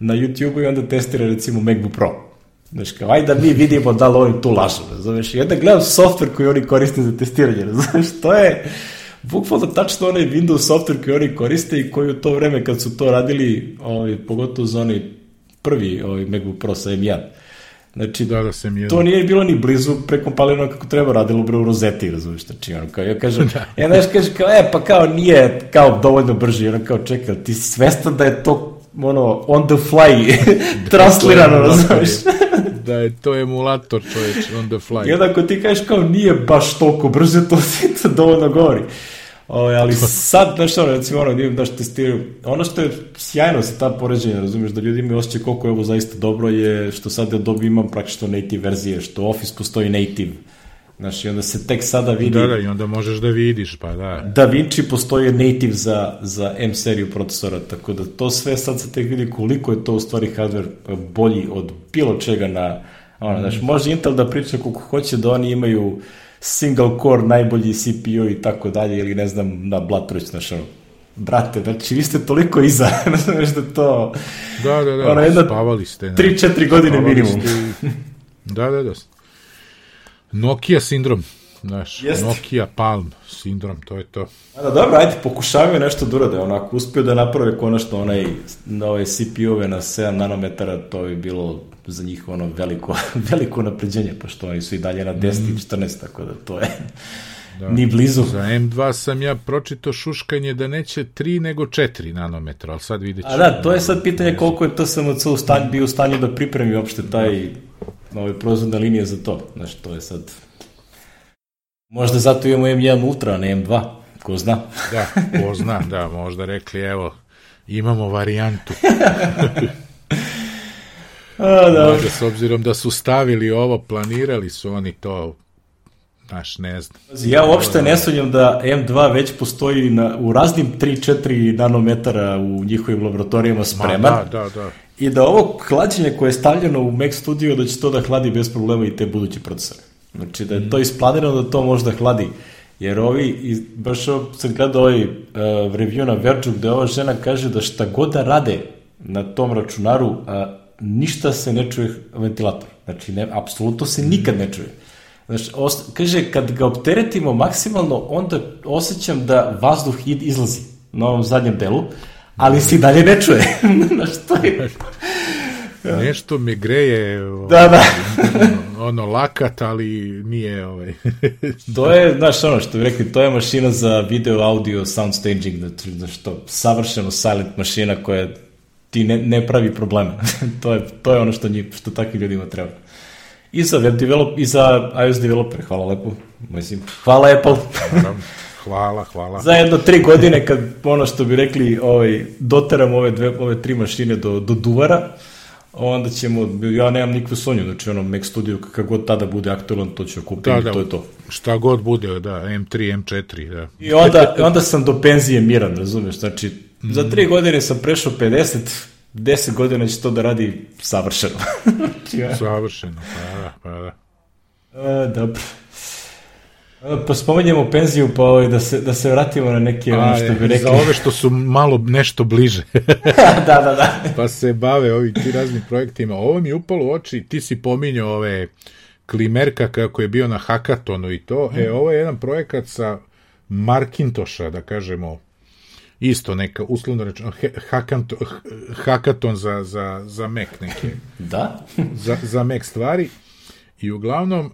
[SPEAKER 1] na YouTube i onda testira recimo MacBook Pro. Znaš, kao, ajde da mi vidimo da li oni tu lažu, razumiješ, i onda gledam software koji oni koriste za testiranje, razumiješ, to je, bukvalno tačno onaj Windows software koji oni koriste i koji u to vreme kad su to radili, ovaj, pogotovo za onaj prvi ovaj, MacBook Pro sa M1, Znači,
[SPEAKER 2] da, da sam
[SPEAKER 1] to nije bilo ni blizu prekompalirano kako treba, radilo bre u rozeti, razumiješ, znači, ono, kao, ja kažem, da. ja znaš, kaže, kao, e, pa kao nije, kao, dovoljno brži, ono, kao, čekaj, ti si svestan da je to, ono, on the fly, da, translirano, razumiješ
[SPEAKER 2] da je to emulator čoveč on the fly.
[SPEAKER 1] I onda ako ti kažeš kao nije baš toliko brže, to ti to dovoljno govori. O, ovaj, ali sad, znaš ono, recimo ono, vidim da što testiraju, ono što je sjajno sa ta poređenja, razumiješ, da ljudi imaju osjećaj koliko je ovo zaista dobro je što sad ja dobi imam praktično native verzije, što Office postoji native, Znaš, i onda se tek sada vidi...
[SPEAKER 2] Da, da, i onda možeš da vidiš, pa da.
[SPEAKER 1] Da Vinci postoji native za, za M seriju procesora, tako da to sve sad se tek vidi koliko je to u stvari hardware bolji od bilo čega na... Ono, znaš, može Intel da priča koliko hoće da oni imaju single core, najbolji CPU i tako dalje, ili ne znam, na Bloodrush, znaš, ono, brate, znači vi ste toliko iza, znaš da to...
[SPEAKER 2] Da, da, da, ono, jedna, spavali ste.
[SPEAKER 1] 3-4 godine minimum. Ste,
[SPEAKER 2] da, da, da. Nokia sindrom, znaš, Jest. Nokia Palm sindrom, to je to.
[SPEAKER 1] A da, dobro, ajde, pokušavaju nešto da urade, onako, uspio da naprave konačno onaj, na ove CPU-ove na 7 nanometara, to bi bilo za njih ono veliko, veliko napređenje, pošto oni su i dalje na 10 mm. i 14, tako da to je da. ni blizu.
[SPEAKER 2] Za M2 sam ja pročito šuškanje da neće 3 nego 4 nanometra, ali sad vidjet ću.
[SPEAKER 1] A da, to je sad pitanje koliko je TSMC u stanju, bio u stanju da pripremi uopšte taj ove proizvodne linije za to. Znaš, to je sad... Možda zato imamo M1 Ultra, a ne M2. Ko zna?
[SPEAKER 2] da, ko zna, da, možda rekli, evo, imamo varijantu. a, da. Možda, s obzirom da su stavili ovo, planirali su oni to Znaš, ne znam.
[SPEAKER 1] Ja uopšte ne sumnjam da M2 već postoji na, u raznim 3-4 nanometara u njihovim laboratorijama spreman. Ma,
[SPEAKER 2] da, da, da
[SPEAKER 1] i da ovo hlađenje koje je stavljeno u Mac Studio da će to da hladi bez problema i te buduće procesore. Znači da je to isplanirano da to može da hladi. Jer ovi, baš sam gledao ovaj uh, review na Verđu gde ova žena kaže da šta god da rade na tom računaru, uh, ništa se ne čuje ventilator. Znači, ne, apsolutno se nikad ne čuje. Znači, os, kaže, kad ga opteretimo maksimalno, onda osjećam da vazduh izlazi na ovom zadnjem delu, ali se dalje ne čuje. Znaš, to je...
[SPEAKER 2] Nešto me greje
[SPEAKER 1] da, da.
[SPEAKER 2] ono lakat, ali nije ovaj.
[SPEAKER 1] to je, znaš, ono što bi rekli, to je mašina za video, audio, sound staging, znači, znaš, to savršeno silent mašina koja ti ne, ne pravi probleme. to, je, to je ono što, njih, što takvim ljudima treba. I za web develop, i za iOS developer, hvala lepo. Mislim, hvala Apple.
[SPEAKER 2] Hvala, hvala.
[SPEAKER 1] Za jedno tri godine kad ono što bi rekli, ovaj, doteram ove, dve, ove tri mašine do, do duvara, onda ćemo, ja nemam nikakvu sonju, znači ono Mac Studio kakav god tada bude aktualan, to ću kupiti da, da, to je to.
[SPEAKER 2] Šta god bude, da, M3, M4, da.
[SPEAKER 1] I onda, onda sam do penzije miran, razumeš, znači mm. za tri godine sam prešao 50, 10 godina će to da radi savršeno.
[SPEAKER 2] savršeno, pa da, pa da.
[SPEAKER 1] E, dobro. Pa spomenjemo penziju, pa ovaj, da, se, da se vratimo na neke A, ono što bi rekli.
[SPEAKER 2] Za ove što su malo nešto bliže.
[SPEAKER 1] da, da, da.
[SPEAKER 2] pa se bave ovim ti raznim projektima. Ovo mi je upalo u oči, ti si pominjao ove Klimerka kako je bio na Hakatonu i to. Mm. E, ovo je jedan projekat sa Markintosha, da kažemo, isto neka, uslovno rečeno, hakaton, hakaton za, za, za Mac neke.
[SPEAKER 1] Da?
[SPEAKER 2] za, za Mac stvari. I uglavnom,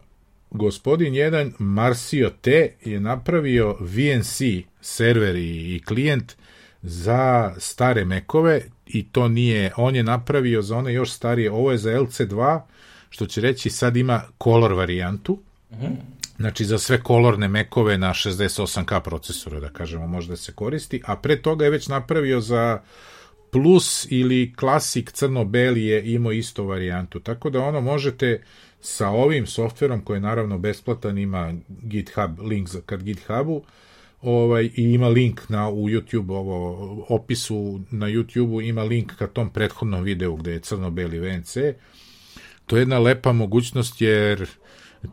[SPEAKER 2] gospodin jedan Marcio T je napravio VNC server i, i klijent za stare mekove i to nije, on je napravio za one još starije, ovo je za LC2, što će reći sad ima color varijantu, uh znači za sve kolorne mekove na 68K procesoru, da kažemo, možda se koristi, a pre toga je već napravio za plus ili klasik crno-beli je imao isto varijantu, tako da ono možete sa ovim softverom koji je naravno besplatan, ima GitHub, link za, kad GitHubu, ovaj, i ima link na, u YouTube, ovo, opisu na YouTube ima link ka tom prethodnom videu gde je crno-beli VNC. To je jedna lepa mogućnost jer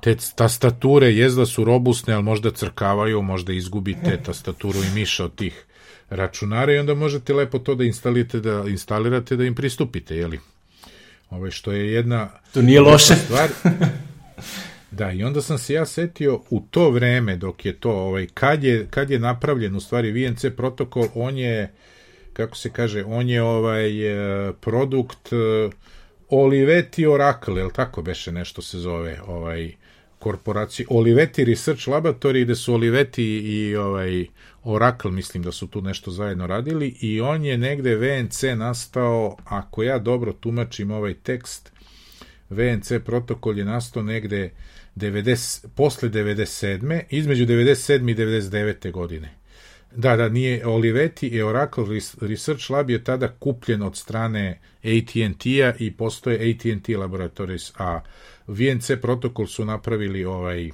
[SPEAKER 2] te tastature jezda su robustne, ali možda crkavaju, možda izgubite tastaturu i miša od tih računara i onda možete lepo to da instalirate, da instalirate, da im pristupite, jeli? Ove, što je jedna...
[SPEAKER 1] To nije loše.
[SPEAKER 2] Stvar. Da, i onda sam se ja setio u to vreme dok je to, ovaj, kad je, kad je napravljen u stvari VNC protokol, on je, kako se kaže, on je ovaj produkt Olivetti Oracle, je tako beše nešto se zove, ovaj, korporacije Olivetti Research Laboratory, gde su Olivetti i ovaj Oracle, mislim da su tu nešto zajedno radili i on je negde VNC nastao, ako ja dobro tumačim ovaj tekst, VNC protokol je nastao negde 90, posle 97. između 97. i 99. godine. Da, da, nije Olivetti i Oracle Research Lab je tada kupljen od strane AT&T-a i postoje AT&T Laboratories, a VNC protokol su napravili ovaj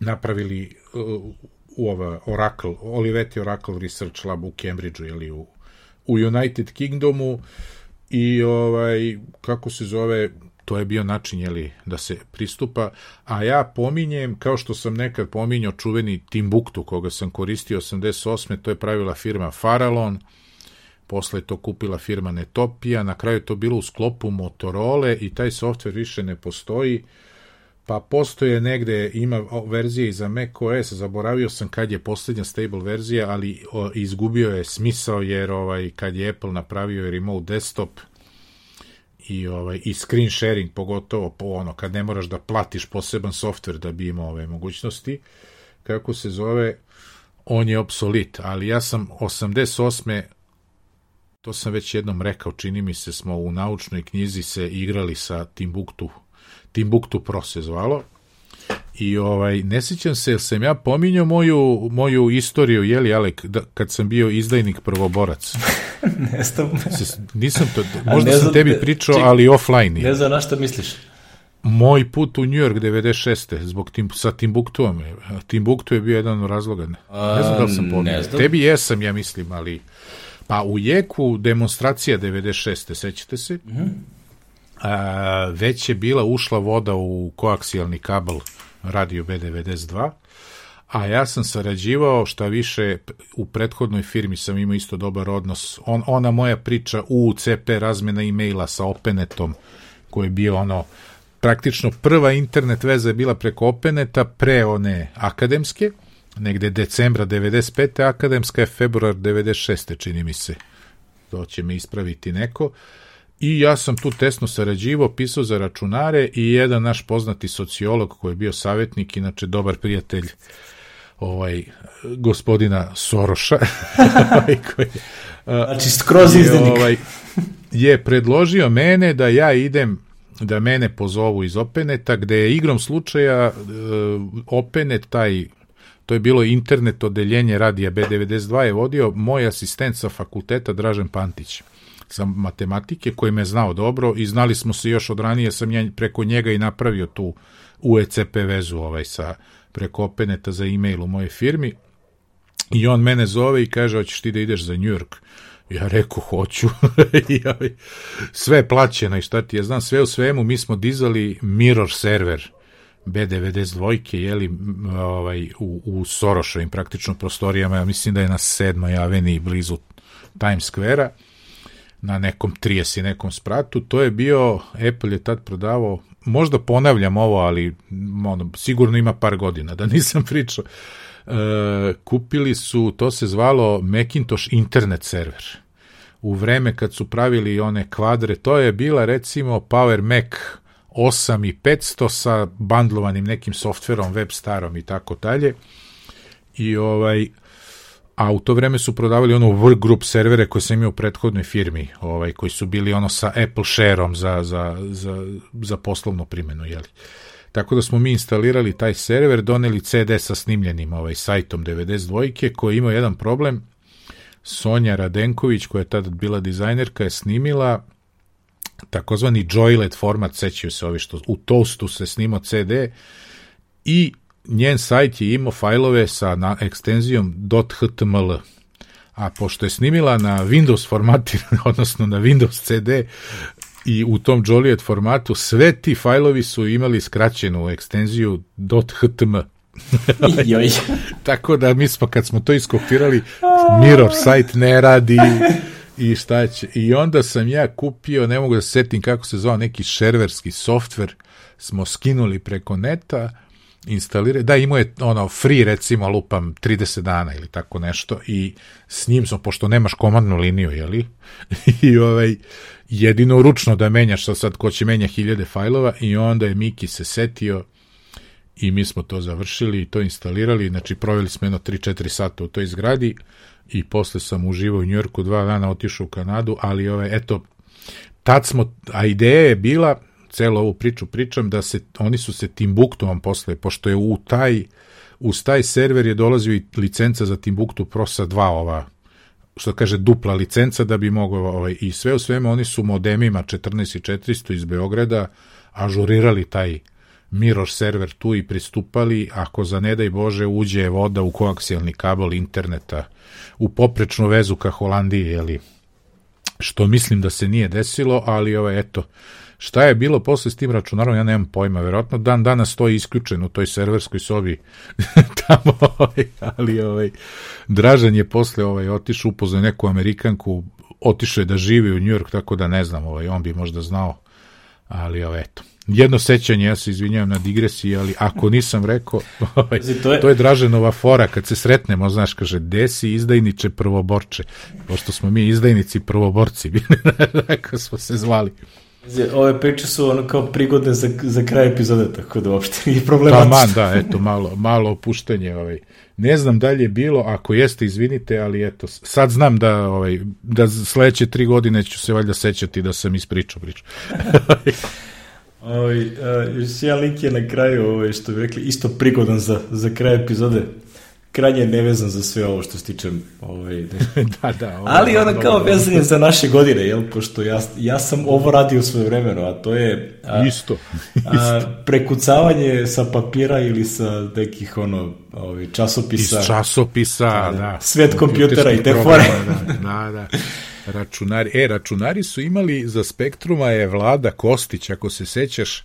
[SPEAKER 2] napravili uh, u ova Oracle, Olivetti Oracle Research Lab u Cambridgeu ili u, u United Kingdomu i ovaj kako se zove to je bio način jeli, da se pristupa, a ja pominjem, kao što sam nekad pominjao čuveni Timbuktu, koga sam koristio 88. to je pravila firma Farallon, posle je to kupila firma Netopia, na kraju to bilo u sklopu Motorola i taj softver više ne postoji, pa postoje negde, ima verzije i za macOS, zaboravio sam kad je poslednja stable verzija, ali o, izgubio je smisao jer ovaj kad je Apple napravio remote desktop, i ovaj i screen sharing pogotovo po ono kad ne moraš da platiš poseban softver da bi imao ove mogućnosti kako se zove on je obsolit ali ja sam 88 to sam već jednom rekao čini mi se smo u naučnoj knjizi se igrali sa Timbuktu Timbuktu Pro se zvalo I ovaj, ne sjećam se, jer sam ja pominjao moju, moju istoriju, jeli, Alek, da, kad sam bio izdajnik prvoborac.
[SPEAKER 1] ne znam.
[SPEAKER 2] Nisam to, možda sam tebi pričao, ček, ali offline.
[SPEAKER 1] Ne znam na što misliš.
[SPEAKER 2] Moj put u New York 96. zbog tim, sa Timbuktuom. Timbuktu je bio jedan od razloga. Ne, ne znam da li sam pominjao. Tebi jesam, ja mislim, ali... Pa u jeku demonstracija 96. sećate se? Mm -hmm. a, već je bila ušla voda u koaksijalni kabel radio B92, a ja sam sarađivao, šta više, u prethodnoj firmi sam imao isto dobar odnos. On, ona moja priča u CP razmena e-maila sa Openetom, koji je bio ono, praktično prva internet veza je bila preko Openeta, pre one akademske, negde decembra 95. akademska je februar 96. čini mi se. To će me ispraviti neko. I ja sam tu tesno sarađivo, pisao za računare i jedan naš poznati sociolog koji je bio savjetnik, inače dobar prijatelj ovaj gospodina Soroša
[SPEAKER 1] ovaj, koji, znači skroz izdenik ovaj,
[SPEAKER 2] je predložio mene da ja idem da mene pozovu iz Openeta gde je igrom slučaja uh, Openet taj to je bilo internet odeljenje radija B92 je vodio moj asistent sa fakulteta Dražen Pantić sa matematike koji me znao dobro i znali smo se još od ranije, sam ja preko njega i napravio tu UECP vezu ovaj sa preko Openeta za e-mail u moje firmi. I on mene zove i kaže hoćeš ti da ideš za New York? Ja reku hoću. Ovaj, sve plaćeno i šta ti ja znam sve u svemu mi smo dizali mirror server B92 jeli ovaj u, u Sorošovim praktično prostorijama ja mislim da je na 7. aveni blizu Times Square-a na nekom 30 i nekom spratu, to je bio, Apple je tad prodavao, možda ponavljam ovo, ali ono, sigurno ima par godina da nisam pričao, kupili su, to se zvalo Macintosh internet server. U vreme kad su pravili one kvadre, to je bila recimo Power Mac 8 i 500 sa bandlovanim nekim softverom, web starom i tako dalje. I ovaj, a u to vreme su prodavali ono workgroup servere koje sam imao u prethodnoj firmi, ovaj, koji su bili ono sa Apple share-om za, za, za, za poslovnu primenu, jeli. Tako da smo mi instalirali taj server, doneli CD sa snimljenim ovaj, sajtom 92 koji ima jedan problem. Sonja Radenković, koja je tada bila dizajnerka, je snimila takozvani joylet format, sećaju se ovi što u Toastu se snimao CD i njen sajt je imao fajlove sa na, ekstenzijom .html. A pošto je snimila na Windows formati, odnosno na Windows CD i u tom Joliet formatu, sve ti fajlovi su imali skraćenu ekstenziju .htm. Tako da mi smo, kad smo to iskopirali, mirror site ne radi i šta će. I onda sam ja kupio, ne mogu da se setim kako se zvao, neki šerverski softver, smo skinuli preko neta, instalirali, da imao je ono free recimo lupam 30 dana ili tako nešto i s njim smo, pošto nemaš komandnu liniju, jeli? I ovaj, jedino ručno da menjaš, sad, sad ko će menja hiljade fajlova i onda je Miki se setio i mi smo to završili i to instalirali, znači proveli smo jedno 3-4 sata u toj zgradi i posle sam uživao u Njorku dva dana, otišao u Kanadu, ali ovaj, eto, tad smo, a ideja je bila, celo ovu priču pričam, da se, oni su se Timbuktuom posle, pošto je u taj, uz taj server je dolazio i licenca za Timbuktu Pro sa dva ova što kaže dupla licenca da bi mogao ovaj, i sve u sveme oni su modemima 14400 iz Beograda ažurirali taj mirror server tu i pristupali ako za ne daj Bože uđe voda u koaksijalni kabel interneta u poprečnu vezu ka Holandiji, jeli, što mislim da se nije desilo, ali ovaj, eto, Šta je bilo posle s tim računarom, ja nemam pojma, verovatno dan danas stoji isključen u toj serverskoj sobi tamo, ovaj, ali ovaj, Dražan je posle ovaj, otišao, upoznao neku Amerikanku, otišao je da živi u New York, tako da ne znam, ovaj, on bi možda znao, ali ovaj, eto. Jedno sećanje, ja se izvinjavam na digresiji, ali ako nisam rekao, ovaj, to, je... to je Draženova fora, kad se sretnemo, znaš, kaže, desi izdajniče prvoborče, pošto smo mi izdajnici prvoborci, tako smo se zvali.
[SPEAKER 1] Ove priče su ono kao prigodne za, za kraj epizode, tako da uopšte nije problematično.
[SPEAKER 2] man, da, eto, malo, malo opuštenje. Ovaj. Ne znam da li je bilo, ako jeste, izvinite, ali eto, sad znam da, ovaj, da sledeće tri godine ću se valjda sećati da sam ispričao priču.
[SPEAKER 1] Ovaj, još jedan link je na kraju, ovaj, što bi rekli, isto prigodan za, za kraj epizode. Krajnje nevezan za sve ovo što se tiče ovaj,
[SPEAKER 2] da, da, ovo,
[SPEAKER 1] ali ona kao vezan je za naše godine, jel, pošto ja, ja sam ovo radio svoje vremeno, a to je
[SPEAKER 2] a, isto,
[SPEAKER 1] a, prekucavanje sa papira ili sa nekih ono, ovaj, časopisa.
[SPEAKER 2] Iz časopisa, da, da.
[SPEAKER 1] svet kompjutera i te fore.
[SPEAKER 2] da, da, da. Računari, e, računari su imali za spektruma je Vlada Kostić, ako se sećaš,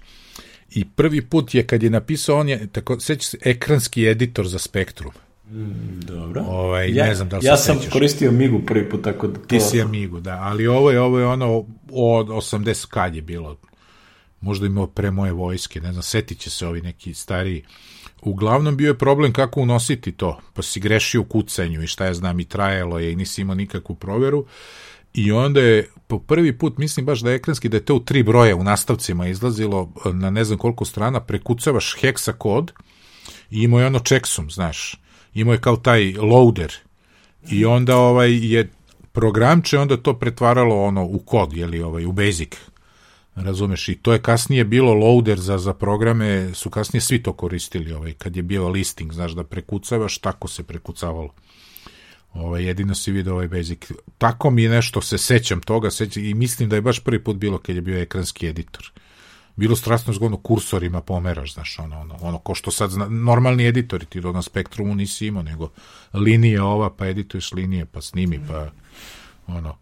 [SPEAKER 2] i prvi put je kad je napisao, on je, tako, seća se, ekranski editor za spektrum.
[SPEAKER 1] Mm, dobro.
[SPEAKER 2] Ovaj, ja, ne znam da li
[SPEAKER 1] ja sam sećaš. koristio Amigu prvi put, tako da... To...
[SPEAKER 2] Ti si Amigu, da, ali ovo je, ovo je ono od 80 kad je bilo, možda imao pre moje vojske, ne znam, setit će se ovi neki stariji. Uglavnom bio je problem kako unositi to, pa si grešio u kucanju i šta ja znam i trajalo je i nisi imao nikakvu proveru i onda je po prvi put, mislim baš da je ekranski, da je to u tri broje u nastavcima izlazilo na ne znam koliko strana, prekucavaš heksa kod i imao je ono checksum, znaš, imao je kao taj loader i onda ovaj je programče onda to pretvaralo ono u kod, jeli ovaj, u basic. Razumeš, i to je kasnije bilo loader za, za programe, su kasnije svi to koristili, ovaj, kad je bio listing, znaš, da prekucavaš, tako se prekucavalo. Ovaj, jedino si vidio ovaj basic. Tako mi nešto, se sećam toga, sećam, i mislim da je baš prvi put bilo kad je bio ekranski editor bilo strasno zgodno kursorima pomeraš, znaš, ono, ono, ono, ko što sad zna, normalni editori ti do na spektrumu nisi imao, nego linija ova, pa edituješ linije, pa snimi, pa ono,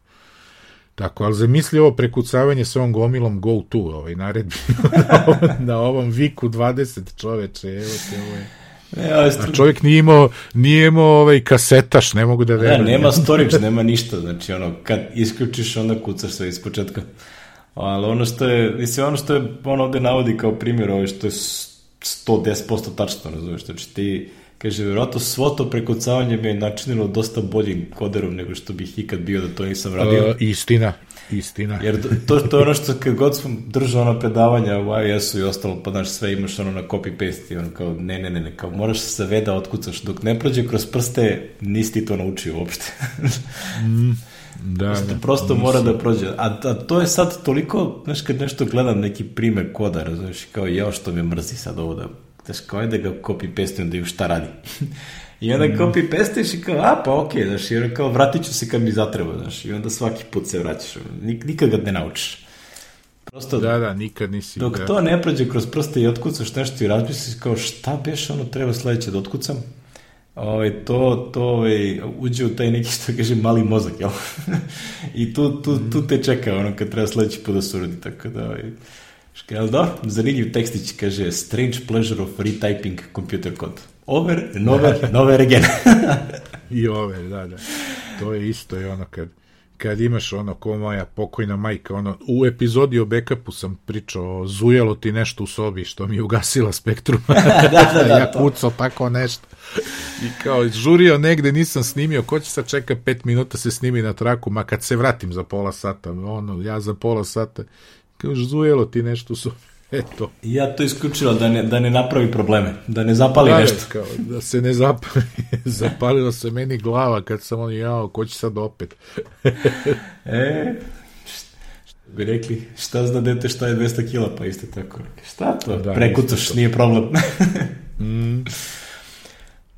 [SPEAKER 2] Tako, ali zamisli ovo prekucavanje sa ovom gomilom go to, ovaj, naredbi na, ovom, na ovom viku 20 čoveče, evo te, ovo je... Ali A čovjek nije imao, nije imao ovaj kasetaš, ne mogu da verujem.
[SPEAKER 1] Ne, nema storage, nema ništa, znači ono, kad isključiš, onda kucaš sve iz početka. Ali ono što je, mislim, ono što je on ovde navodi kao primjer, ovo što je 110% tačno, razumiješ, znači ti Kaže, vjerojatno svo to prekucavanje me je načinilo dosta boljim koderom nego što bih ikad bio da to nisam radio.
[SPEAKER 2] Uh, istina, istina.
[SPEAKER 1] Jer to, to je ono što kad god sam držao ono predavanja u iOS-u i ostalo, pa znaš, sve imaš ono na copy-paste i ono kao, ne, ne, ne, ne, kao moraš se sve da otkucaš. Dok ne prođe kroz prste, nisi ti to naučio uopšte.
[SPEAKER 2] mm, da,
[SPEAKER 1] prosto,
[SPEAKER 2] da,
[SPEAKER 1] prosto mora da prođe. A, a to je sad toliko, znaš, kad nešto gledam neki primer koda, razumiješ, kao, jao što me mrzi sad ovo da Znaš, kao ajde ga copy-paste da ju šta radi. I onda mm. copy-pasteš i kao, a pa okej, okay, znaš, i onda kao vratit ću se kad mi zatreba, znaš, i onda svaki put se vraćaš, Nik, nikad ga ne naučiš.
[SPEAKER 2] Prosto, da, da, nikad nisi.
[SPEAKER 1] Dok da. to ne prođe kroz prste i otkucaš nešto i razmisliš kao šta beš ono treba sledeće da otkucam, ovaj, to, to ovaj, uđe u taj neki, što kaže, mali mozak, jel? I tu, tu, tu te čeka ono kad treba sledeći put da se uradi, tako da, ovaj, Kaže, da, zanimljiv tekstić, kaže, strange pleasure of retyping computer code. Over, and over, and over again.
[SPEAKER 2] I over, da, da. To je isto i ono kad, kad imaš ono ko moja pokojna majka, ono, u epizodi o backupu sam pričao, zujalo ti nešto u sobi što mi je ugasila spektrum.
[SPEAKER 1] da, da, da,
[SPEAKER 2] ja kucao tako nešto. I kao, žurio negde, nisam snimio, ko će sad čeka pet minuta se snimi na traku, ma kad se vratim za pola sata, ono, ja za pola sata Kaže, zujelo ti nešto su... Eto.
[SPEAKER 1] Ja to isključila da ne, da ne napravi probleme, da ne zapali da, nešto.
[SPEAKER 2] Kao, da se ne zapali. Zapalila se meni glava kad sam on jao, ko će sad opet?
[SPEAKER 1] e, što bi rekli, šta zna dete šta je 200 kila, pa isto tako. Šta to? Da, Prekucaš, nije problem. mm.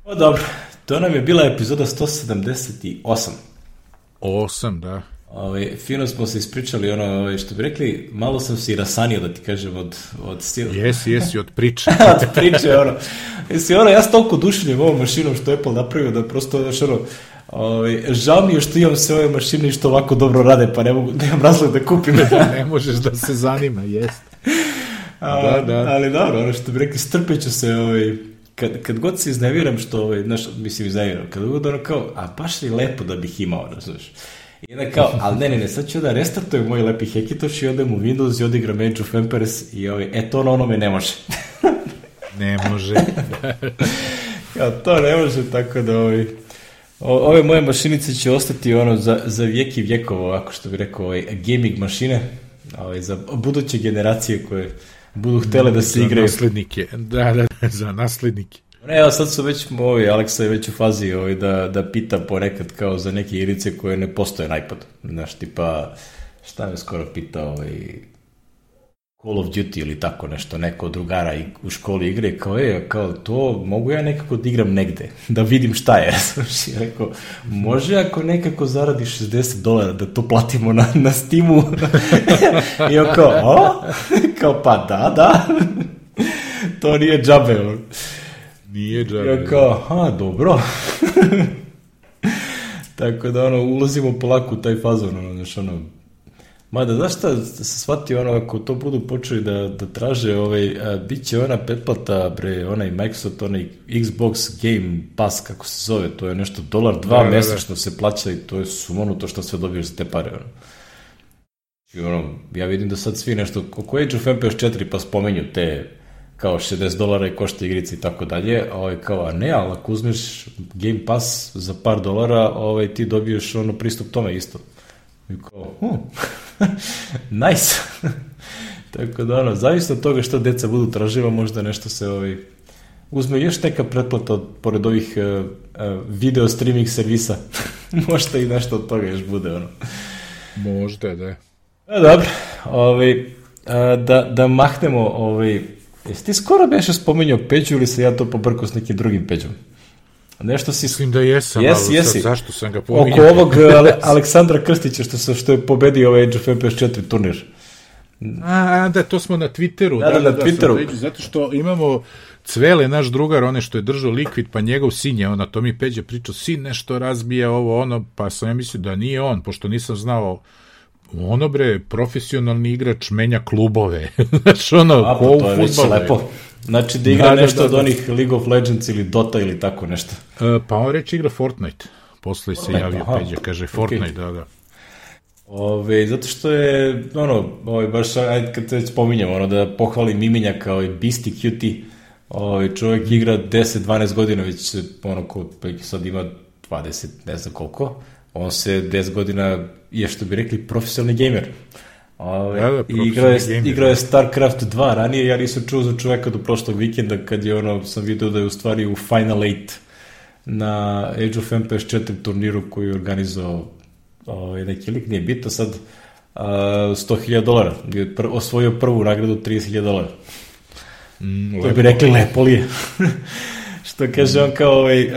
[SPEAKER 1] O, dobro, to nam je bila epizoda 178.
[SPEAKER 2] 8, da.
[SPEAKER 1] Ovaj, fino smo se ispričali, ono, ovaj, što bi rekli, malo sam si rasanio, da ti kažem, od, od stila.
[SPEAKER 2] Jesi, jesi, od priče.
[SPEAKER 1] od priče, ono. Jesi, ono, ja sam toliko dušenjem ovom mašinom što Apple napravio, da prosto, znaš, ono, ovaj, žao mi je što imam sve ove mašine i što ovako dobro rade, pa ne mogu, nemam razlog da kupim.
[SPEAKER 2] da, ne možeš da se zanima, jest.
[SPEAKER 1] Da, da. Ali dobro, ono što bi rekli, strpeću se, ovaj, kad, kad god se izneviram što, ovaj, znaš, mislim, izneviram, kad god ono kao, a baš je lepo da bih imao, znaš, I onda kao, ali ne, ne, ne, sad ću da restartujem moj lepi Hekitoš i odem u Windows i odigram Age of Empires i ovaj, e, to na onome ne može.
[SPEAKER 2] ne može.
[SPEAKER 1] kao, to ne može, tako da ovaj, ove moje mašinice će ostati ono za, za vijek i vjekovo, ako što bi rekao, ovaj, gaming mašine, ovaj, za buduće generacije koje budu htele da se igraju.
[SPEAKER 2] Za naslednike, da, da, za naslednike.
[SPEAKER 1] Ne, evo sad su već, ovi, Aleksa je već u fazi ovi, da, da pita ponekad kao za neke igrice koje ne postoje na iPadu. Znaš, tipa, šta me skoro pitao, ovaj, Call of Duty ili tako nešto, neko od drugara u školi igre, kao je, kao to mogu ja nekako da igram negde, da vidim šta je. Znaš, ja rekao, može ako nekako zaradiš 60 dolara da to platimo na, na Steamu? I on kao, o? kao, pa da, da. to nije džabe.
[SPEAKER 2] Nije džabe.
[SPEAKER 1] Ja kao, aha, dobro. Tako da, ono, ulazimo polako u taj fazon, ono, znaš, ono, Mada, znaš šta, da se shvati ono, ako to budu počeli da, da traže, ovaj, a, bit će ona pretplata, bre, onaj Microsoft, onaj Xbox Game Pass, kako se zove, to je nešto dolar dva da, da, da. mesečno da. se plaća i to je sumono to što sve dobiješ za te pare, ono. I ono, ja vidim da sad svi nešto, oko Age of Empires 4 pa spomenju te kao 60 dolara i košta igrica i tako dalje, ovaj, kao, a ne, ali ako uzmeš Game Pass za par dolara, ovaj, ti dobiješ ono pristup tome isto. I kao, hm, nice. tako da, ono, zavisno od toga što deca budu traživa, možda nešto se, ovaj, uzme još neka pretplata od, pored ovih uh, uh, video streaming servisa. možda i nešto od toga još bude, ono.
[SPEAKER 2] Možda, da.
[SPEAKER 1] E, dobro, ovaj, da, da mahnemo ovaj, Jesi ti skoro beše spominjao Peđu ili se ja to pobrkao s nekim drugim Peđom? Nešto si...
[SPEAKER 2] Mislim da jesam,
[SPEAKER 1] jesi, ali jesi.
[SPEAKER 2] Sad, zašto sam ga pominjao?
[SPEAKER 1] Oko ovog Ale, Aleksandra Krstića što, se, što je pobedio ovaj Age of Empires 4 turnir.
[SPEAKER 2] A, da, to smo na Twitteru.
[SPEAKER 1] Da, da, da, na Twitteru.
[SPEAKER 2] Sam, zato što imamo Cvele, naš drugar, one što je držao likvid, pa njegov sin je, ona to mi Peđa pričao, sin nešto razbija ovo, ono, pa sam ja mislio da nije on, pošto nisam znao ono bre, profesionalni igrač menja klubove. Znaš, ono,
[SPEAKER 1] A, to je već lepo. Znači da igra da, da nešto da, da, od onih League of Legends ili Dota ili tako nešto.
[SPEAKER 2] Uh, pa on reći igra Fortnite. Posle Fortnite, se javio aha. Peđa, kaže Fortnite, okay. da, da.
[SPEAKER 1] Ove, zato što je, ono, ovaj, baš, ajde kad se već spominjamo, ono, da pohvali Miminja kao i Beastie Cutie, Ovaj čovjek igra 10-12 godina, već se ono ko sad ima 20, ne znam koliko. On se 10 godina je što bi rekli profesionalni gamer. Ove, da, da, igrao, je, gamer, igrao je da. StarCraft 2 ranije, ja nisam čuo za čoveka do prošlog vikenda kad je ono, sam video da je u stvari u Final 8 na Age of Empires 4 turniru koji je organizovao ovaj, neki lik, nije bitno sad, uh, 100.000 dolara. Je pr osvojio prvu nagradu 30.000 dolara. Mm, to bi rekli lepo li je. Što kaže mm. on kao, ovaj, uh,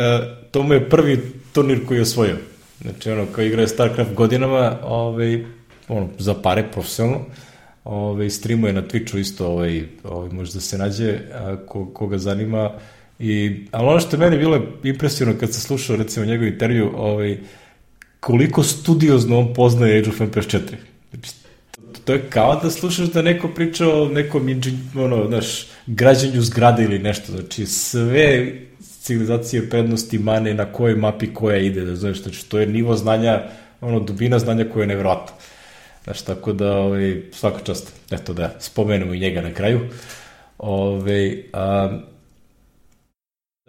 [SPEAKER 1] to mu je prvi turnir koji je osvojio. Znači, ono, kao igra je StarCraft godinama, ovaj, ono, za pare, profesionalno, ovaj, streamuje na Twitchu isto, ovaj, ovaj, može da se nađe, a, ko, koga zanima, I, ali ono što je meni bilo impresivno kad sam slušao recimo njegov intervju, ovaj, koliko studiozno on poznaje Age of Empires 4. Znači, to je kao da slušaš da neko priča o nekom inđin, ono, znaš, građenju zgrade ili nešto. Znači, sve civilizacije prednosti mane na kojoj mapi koja ide, da znaš, znači, to je nivo znanja, ono, dubina znanja koja je nevjerojatna. Znaš, tako da, ovaj, svaka čast, eto da spomenemo i njega na kraju. Ove, a,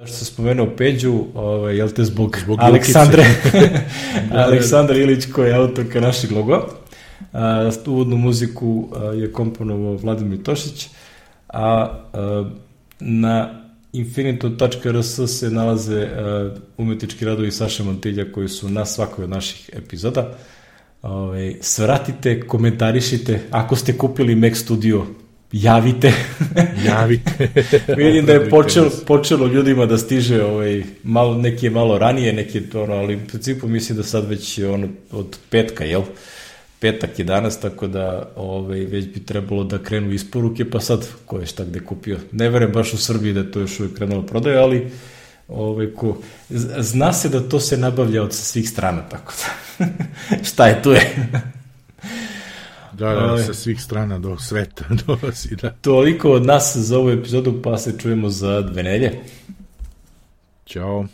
[SPEAKER 1] Zašto sam spomenuo Peđu, ovaj, jel te zbog, zbog Aleksandre, Aleksandra Ilić koja je autorka našeg logo. A, uvodnu muziku a, je komponovao Vladimir Tošić, a, a na infinitum.rs se nalaze a, umetnički radovi Saša Montilja koji su na svakoj od naših epizoda. Ove, ovaj, svratite, komentarišite, ako ste kupili Mac Studio javite.
[SPEAKER 2] javite.
[SPEAKER 1] Vidim da je počelo, počelo ljudima da stiže, ovaj, malo, neki je malo ranije, neki je to, ono, ali u principu mislim da sad već ono od petka, jel? Petak je danas, tako da ovaj, već bi trebalo da krenu isporuke, pa sad ko je šta gde kupio. Ne verem baš u Srbiji da to još uvijek krenulo prodaje, ali ovaj, ko, zna se da to se nabavlja od svih strana, tako da šta je tu je.
[SPEAKER 2] Da, da, sa svih strana do sveta dolazi, da.
[SPEAKER 1] Toliko od nas za ovu epizodu, pa se čujemo za dve nelje.
[SPEAKER 2] Ćao.